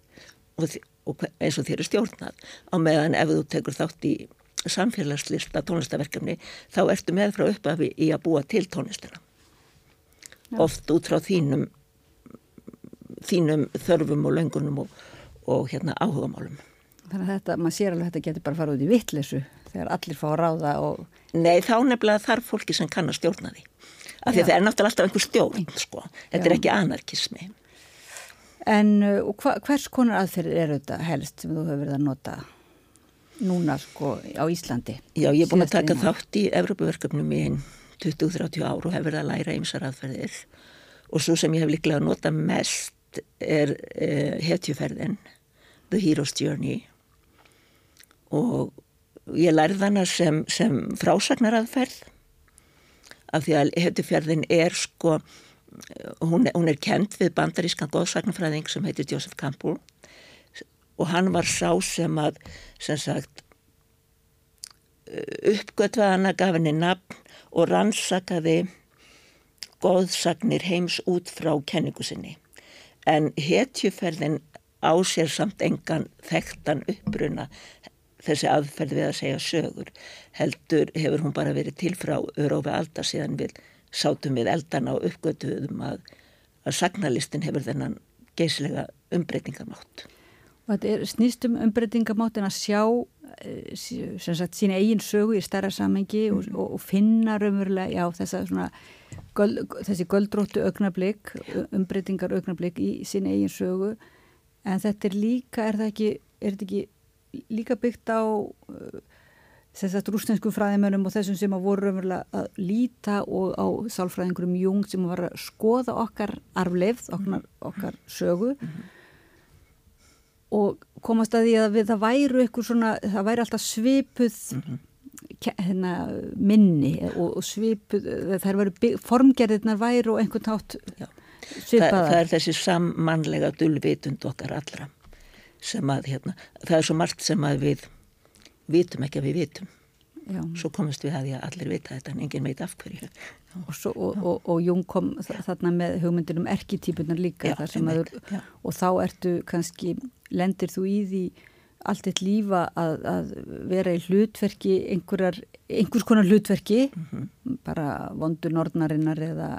Og, og eins og þér er stjórnað. Á meðan ef þú tekur þátt í samfélagslista tónlistaverkefni þá ertu með frá uppafi í að búa til tónlistina. Já. oft út frá þínum þínum þörfum og löngunum og, og hérna áhugamálum þetta, maður sér alveg að þetta getur bara farið út í vittlesu þegar allir fá að ráða og... Nei, þá nefnilega þarf fólki sem kann að stjórna því. Af því að það er náttúrulega alltaf einhver stjórn, sko. Þetta Já. er ekki anarkismi. En uh, hva, hvers konar aðferðir eru þetta helst sem þú hefur verið að nota núna, sko, á Íslandi? Já, ég er búin að taka þátt í Evrópaverkefnum í 20-30 ár og hefur verið að læra ymsar aðferðir. Og svo sem ég hef líklega að nota mest er uh, hetjuferðin, The Hero's Journey og ég lærði hana sem, sem frásagnaraðferð af því að hetufjörðin er sko hún, hún er kent við bandarískan góðsagnafræðing sem heitir Joseph Campbell. Og hann var sá sem að sem sagt uppgötvaði hana, gaf henni nafn og rannsakaði góðsagnir heims út frá kenningu sinni. En hetjuferðin á sér samt engan þekktan uppbruna þessi aðferð við að segja sögur heldur hefur hún bara verið til frá örófi aldar síðan við sátum við eldana og uppgötuðum að, að sagnalistin hefur þennan geyslega umbreytingamátt. Og þetta er snýst um umbreytingamátt en að sjá eh, sem sagt sína eigin sögu í stærra samengi mm. og, og, finna raunverulega já þessa svona göld, þessi göldróttu augnablík, umbreytingar augnablík í sína eigin sögu en þetta er líka, er það ekki, er þetta ekki líka byggt á þess að rústensku fræðimönum og þessum sem að voru raunverulega að líta og á sálfræðingurum jung sem var að skoða okkar arfleifð, okkar, okkar sögu mm -hmm. og komast að því að við, það væru eitthvað svona, það væri alltaf svipuð mm -hmm. hérna, minni og, og svipuð þær væru, formgerðirnar væru og einhvern tátt svipaðar. Það, það er þessi sammannlega dulvitund okkar allra sem að hérna, það er svo margt sem að við vitum ekki að við vitum Já. svo komast við að því að allir vita þetta en engin veit af hverju og, svo, og, og, og Jung kom þarna með hugmyndinum erketýpunar líka Já, einmitt, að, og þá ertu kannski lendir þú í því allt eitt lífa að, að vera í hlutverki einhvers konar hlutverki mm -hmm. bara vondur nornarinnar eða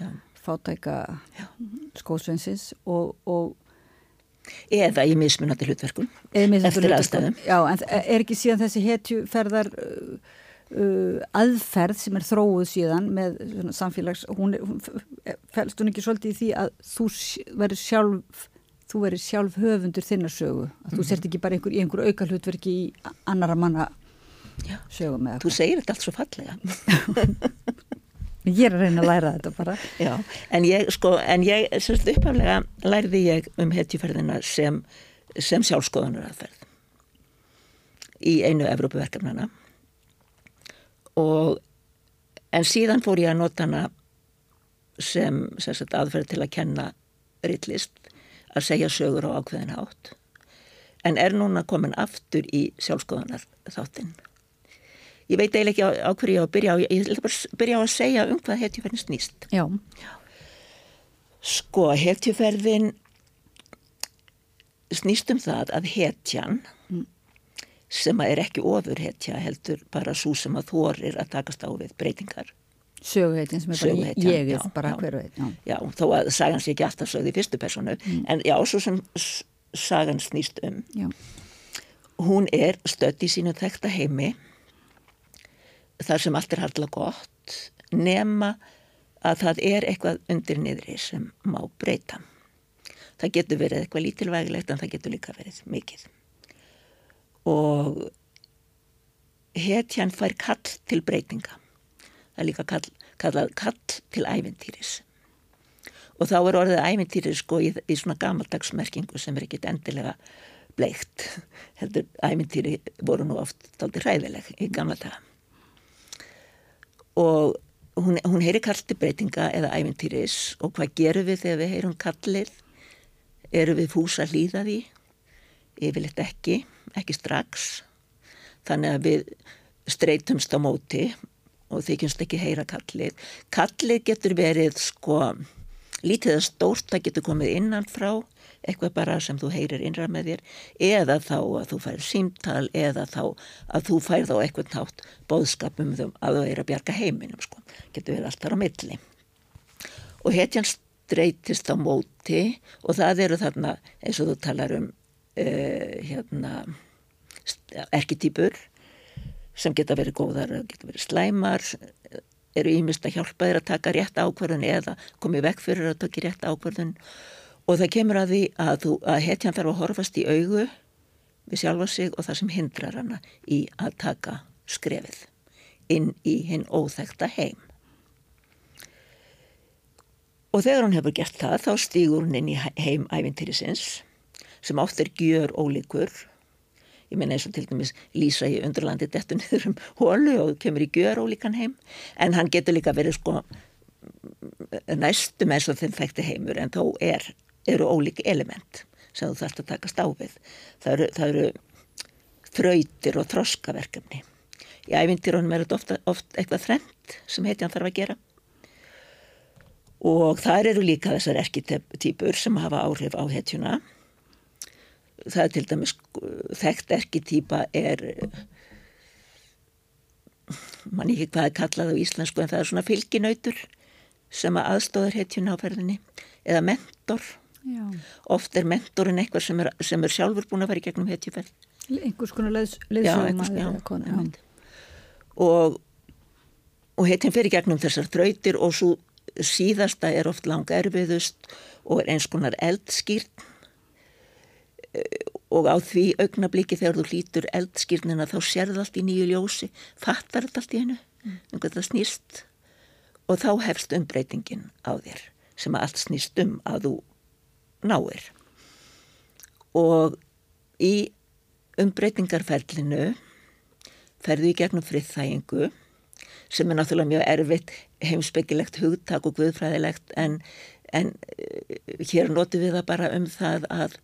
Já. fátæka skósvensins og eða í mismunandi hlutverkun eftir aðstæðum. Já, en er ekki síðan þessi hetjuferðar uh, uh, aðferð sem er þróuð síðan með samfélags hún, hún fælst hún ekki svolítið í því að þú verður sjálf þú verður sjálf höfundur þinnarsögu að mm -hmm. þú sért ekki bara einhver, einhver auka hlutverki í annara manna sögum eða Þú segir þetta allt svo fallega Ég er að reyna að læra þetta bara. Já, en ég sko en ég, sérst uppaflega lærði ég um hetjuferðina sem, sem sjálfskoðanar aðferð í einu Evrópuverkefnana og en síðan fór ég að nota hana sem, sagt, aðferð til að kenna rillist að segja sögur á ákveðin hátt. En er núna komin aftur í sjálfskoðanar þáttinn. Ég veit eiginlega ekki á, á hverju ég á að byrja á, ég vil bara byrja á að segja um hvað hetjuferðin snýst. Já. Já. Sko, hetjuferðin snýst um það að hetjan mm. sem að er ekki ofur hetja heldur bara svo sem að þorir að takast á við breytingar. Söguhetjan sem er bara ég er bara hverju heit. Já. já, þó að sagan sé ekki alltaf sögði í fyrstu personu mm. en já, svo sem sagan snýst um. Já. Hún er stött í sínu þekta heimi þar sem allt er hardla gott nema að það er eitthvað undir niðri sem má breyta. Það getur verið eitthvað lítilvægilegt en það getur líka verið mikið. Og hetjan fær kall til breytinga. Það er líka kall, kallað kall til æventýris og þá er orðið æmintýrið sko í, í svona gamaldagsmerkingu sem er ekkit endilega bleikt heldur æmintýri voru nú oft daldi hræðileg í gamla daga og hún, hún heyri kallt breytinga eða æmintýris og hvað gerum við þegar við heyrum kallið? Eru við fúsa hlýða því? Yfirleitt ekki, ekki strax. Þannig að við streytumst á móti og þykjumst ekki heyra kallið. Kallið getur verið sko lítið að stórt það getur komið innan frá eitthvað bara sem þú heyrir innra með þér eða þá að þú fær símtal eða þá að þú fær þá eitthvað nátt bóðskapum um að þú er að bjarga heiminum sko, getur verið allt þar á milli. Og hetjan streytist á móti og það eru þarna eins og þú talar um uh, hérna erketýpur sem geta verið góðar, geta verið slæmar eru ímyndst að hjálpa þér að taka rétt ákvarðun eða komið vekk fyrir að taka rétt ákvarðun og það kemur að því að, þú, að hetjan þarf að horfast í augu við sjálfa sig og það sem hindrar hana í að taka skrefið inn í hinn óþekta heim. Og þegar hann hefur gert það þá stýgur hann inn í heim æfintyrisins sem oft er gjör ólíkur ég meina eins og til dæmis Lísa í undurlandi dettu niður um hólu og kemur í gjör ólíkan heim. En hann getur líka verið sko næstum eins og þeim þekkti heimur en þó er, eru ólík element sem þú þarfst að taka stáfið það eru, það eru þrautir og þroskaverkefni. Í ævindirunum er þetta ofta, oft eitthvað þrengt sem heitjan þarf að gera. Og þar eru líka þessar erkitýpur sem hafa áhrif á heitjuna það er til dæmis þekkt erketýpa er mann ekki hvað er kallað á íslensku en það er svona fylginautur sem að aðstóðar hetjun á ferðinni eða mentor. Já. oft er mentorin eitthvað sem er, sem er sjálfur búin að fara í gegnum hetjuferð. Einhvers konar leðsögum og og hetjum fyrir gegnum þessar þrautir og svo síðasta er oft langa erfiðust og er eins konar eldskýrt og á því augnabliki þegar þú hlýtur eldskýrnina þá sérðu allt í nýju ljósi fattar þetta allt í hennu mm. um hvað það snýst og þá hefst umbreytingin á þér sem að allt snýst um að þú náir og í umbreytingarferlinu ferðu í gegnum friðþægingu sem er náttúrulega mjög erfitt heimsbyggilegt hugtak og guðfræðilegt en, en eh, hér notur við það bara um það að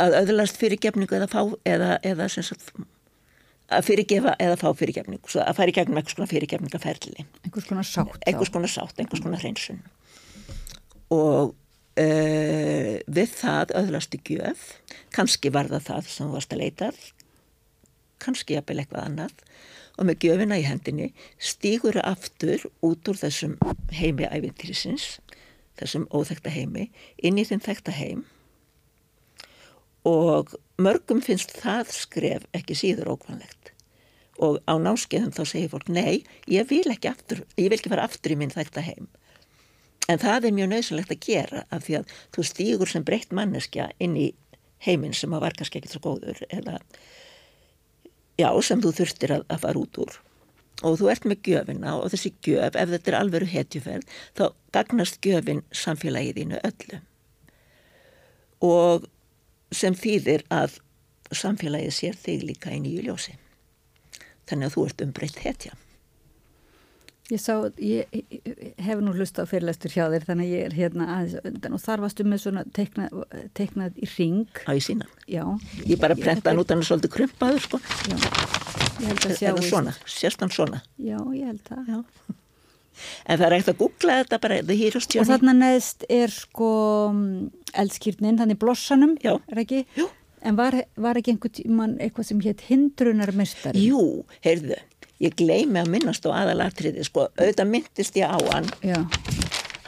að öðlast fyrirgefningu eða fá eða, eða sagt, að fyrirgefa eða fá fyrirgefningu að fara í gegnum einhvers konar fyrirgefningaferli. Einhvers konar sátt einhvers konar sátt, einhvers konar hreinsun. Og uh, við það öðlast í gjöf. Kannski var það það sem þú varst að leita kannski jafnvel eitthvað annað. Og með gjöfina í hendinni stýgur aftur út úr þessum heimi æfintirisins þessum óþekta heimi inn í þinn þekta heim og mörgum finnst það skref ekki síður ókvæmlegt og á náskeiðum þá segir fólk nei, ég vil ekki aftur, ég vil ekki fara aftur í minn þetta heim. En það er mjög nöðsynlegt að gera af því að þú stýgur sem breytt manneskja inn í heiminn sem að var kannski ekki svo góður eða Já, sem þú þurftir að, að fara út úr. Og þú ert með gjöfina og þessi gjöf, ef þetta er alveru hetjuferð, þá gagnast gjöfin samfélagiðinu öllu. Og sem þýðir að samfélagið sér þig líka í nýju ljósi. Þannig að þú ert umbreytt hetja. Ég sá, ég, ég hef nú hlust á fyrirlæstur hjá þér þannig að ég er hérna aðeins undan og þar varstu með svona teiknað, teiknað í ring. Á í sína? Já. Ég bara prenta hann út hann er svolítið krumpaður sko. Já, ég held að sjá. Eða svona, sérst hann svona. Já, ég held það. Já. En það er ekkert að googla þetta bara. Og þarna neðst er sko eldskýrnin, þannig blossanum, Já. er ekki? Jú. En var, var ekki einhvern tíman eitthvað sem hétt hindrunarmestari? Jú, heyrðu, ég gleymi að minnast á aðalatriði, sko, auðvitað myndist ég á hann. Já.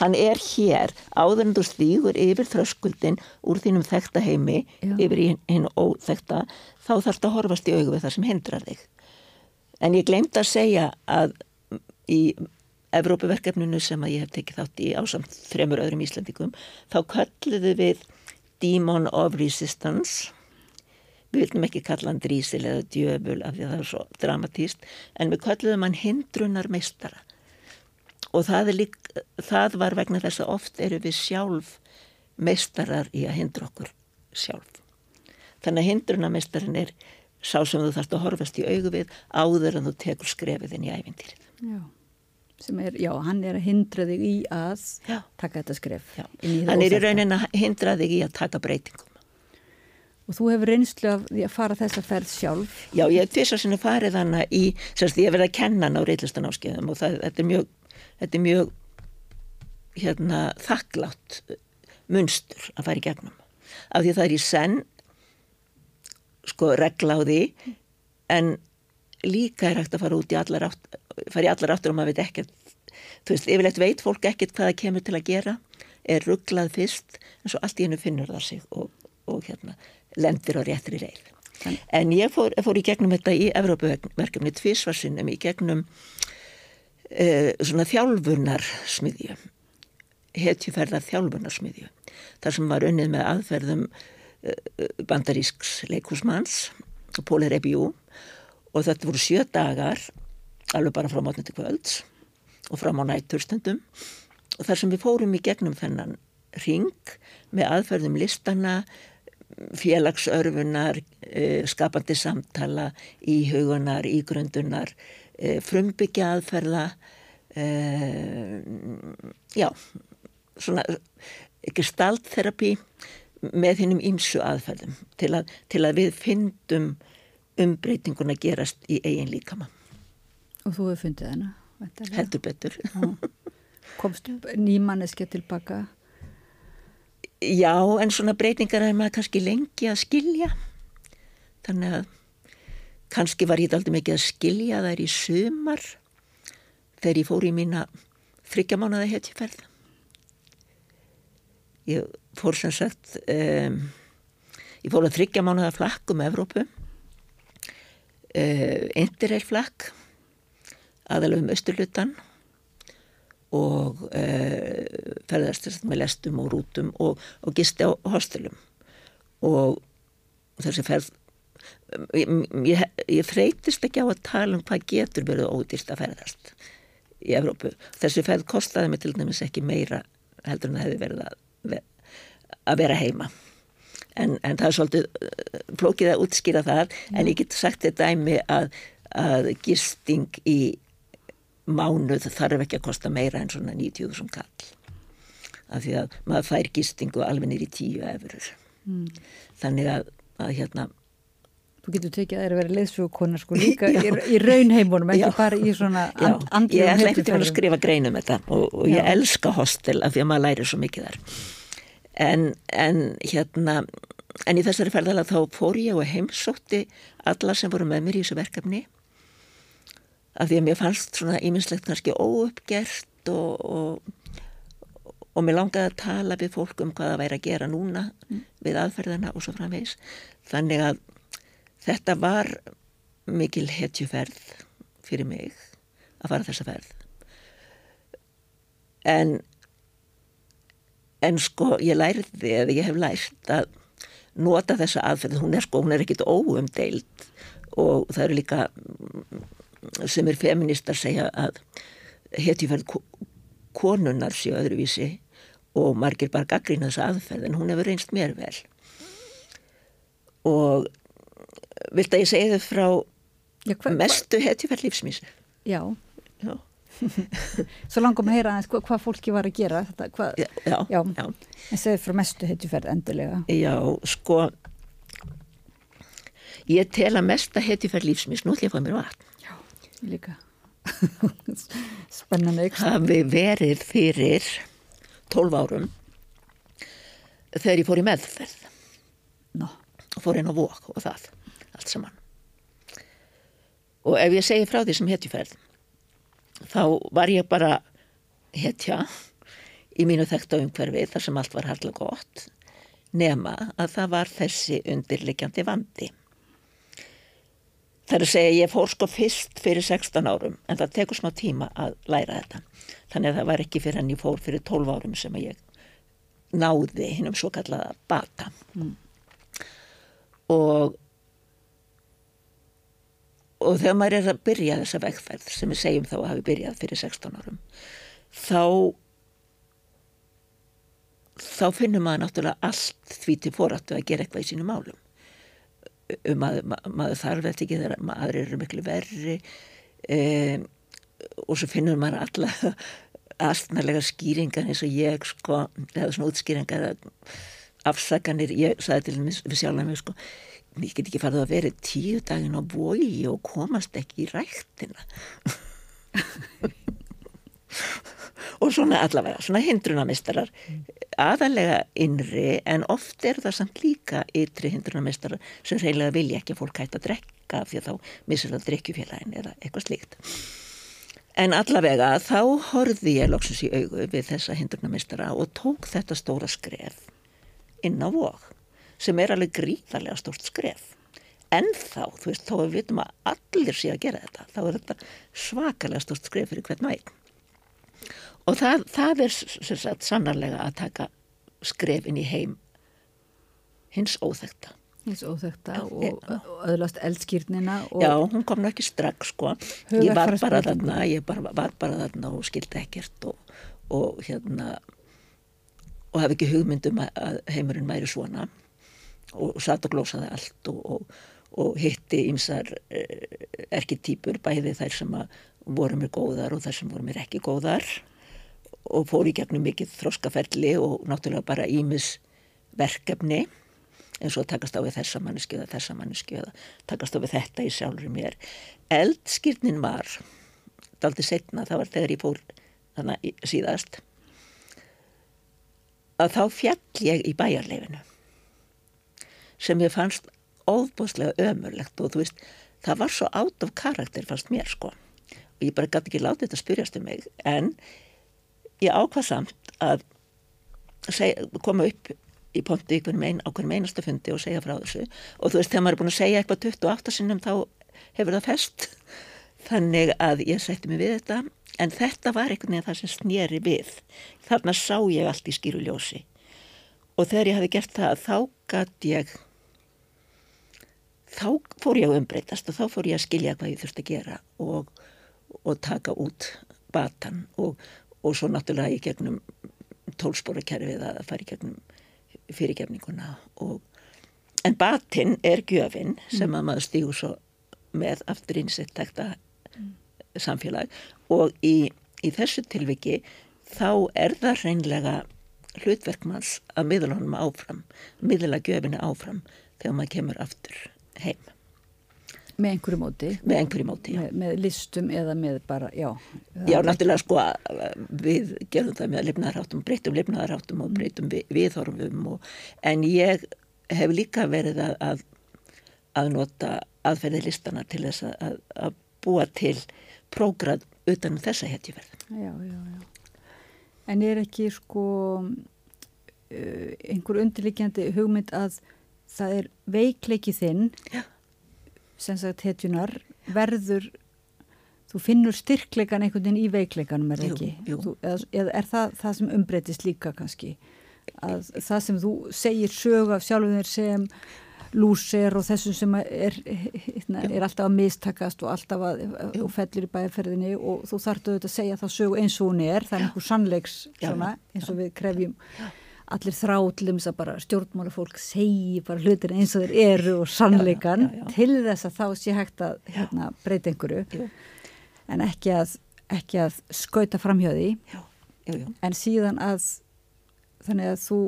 Hann er hér, áður en þú stígur yfir þröskuldin úr þínum þekta heimi, Já. yfir hinn óþekta, þá þarf þetta að horfast í augu við það sem hindrar þig. En ég gleymd að segja að í Evrópuverkefninu sem að ég hef tekið þátt í ásamt þremur öðrum Íslandikum, þá kölluðu við Demon of Resistance. Við viljum ekki kalla hann drísil eða djöful af því að það er svo dramatíst en við kalluðum hann hindrunar meistara og það, lík, það var vegna þess að oft eru við sjálf meistarar í að hindra okkur sjálf. Þannig að hindrunarmeistarin er sá sem þú þarfst að horfast í augu við áður en þú tekur skrefið inn í æfintýrið Já. Sem er, já, hann er að hindra þig í að Já. taka þetta skref. Hann er í raunin að hindra þig í að taka breytingum Og þú hefur reynslu af því að fara þessa ferð sjálf. Já, ég hef tvisa sinni farið hana í, sérst, ég hef verið að kenna hann á reillistanáskiðum og það, þetta er mjög, þetta er mjög, hérna, þakklátt munstur að fara í gegnum. Af því það er í senn, sko, regla á því, en líka er hægt að fara út í allar átt, fara í allar áttur og maður veit ekkert, þú veist, yfirleitt veit fólk ekkert hvað það kemur til að gera, er rugglað fyrst, en svo allt í hennu finnur það sig og, og hérna, lendir á réttri reið. En ég fór, fór í gegnum þetta í Evrópuverkefni tvísvarsinnum í gegnum uh, svona þjálfunarsmiðju, hetjuferðar þjálfunarsmiðju, þar sem var unnið með aðferðum uh, bandarísks leikúsmanns, Póli Rebjú, og þetta voru sjö dagar, alveg bara frá til kvölds og fram á nætturstundum og þar sem við fórum í gegnum þennan ring með aðferðum listana, félagsörfunar, eh, skapandi samtala, íhugunar, ígrundunar, eh, frumbyggja aðferða, eh, já, svona ekki staltterapi með hinnum ímsu aðferðum til að, til að við fyndum umbreytinguna gerast í eigin líkama. Og þú hefur fundið hana. Heldur betur. Komst nýmanneski tilbaka. Já, en svona breytingar er maður kannski lengi að skilja. Þannig að kannski var ég aldrei mikið að skilja þær í sumar þegar ég fór í mína þryggjamánaða hetjuferð. Ég fór sem sagt, um, ég fór að þryggjamánaða flakk um Evrópu, uh, Interrail flakk, aðalega um Östurlutan og uh, ferðast með lestum og rútum og, og gisti á hostelum. Og þessi ferð ég, ég, ég þreytist ekki á að tala um hvað getur verið ódýrst að ferðast í Evrópu. Þessi ferð kostaði mig til dæmis ekki meira heldur en það hefði verið að, að vera heima. En, en það er svolítið uh, flókið að útskýra það en ég get sagt þetta dæmi að, að gisting í mánuð þarf ekki að kosta meira en svona 90.000 kall af því að maður fær gistingu alveg nýri tíu efurur Mm. þannig að, að hérna Þú getur tekið að það er að vera leiðsögukonar sko líka í, í raunheimunum, ekki Já. bara í svona and, andlum ég ætla til að skrifa grein um þetta og, og ég elska hostel af því að maður læri svo mikið þar. En, en hérna en í þessari ferðala þá fór ég og heimsótti alla sem voru með mér í þessu verkefni af því að mér fannst svona íminnslegt kannski óuppgert og, og og mér langaði að tala við fólk um hvað það væri að gera núna við aðferðina og svo framvegis. Þannig að þetta var mikil hetjuferð fyrir mig að fara þessa ferð. En en sko ég lærði eða ég hef lært að nota þessa aðferð. Hún er sko, hún er ekkit óumdeild og það eru líka sem er feministar segja að hetjuferð konunnar séu öðruvísi og margir bara gaggrína þessa aðferð en hún hefur reynst mér vel. Og vilt að ég segja þau frá Já, hva, mestu hetjuferð lífsmísi Já, Já. Svo langum að heyra aðeins hvað hva fólki var að gera þetta, hva, Já, já, já. En segðu frá mestu hetjuferð endilega. Já, sko ég tel að mesta hetjuferð lífsmís nú ætlum ég að fá mér vatn Líka. Spennandi Hafi verið fyrir 12 árum þegar ég fór í meðferð. No. og fór inn á vok og það allt saman. Og ef ég segi frá því sem hetjuferð þá var ég bara hetja í mínu þekkt á umhverfi þar sem allt var harlega gott nema að það var þessi undirlikjandi vandi Það er að segja ég fór sko fyrst fyrir 16 árum en það tekur smá tíma að læra þetta. Þannig að það var ekki fyrir hann ég fór fyrir 12 árum sem ég náði hinnum svo kallaða bata. Mm. Og, og þegar maður er að byrja þessa vegferð sem við segjum þá að hafi byrjað fyrir 16 árum þá þá finnum maður náttúrulega allt því til fóráttu að gera eitthvað í sínum málum maður, maður þarf þetta ekki þegar maður eru miklu verri e, og svo finnur maður alla aðstæðanlega skýringar eins og ég sko, eða svona útskýringar afsaganir, ég sagði til við sjálf að mig sko ég get ekki farið að vera tíu daginn á bói og komast ekki í rættina og svona allavega, svona hindrunamistarar aðalega innri en oft er það samt líka ytri hindrunamistarar sem reynilega vilja ekki að fólk hægt að drekka því að þá missur það drikkjufélagin eða eitthvað slíkt. En allavega þá horfði ég loksins í augu við þessa hindrunamistara og tók þetta stóra skref inn á vok sem er alveg gríðarlega stórt skref. En þá, þú veist, þá við vitum að allir sé að gera þetta þá er þetta svakalega stórt skref fyrir hvern mægn og það, það er sagt, sannarlega að taka skrefin í heim hins óþekta hins óþekta og, og öðlast eldskýrnina og... Já, hún kom náttúrulega ekki strax sko. Ég var bara þarna ég bara, var bara þarna og skildi ekkert og, og hérna og hafi ekki hugmyndum að heimurinn væri svona. Og satt og glósaði allt og, og hitti ymsar eh, erketýpur bæði þær sem voru mér góðar og þær sem voru mér ekki góðar og fór í gegnum mikið þróskaferli og náttúrulega bara ímis verkefni eins og takast á við þessa manneski eða þessa manneski eða takast á við þetta í sjálfur mér. Eldskýrnin var, daldi setna, það var þegar ég fór þannig síðast, að þá fjall ég í bæjarleifinu sem ég fannst óbúslega ömurlegt og þú veist, það var svo átt af karakter fannst mér sko og ég bara gæti ekki látið þetta að spyrjast um mig en ég ákvað samt að segja, koma upp í ponti á hverjum einastu fundi og segja frá þessu. Og þú veist þegar maður er búin að segja eitthvað 28 sinnum þá hefur það fest. Þannig að ég sætti mig við þetta. En þetta var einhvern veginn það sem snýri við. Þarna sá ég allt í skýru ljósi. Og þegar ég hafi gert það þá gætt ég þá fór ég að umbreytast og þá fór ég að skilja hvað ég þurfti að gera og, og taka út batan. Og, og svo náttúrulega í gegnum tólsporakerfið að fara í gegnum fyrirgefninguna og en batinn er gjöfin sem mm. að maður stígur svo með aftur ínsett takta mm. samfélag og í, í þessu tilviki þá er það reynlega hlutverkmanns að miðla honum áfram miðla gjöfina áfram þegar maður kemur aftur heim Með einhverju móti? Með einhverju móti, já. Með, með listum eða með bara, já. Já, náttúrulega sko við gerum það með lifnaðarháttum, breytum lifnaðarháttum og breytum við, viðhorfum og, en ég hef líka verið að, að, nota aðferði listana til þess að, að búa til prógrad utan um þessa hetjuverð. Já, já, já. En er ekki sko uh, einhver undirlikjandi hugmynd að það er veikleiki þinn Já sem sagt hetjunar verður þú finnur styrkleikan einhvern veginn í veikleikanum er ekki jú, jú. Þú, eða er það það sem umbreytist líka kannski? Að það sem þú segir sög af sjálfum þér sem lúser og þessum sem er, hérna, er alltaf að mistakast og alltaf að og fellir í bæjarferðinni og þú þartu auðvitað að segja þá sögu eins og hún er, það er einhver sannleiks svona, eins og við krefjum allir þrállum þess að bara stjórnmálafólk segi bara hlutir eins og þeir eru og sannleikan já, já, já, til þess að þá sé hægt að hérna, breyta einhverju. En ekki að, ekki að skauta framhjóði en síðan að þannig að þú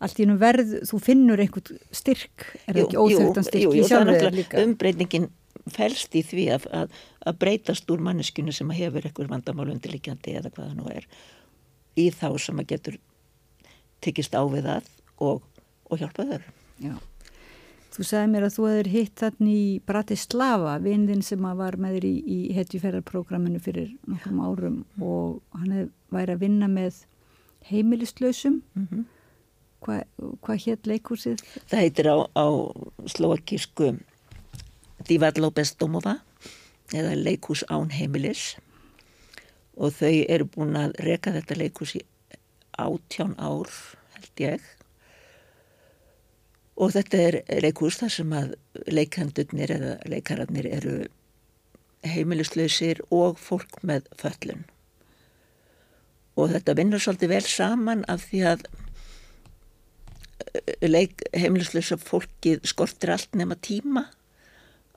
allt í hennum verð, þú finnur einhvern styrk, er það ekki óþögtan styrk í sjálfur líka? Umbreytingin fælst í því að, að, að breytast úr manneskinu sem hefur einhver vandamál undirlikjandi eða hvaða nú er í þá sem að getur tekist á við það og, og hjálpa þau. Já. Þú sagði mér að þú hefur hitt þannig í Bratislava, vindin sem var með þér í, í hetjuferðarprogramminu fyrir nokkrum árum og hann væri að vinna með heimilislausum. Mm -hmm. Hvað hva hétt leikursið? Það heitir á, á slovakísku Divadlo Bestomova eða leikurs án heimilis og þau eru búin að reka þetta leikurs í átján ár held ég. Og þetta er leikurs þar sem að leikandurnir eða leikararnir eru heimilislausir og fólk með föllun og þetta vinnur svolítið vel saman af því að eh, leik heimilislausa fólkið skortir allt nema tíma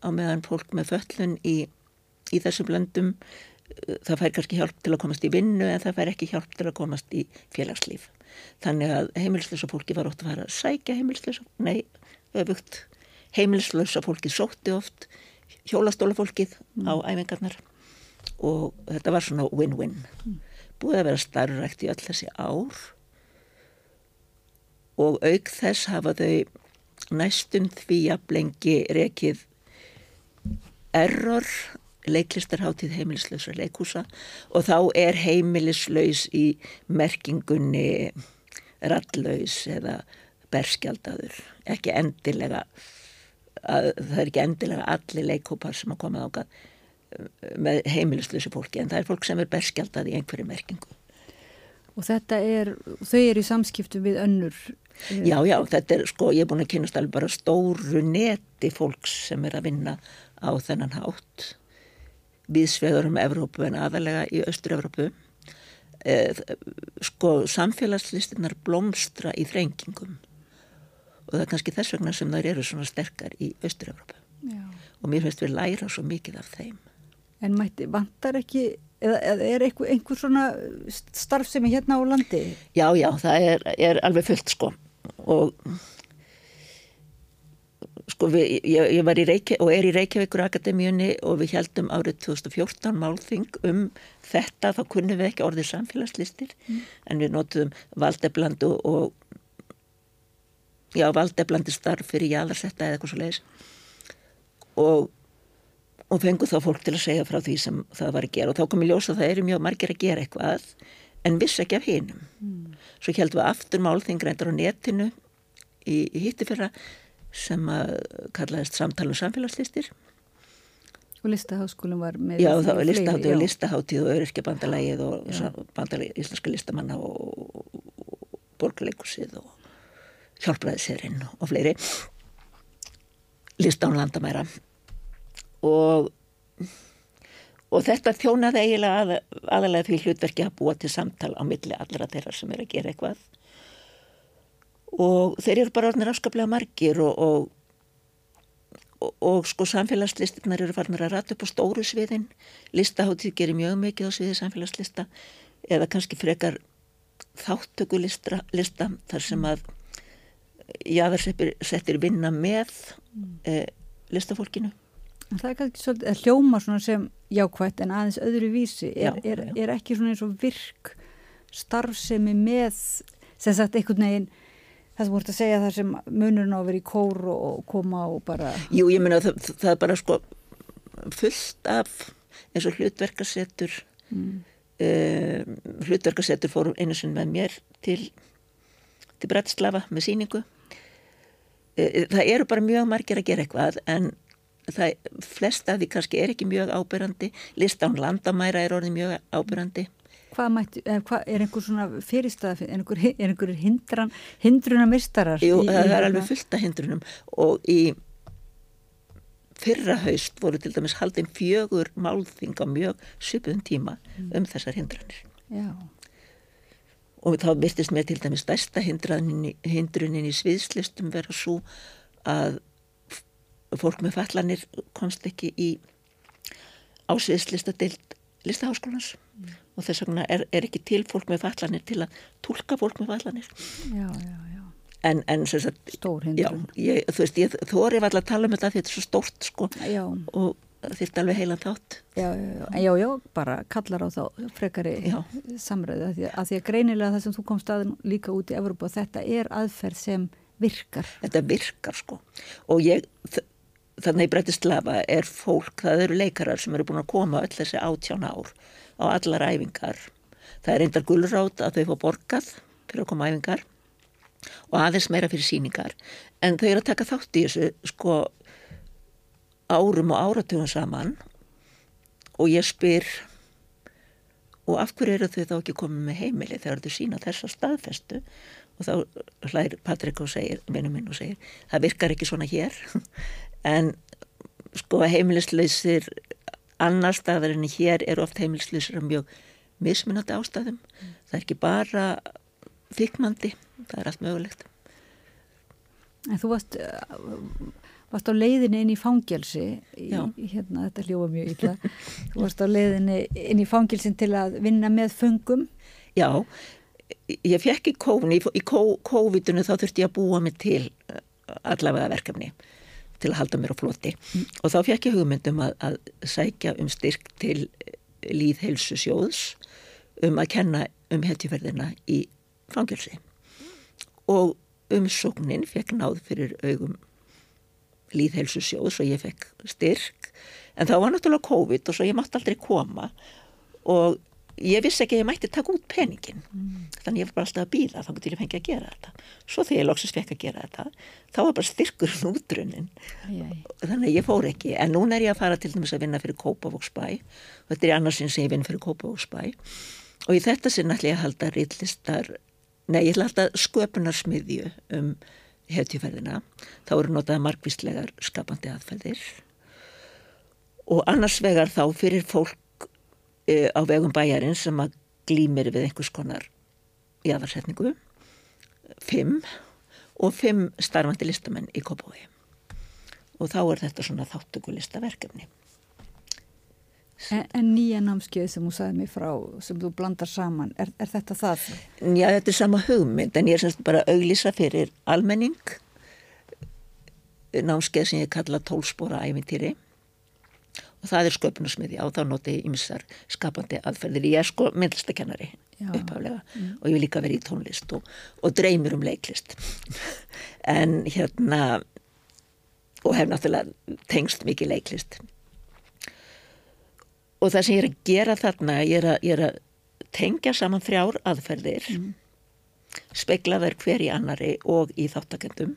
á meðan fólk með föllun í, í þessum löndum það fær kannski hjálp til að komast í vinnu en það fær ekki hjálp til að komast í félagslíf. Þannig að heimilislösa fólki var ótt að fara að sækja heimilislösa, nei, öfugt, heimilislösa fólki sótti oft hjólastólafólkið mm. á æfingarnar og þetta var svona win-win. Mm. Búið að vera starfrækt í öll þessi ár og auk þess hafa þau næstum því að blengi rekið error leiklistarháttíð heimilislausra leikúsa og þá er heimilislaus í merkingunni rallaus eða berskjaldadur ekki endilega að, það er ekki endilega allir leikópar sem að koma ákað eh, með heimilislausu fólki en það er fólk sem er berskjaldað í einhverju merkingu. Og þetta er, þau eru í samskiptu við önnur eh, Já, já, þetta er sko, ég er búin að kynast alveg bara stóru neti fólks sem er að vinna á þennan hátt viðsvegur um Evrópu en aðalega í Östur-Evrópu eh, sko samfélagslistinnar blómstra í þrengingum. Og það er kannski þess vegna sem þær eru svona sterkar í Östur-Evrópu og mér finnst við læra svo mikið af þeim. En mætti, vantar ekki eða, eða er einhver, einhver svona starf sem er hérna á landi? Já, já, það er, er alveg fullt sko. Og sko við, ég, ég var í Reykjavík og er í Reykjavíkur Akademíunni og við heldum árið 2014 málþing um þetta, þá kunnum við ekki orðið samfélagslistir mm. en við notuðum valdeblandu og já, valdeblandi starf fyrir jáðarsetta eða eitthvað svo leiðis og og fengu þá fólk til að segja frá því sem það var að gera og þá kom ég ljósa að það eru mjög margir að gera eitthvað en viss ekki af hinum mm. svo heldum við aftur málþing reyndar á netinu í, í hittifyrra sem að kallaðist samtalum samfélagslistir. Og listaháskólum var með já það var listaháttið og listaháttíð og öryrkjabandalagið og bandalagið íslenska listamanna og borgarleikusið og hjálpræðiserinn og fleiri. Lista án landamæra. Og og þetta þjónaði eiginlega að, aðalega því hlutverki að búa til samtal á milli allra þeirra sem er að gera eitthvað og þeir eru bara orðinir afskaplega margir og, og, og, og sko samfélagslistinnar eru farinir að rata upp á stóru sviðin. Listaháttíð gerir mjög mikið á sviði samfélagslista eða kannski frekar þáttökulista lista, þar sem að jáðarsettir vinna með mm. eh, listafólkinu. Það er kannski svolítið að hljóma sem jákvægt en aðeins öðru vísi. Er, já, er, er ekki svona eins og virk starfsemi með sem sagt einhvern veginn Það sem voruð að segja það sem munurinn á að vera í kór og koma og bara... Jú, ég minna það, það er bara sko fullt af eins og hlutverkasettur mm. uh, hlutverkasettur fórum einu sinn með mér til, til Bratislava með síningu uh, það eru bara mjög margir að gera eitthvað en það, flest af því kannski er ekki mjög ábyrrandi listan landamæra er orðið mjög ábyrrandi Hvað mætti, hvað, er einhver svona fyrirstað, er einhver, er einhver hindran, hindrunamistarar? Jú, í, það er hérna? alveg fullt af hindrunum og í fyrra haust voru til dæmis haldin fjögur málþing á mjög söpum tíma mm. um þessar hindranir. Já. Og þá byrtist mér til dæmis stærsta hindrunin í sviðslistum vera svo að fólk með fallanir komst ekki í ásviðslista deilt listaháskólans. Mm. og þess vegna er, er ekki til fólk með fallanir til að tólka fólk með fallanir já, já, já. en, en sagt, stór hindrun. ég, þú veist, ég þóri alltaf að tala um þetta því þetta er svo stórt sko. Og þetta er alveg heilan þátt. Já, já, já, bara kallar á þá frekari samræðu að því, að því að greinilega það sem þú komst að líka út í Evropa, þetta er aðferð sem virkar. Þetta virkar sko. Og ég þannig í Bretislava er fólk, það eru leikarar sem eru búin að koma öll þessi átján ár á allar æfingar. Það er eindar gullrátt að þau fá borgað fyrir að koma æfingar og aðeins meira fyrir síningar. En þau eru að taka þátt í þessu sko árum og áratugum saman og ég spyr og af hverju eru þau þá ekki komið með heimili þegar þau sína þessa staðfestu og þá hlæðir Patrik og segir, vinnu minn og segir, það virkar ekki svona hér en sko heimilislausir annar staðar enn hér er oft heimilislausir af mjög mismunandi ástæðum. Mm. það er ekki bara þykmandi, það er allt mögulegt. En þú varst varst á leiðinni inn í fangelsi í, hérna þetta hljóða mjög illa. Þú varst á leiðinni inn í fangelsin til að vinna með fungum Já, ég fekk í kófni í, í kóvitunum þá þurfti ég að búa mig til allavega verkefni til að halda mér á floti. Mm. og þá fekk ég hugmyndum að, að sækja um styrk til líðhelsu sjóðs um að kenna um hetjuferðina í fangilsi og umsóknin fekk náð fyrir augum líðhelsu sjóðs og ég fekk styrk. En þá var náttúrulega COVID og svo ég mátti aldrei koma. Og ég vissi ekki að ég mætti taka út peningin mm. þannig ég var bara alltaf að býða þá getur ég fengið að gera þetta. Svo þegar ég loksist fekk að gera þetta þá var bara styrkurinn útrunnin. Þannig að ég fór ekki. En núna er ég að fara til dæmis að vinna fyrir Kópavóksbæ og þetta er annarsinn sem ég vinn fyrir Kópavóksbæ og í þetta sinn ætla ég að halda rýtlistar nei ég ætla að halda sköpunarsmiðju um hefðjuferðina þá eru notaða margvíslegar skapandi aðferðir. Og annars vegar þá fyrir fólk á vegum bæjarinn sem að glýmir við einhvers konar jæðarsetningu fimm og fimm starfandi listamenn í Kópói og þá er þetta svona þáttökulistaverkefni En, en nýja námskeið sem þú sagði mig frá sem þú blandar saman, er, er þetta það? Já, þetta er sama hugmynd en ég er semst bara að auglýsa fyrir almenning. Námskeið sem ég kalla tólspóra æfintýri og það er sköpunarsmiði á þá noti ég ymsar skapandi aðferðir. Ég er sko myndlistakennari upphaflega mm. og ég vil líka vera í tónlist og, og dreymir um leiklist. En hérna og hef náttúrulega tengst mikið leiklist. Og það sem ég er að gera þarna ég er að, ég er að tengja saman þrjár aðferðir mm. spekla þær hver í annari og í þáttakendum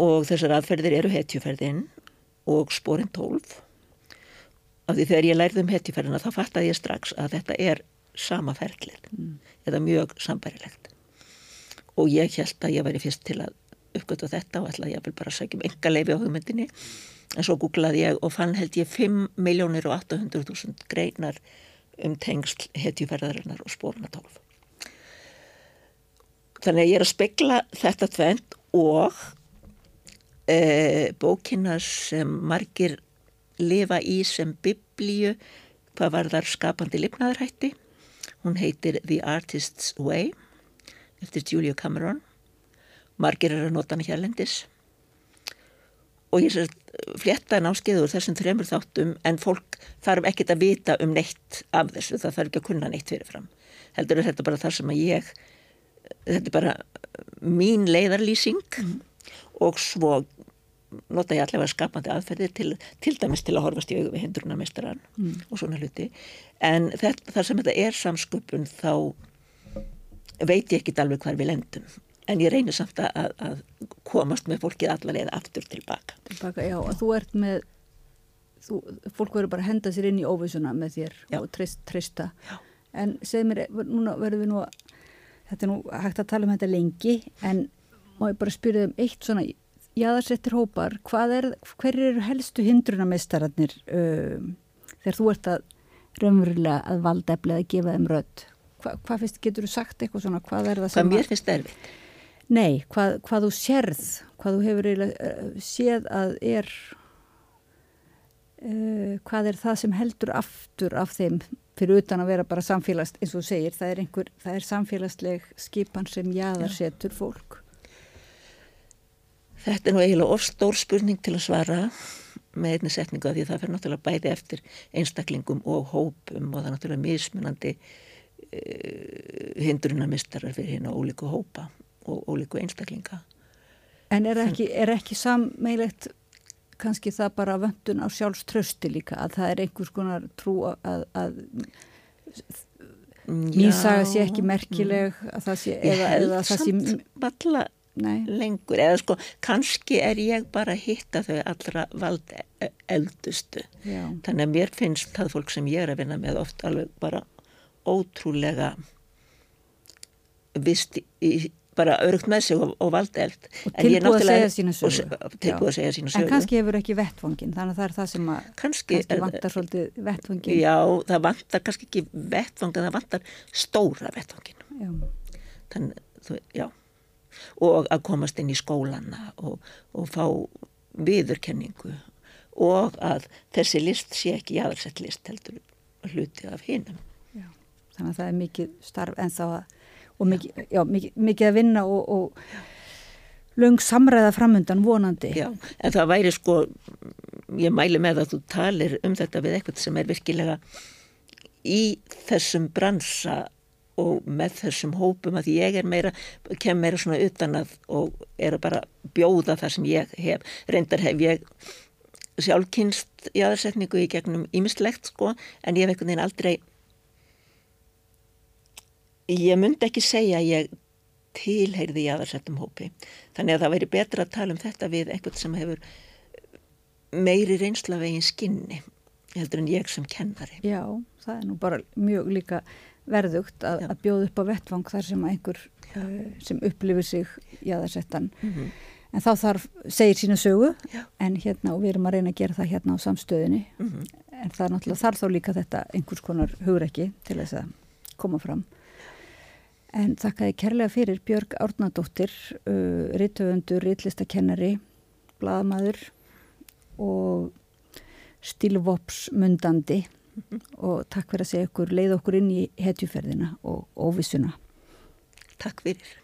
og þessar aðferðir eru hetjuferðinn og spórin 12 af því þegar ég lærði um hetjuferðina þá fattaði ég strax að þetta er sama ferlið. Mm. eða mjög sambærilegt. Og ég held að ég væri fyrst til að uppgötu þetta og ætlaði ég bara að segja um enga leifi á hugmyndinni. En svo googlaði ég og fann held ég 5 miljónir og 800.000 greinar um tengsl hetjuferðarinnar og spórna 12 þannig að ég er að spekla þetta tvent og e, bókina sem margir lifa í sem biblíu hvað var þar skapandi lifnaðarhætti. Hún heitir The Artist's Way eftir Julia Cameron. Margir er að nota hana hérlendis. Og ég sér fletta náskiður þessum þremur þáttum en fólk þarf ekkert að vita um neitt af þessu, það þarf ekki að kunna neitt fyrirfram. Heldur þetta bara þar sem að ég þetta er bara mín leiðarlýsing. Mm og svo nota ég allavega skapandi aðferðir til, til dæmis til að horfast í auðu við hindrunarmeistaran mm. og svona hluti en þar sem þetta er samsköpun þá veit ég ekki alveg hvar við lendum en ég reynir samt að, að komast með fólkið allarlega aftur tilbaka. Tilbaka, já, og þú ert með, þú, fólk verður bara að henda sér inn í óvísuna með þér já. og trist, trista. Já. En segð mér, núna verður við nú, þetta er nú hægt að tala um þetta lengi, en má ég bara spyrja um eitt svona, jáðarsettir hópar, er, hver eru helstu hindrunarmistararnir um, þegar þú ert að raunverulega að valda eflega að gefa þeim rödd? Hva, hvað finnst, getur þú sagt eitthvað svona, hvað er það sem... Hvað mér finnst erfitt? Nei, hvað, hvað þú sérð, hvað þú hefur uh, séð að er, uh, hvað er það sem heldur aftur af þeim fyrir utan að vera bara samfélags, eins og þú segir, það er, einhver, það er samfélagsleg skipan sem jáðar setur fólk. Þetta er nú eiginlega ofstór spurning til að svara með einni setningu af því það fyrir náttúrulega bæði eftir einstaklingum og hópum og það er náttúrulega mismunandi uh, hindrunarmistarar fyrir hérna ólíku hópa og ólíku einstaklinga. En er ekki, er ekki sameilegt kannski það bara vöndun á sjálfströsti líka að það er einhvers konar trú að, að mín saga sé ekki merkileg að það sé, eða, eða það sé valla lengur eða sko kannski er ég bara að hitta þau allra vald eldustu Já. þannig að mér finnst það fólk sem ég er að vinna með oft alveg bara ótrúlega vist í bara örugt með sig og, og valdeld. Og tilbúið að segja sína sögu. tilbúið að segja sína sögu. en kannski hefur ekki vettvangin þannig að það er það sem að kannski, kannski vantar svolítið vettvangin já það vantar kannski ekki vettvangin það vantar stóra vettvangin þannig já og að komast inn í skólana og, og fá viðurkenningu og að þessi list sé ekki aðalsett list heldur hluti af hinnum þannig að það er mikið starf en þá að og mikið, já, mikið, mikið að vinna og, og löng samræða framundan vonandi. Já, en það væri sko, ég mæli með að þú talir um þetta við eitthvað sem er virkilega í þessum bransa og með þessum hópum að ég er meira, kem meira svona utan að og er að bara bjóða það sem ég hef. Reyndar hef ég sjálfkynst í aðarsetningu í gegnum ímislegt sko en ég hef einhvern veginn aldrei Ég myndi ekki segja að ég tilheyrði í aðarsettum hópi. Þannig að það væri betra að tala um þetta við einhvern sem hefur meiri reynsla veginn skinni heldur en ég sem kennari. Já, það er nú bara mjög líka verðugt að, að bjóða upp á vettvang þar sem einhver uh, sem upplifir sig í aðarsettan. Mm -hmm. En þá þarf, segir sína sögu, Já. en hérna, og við erum að reyna að gera það hérna á samstöðinni, mm -hmm. en það er náttúrulega þarf þá líka þetta einhvers konar hugreiki til þess að koma fram. En þakkaði kærlega fyrir Björg Árnadóttir, uh, rittöfundur, ritlistakennari, bladamadur og stílvopsmundandi. Og takk fyrir að segja okkur, leið okkur inn í hetjuferðina og óvissuna. Takk fyrir.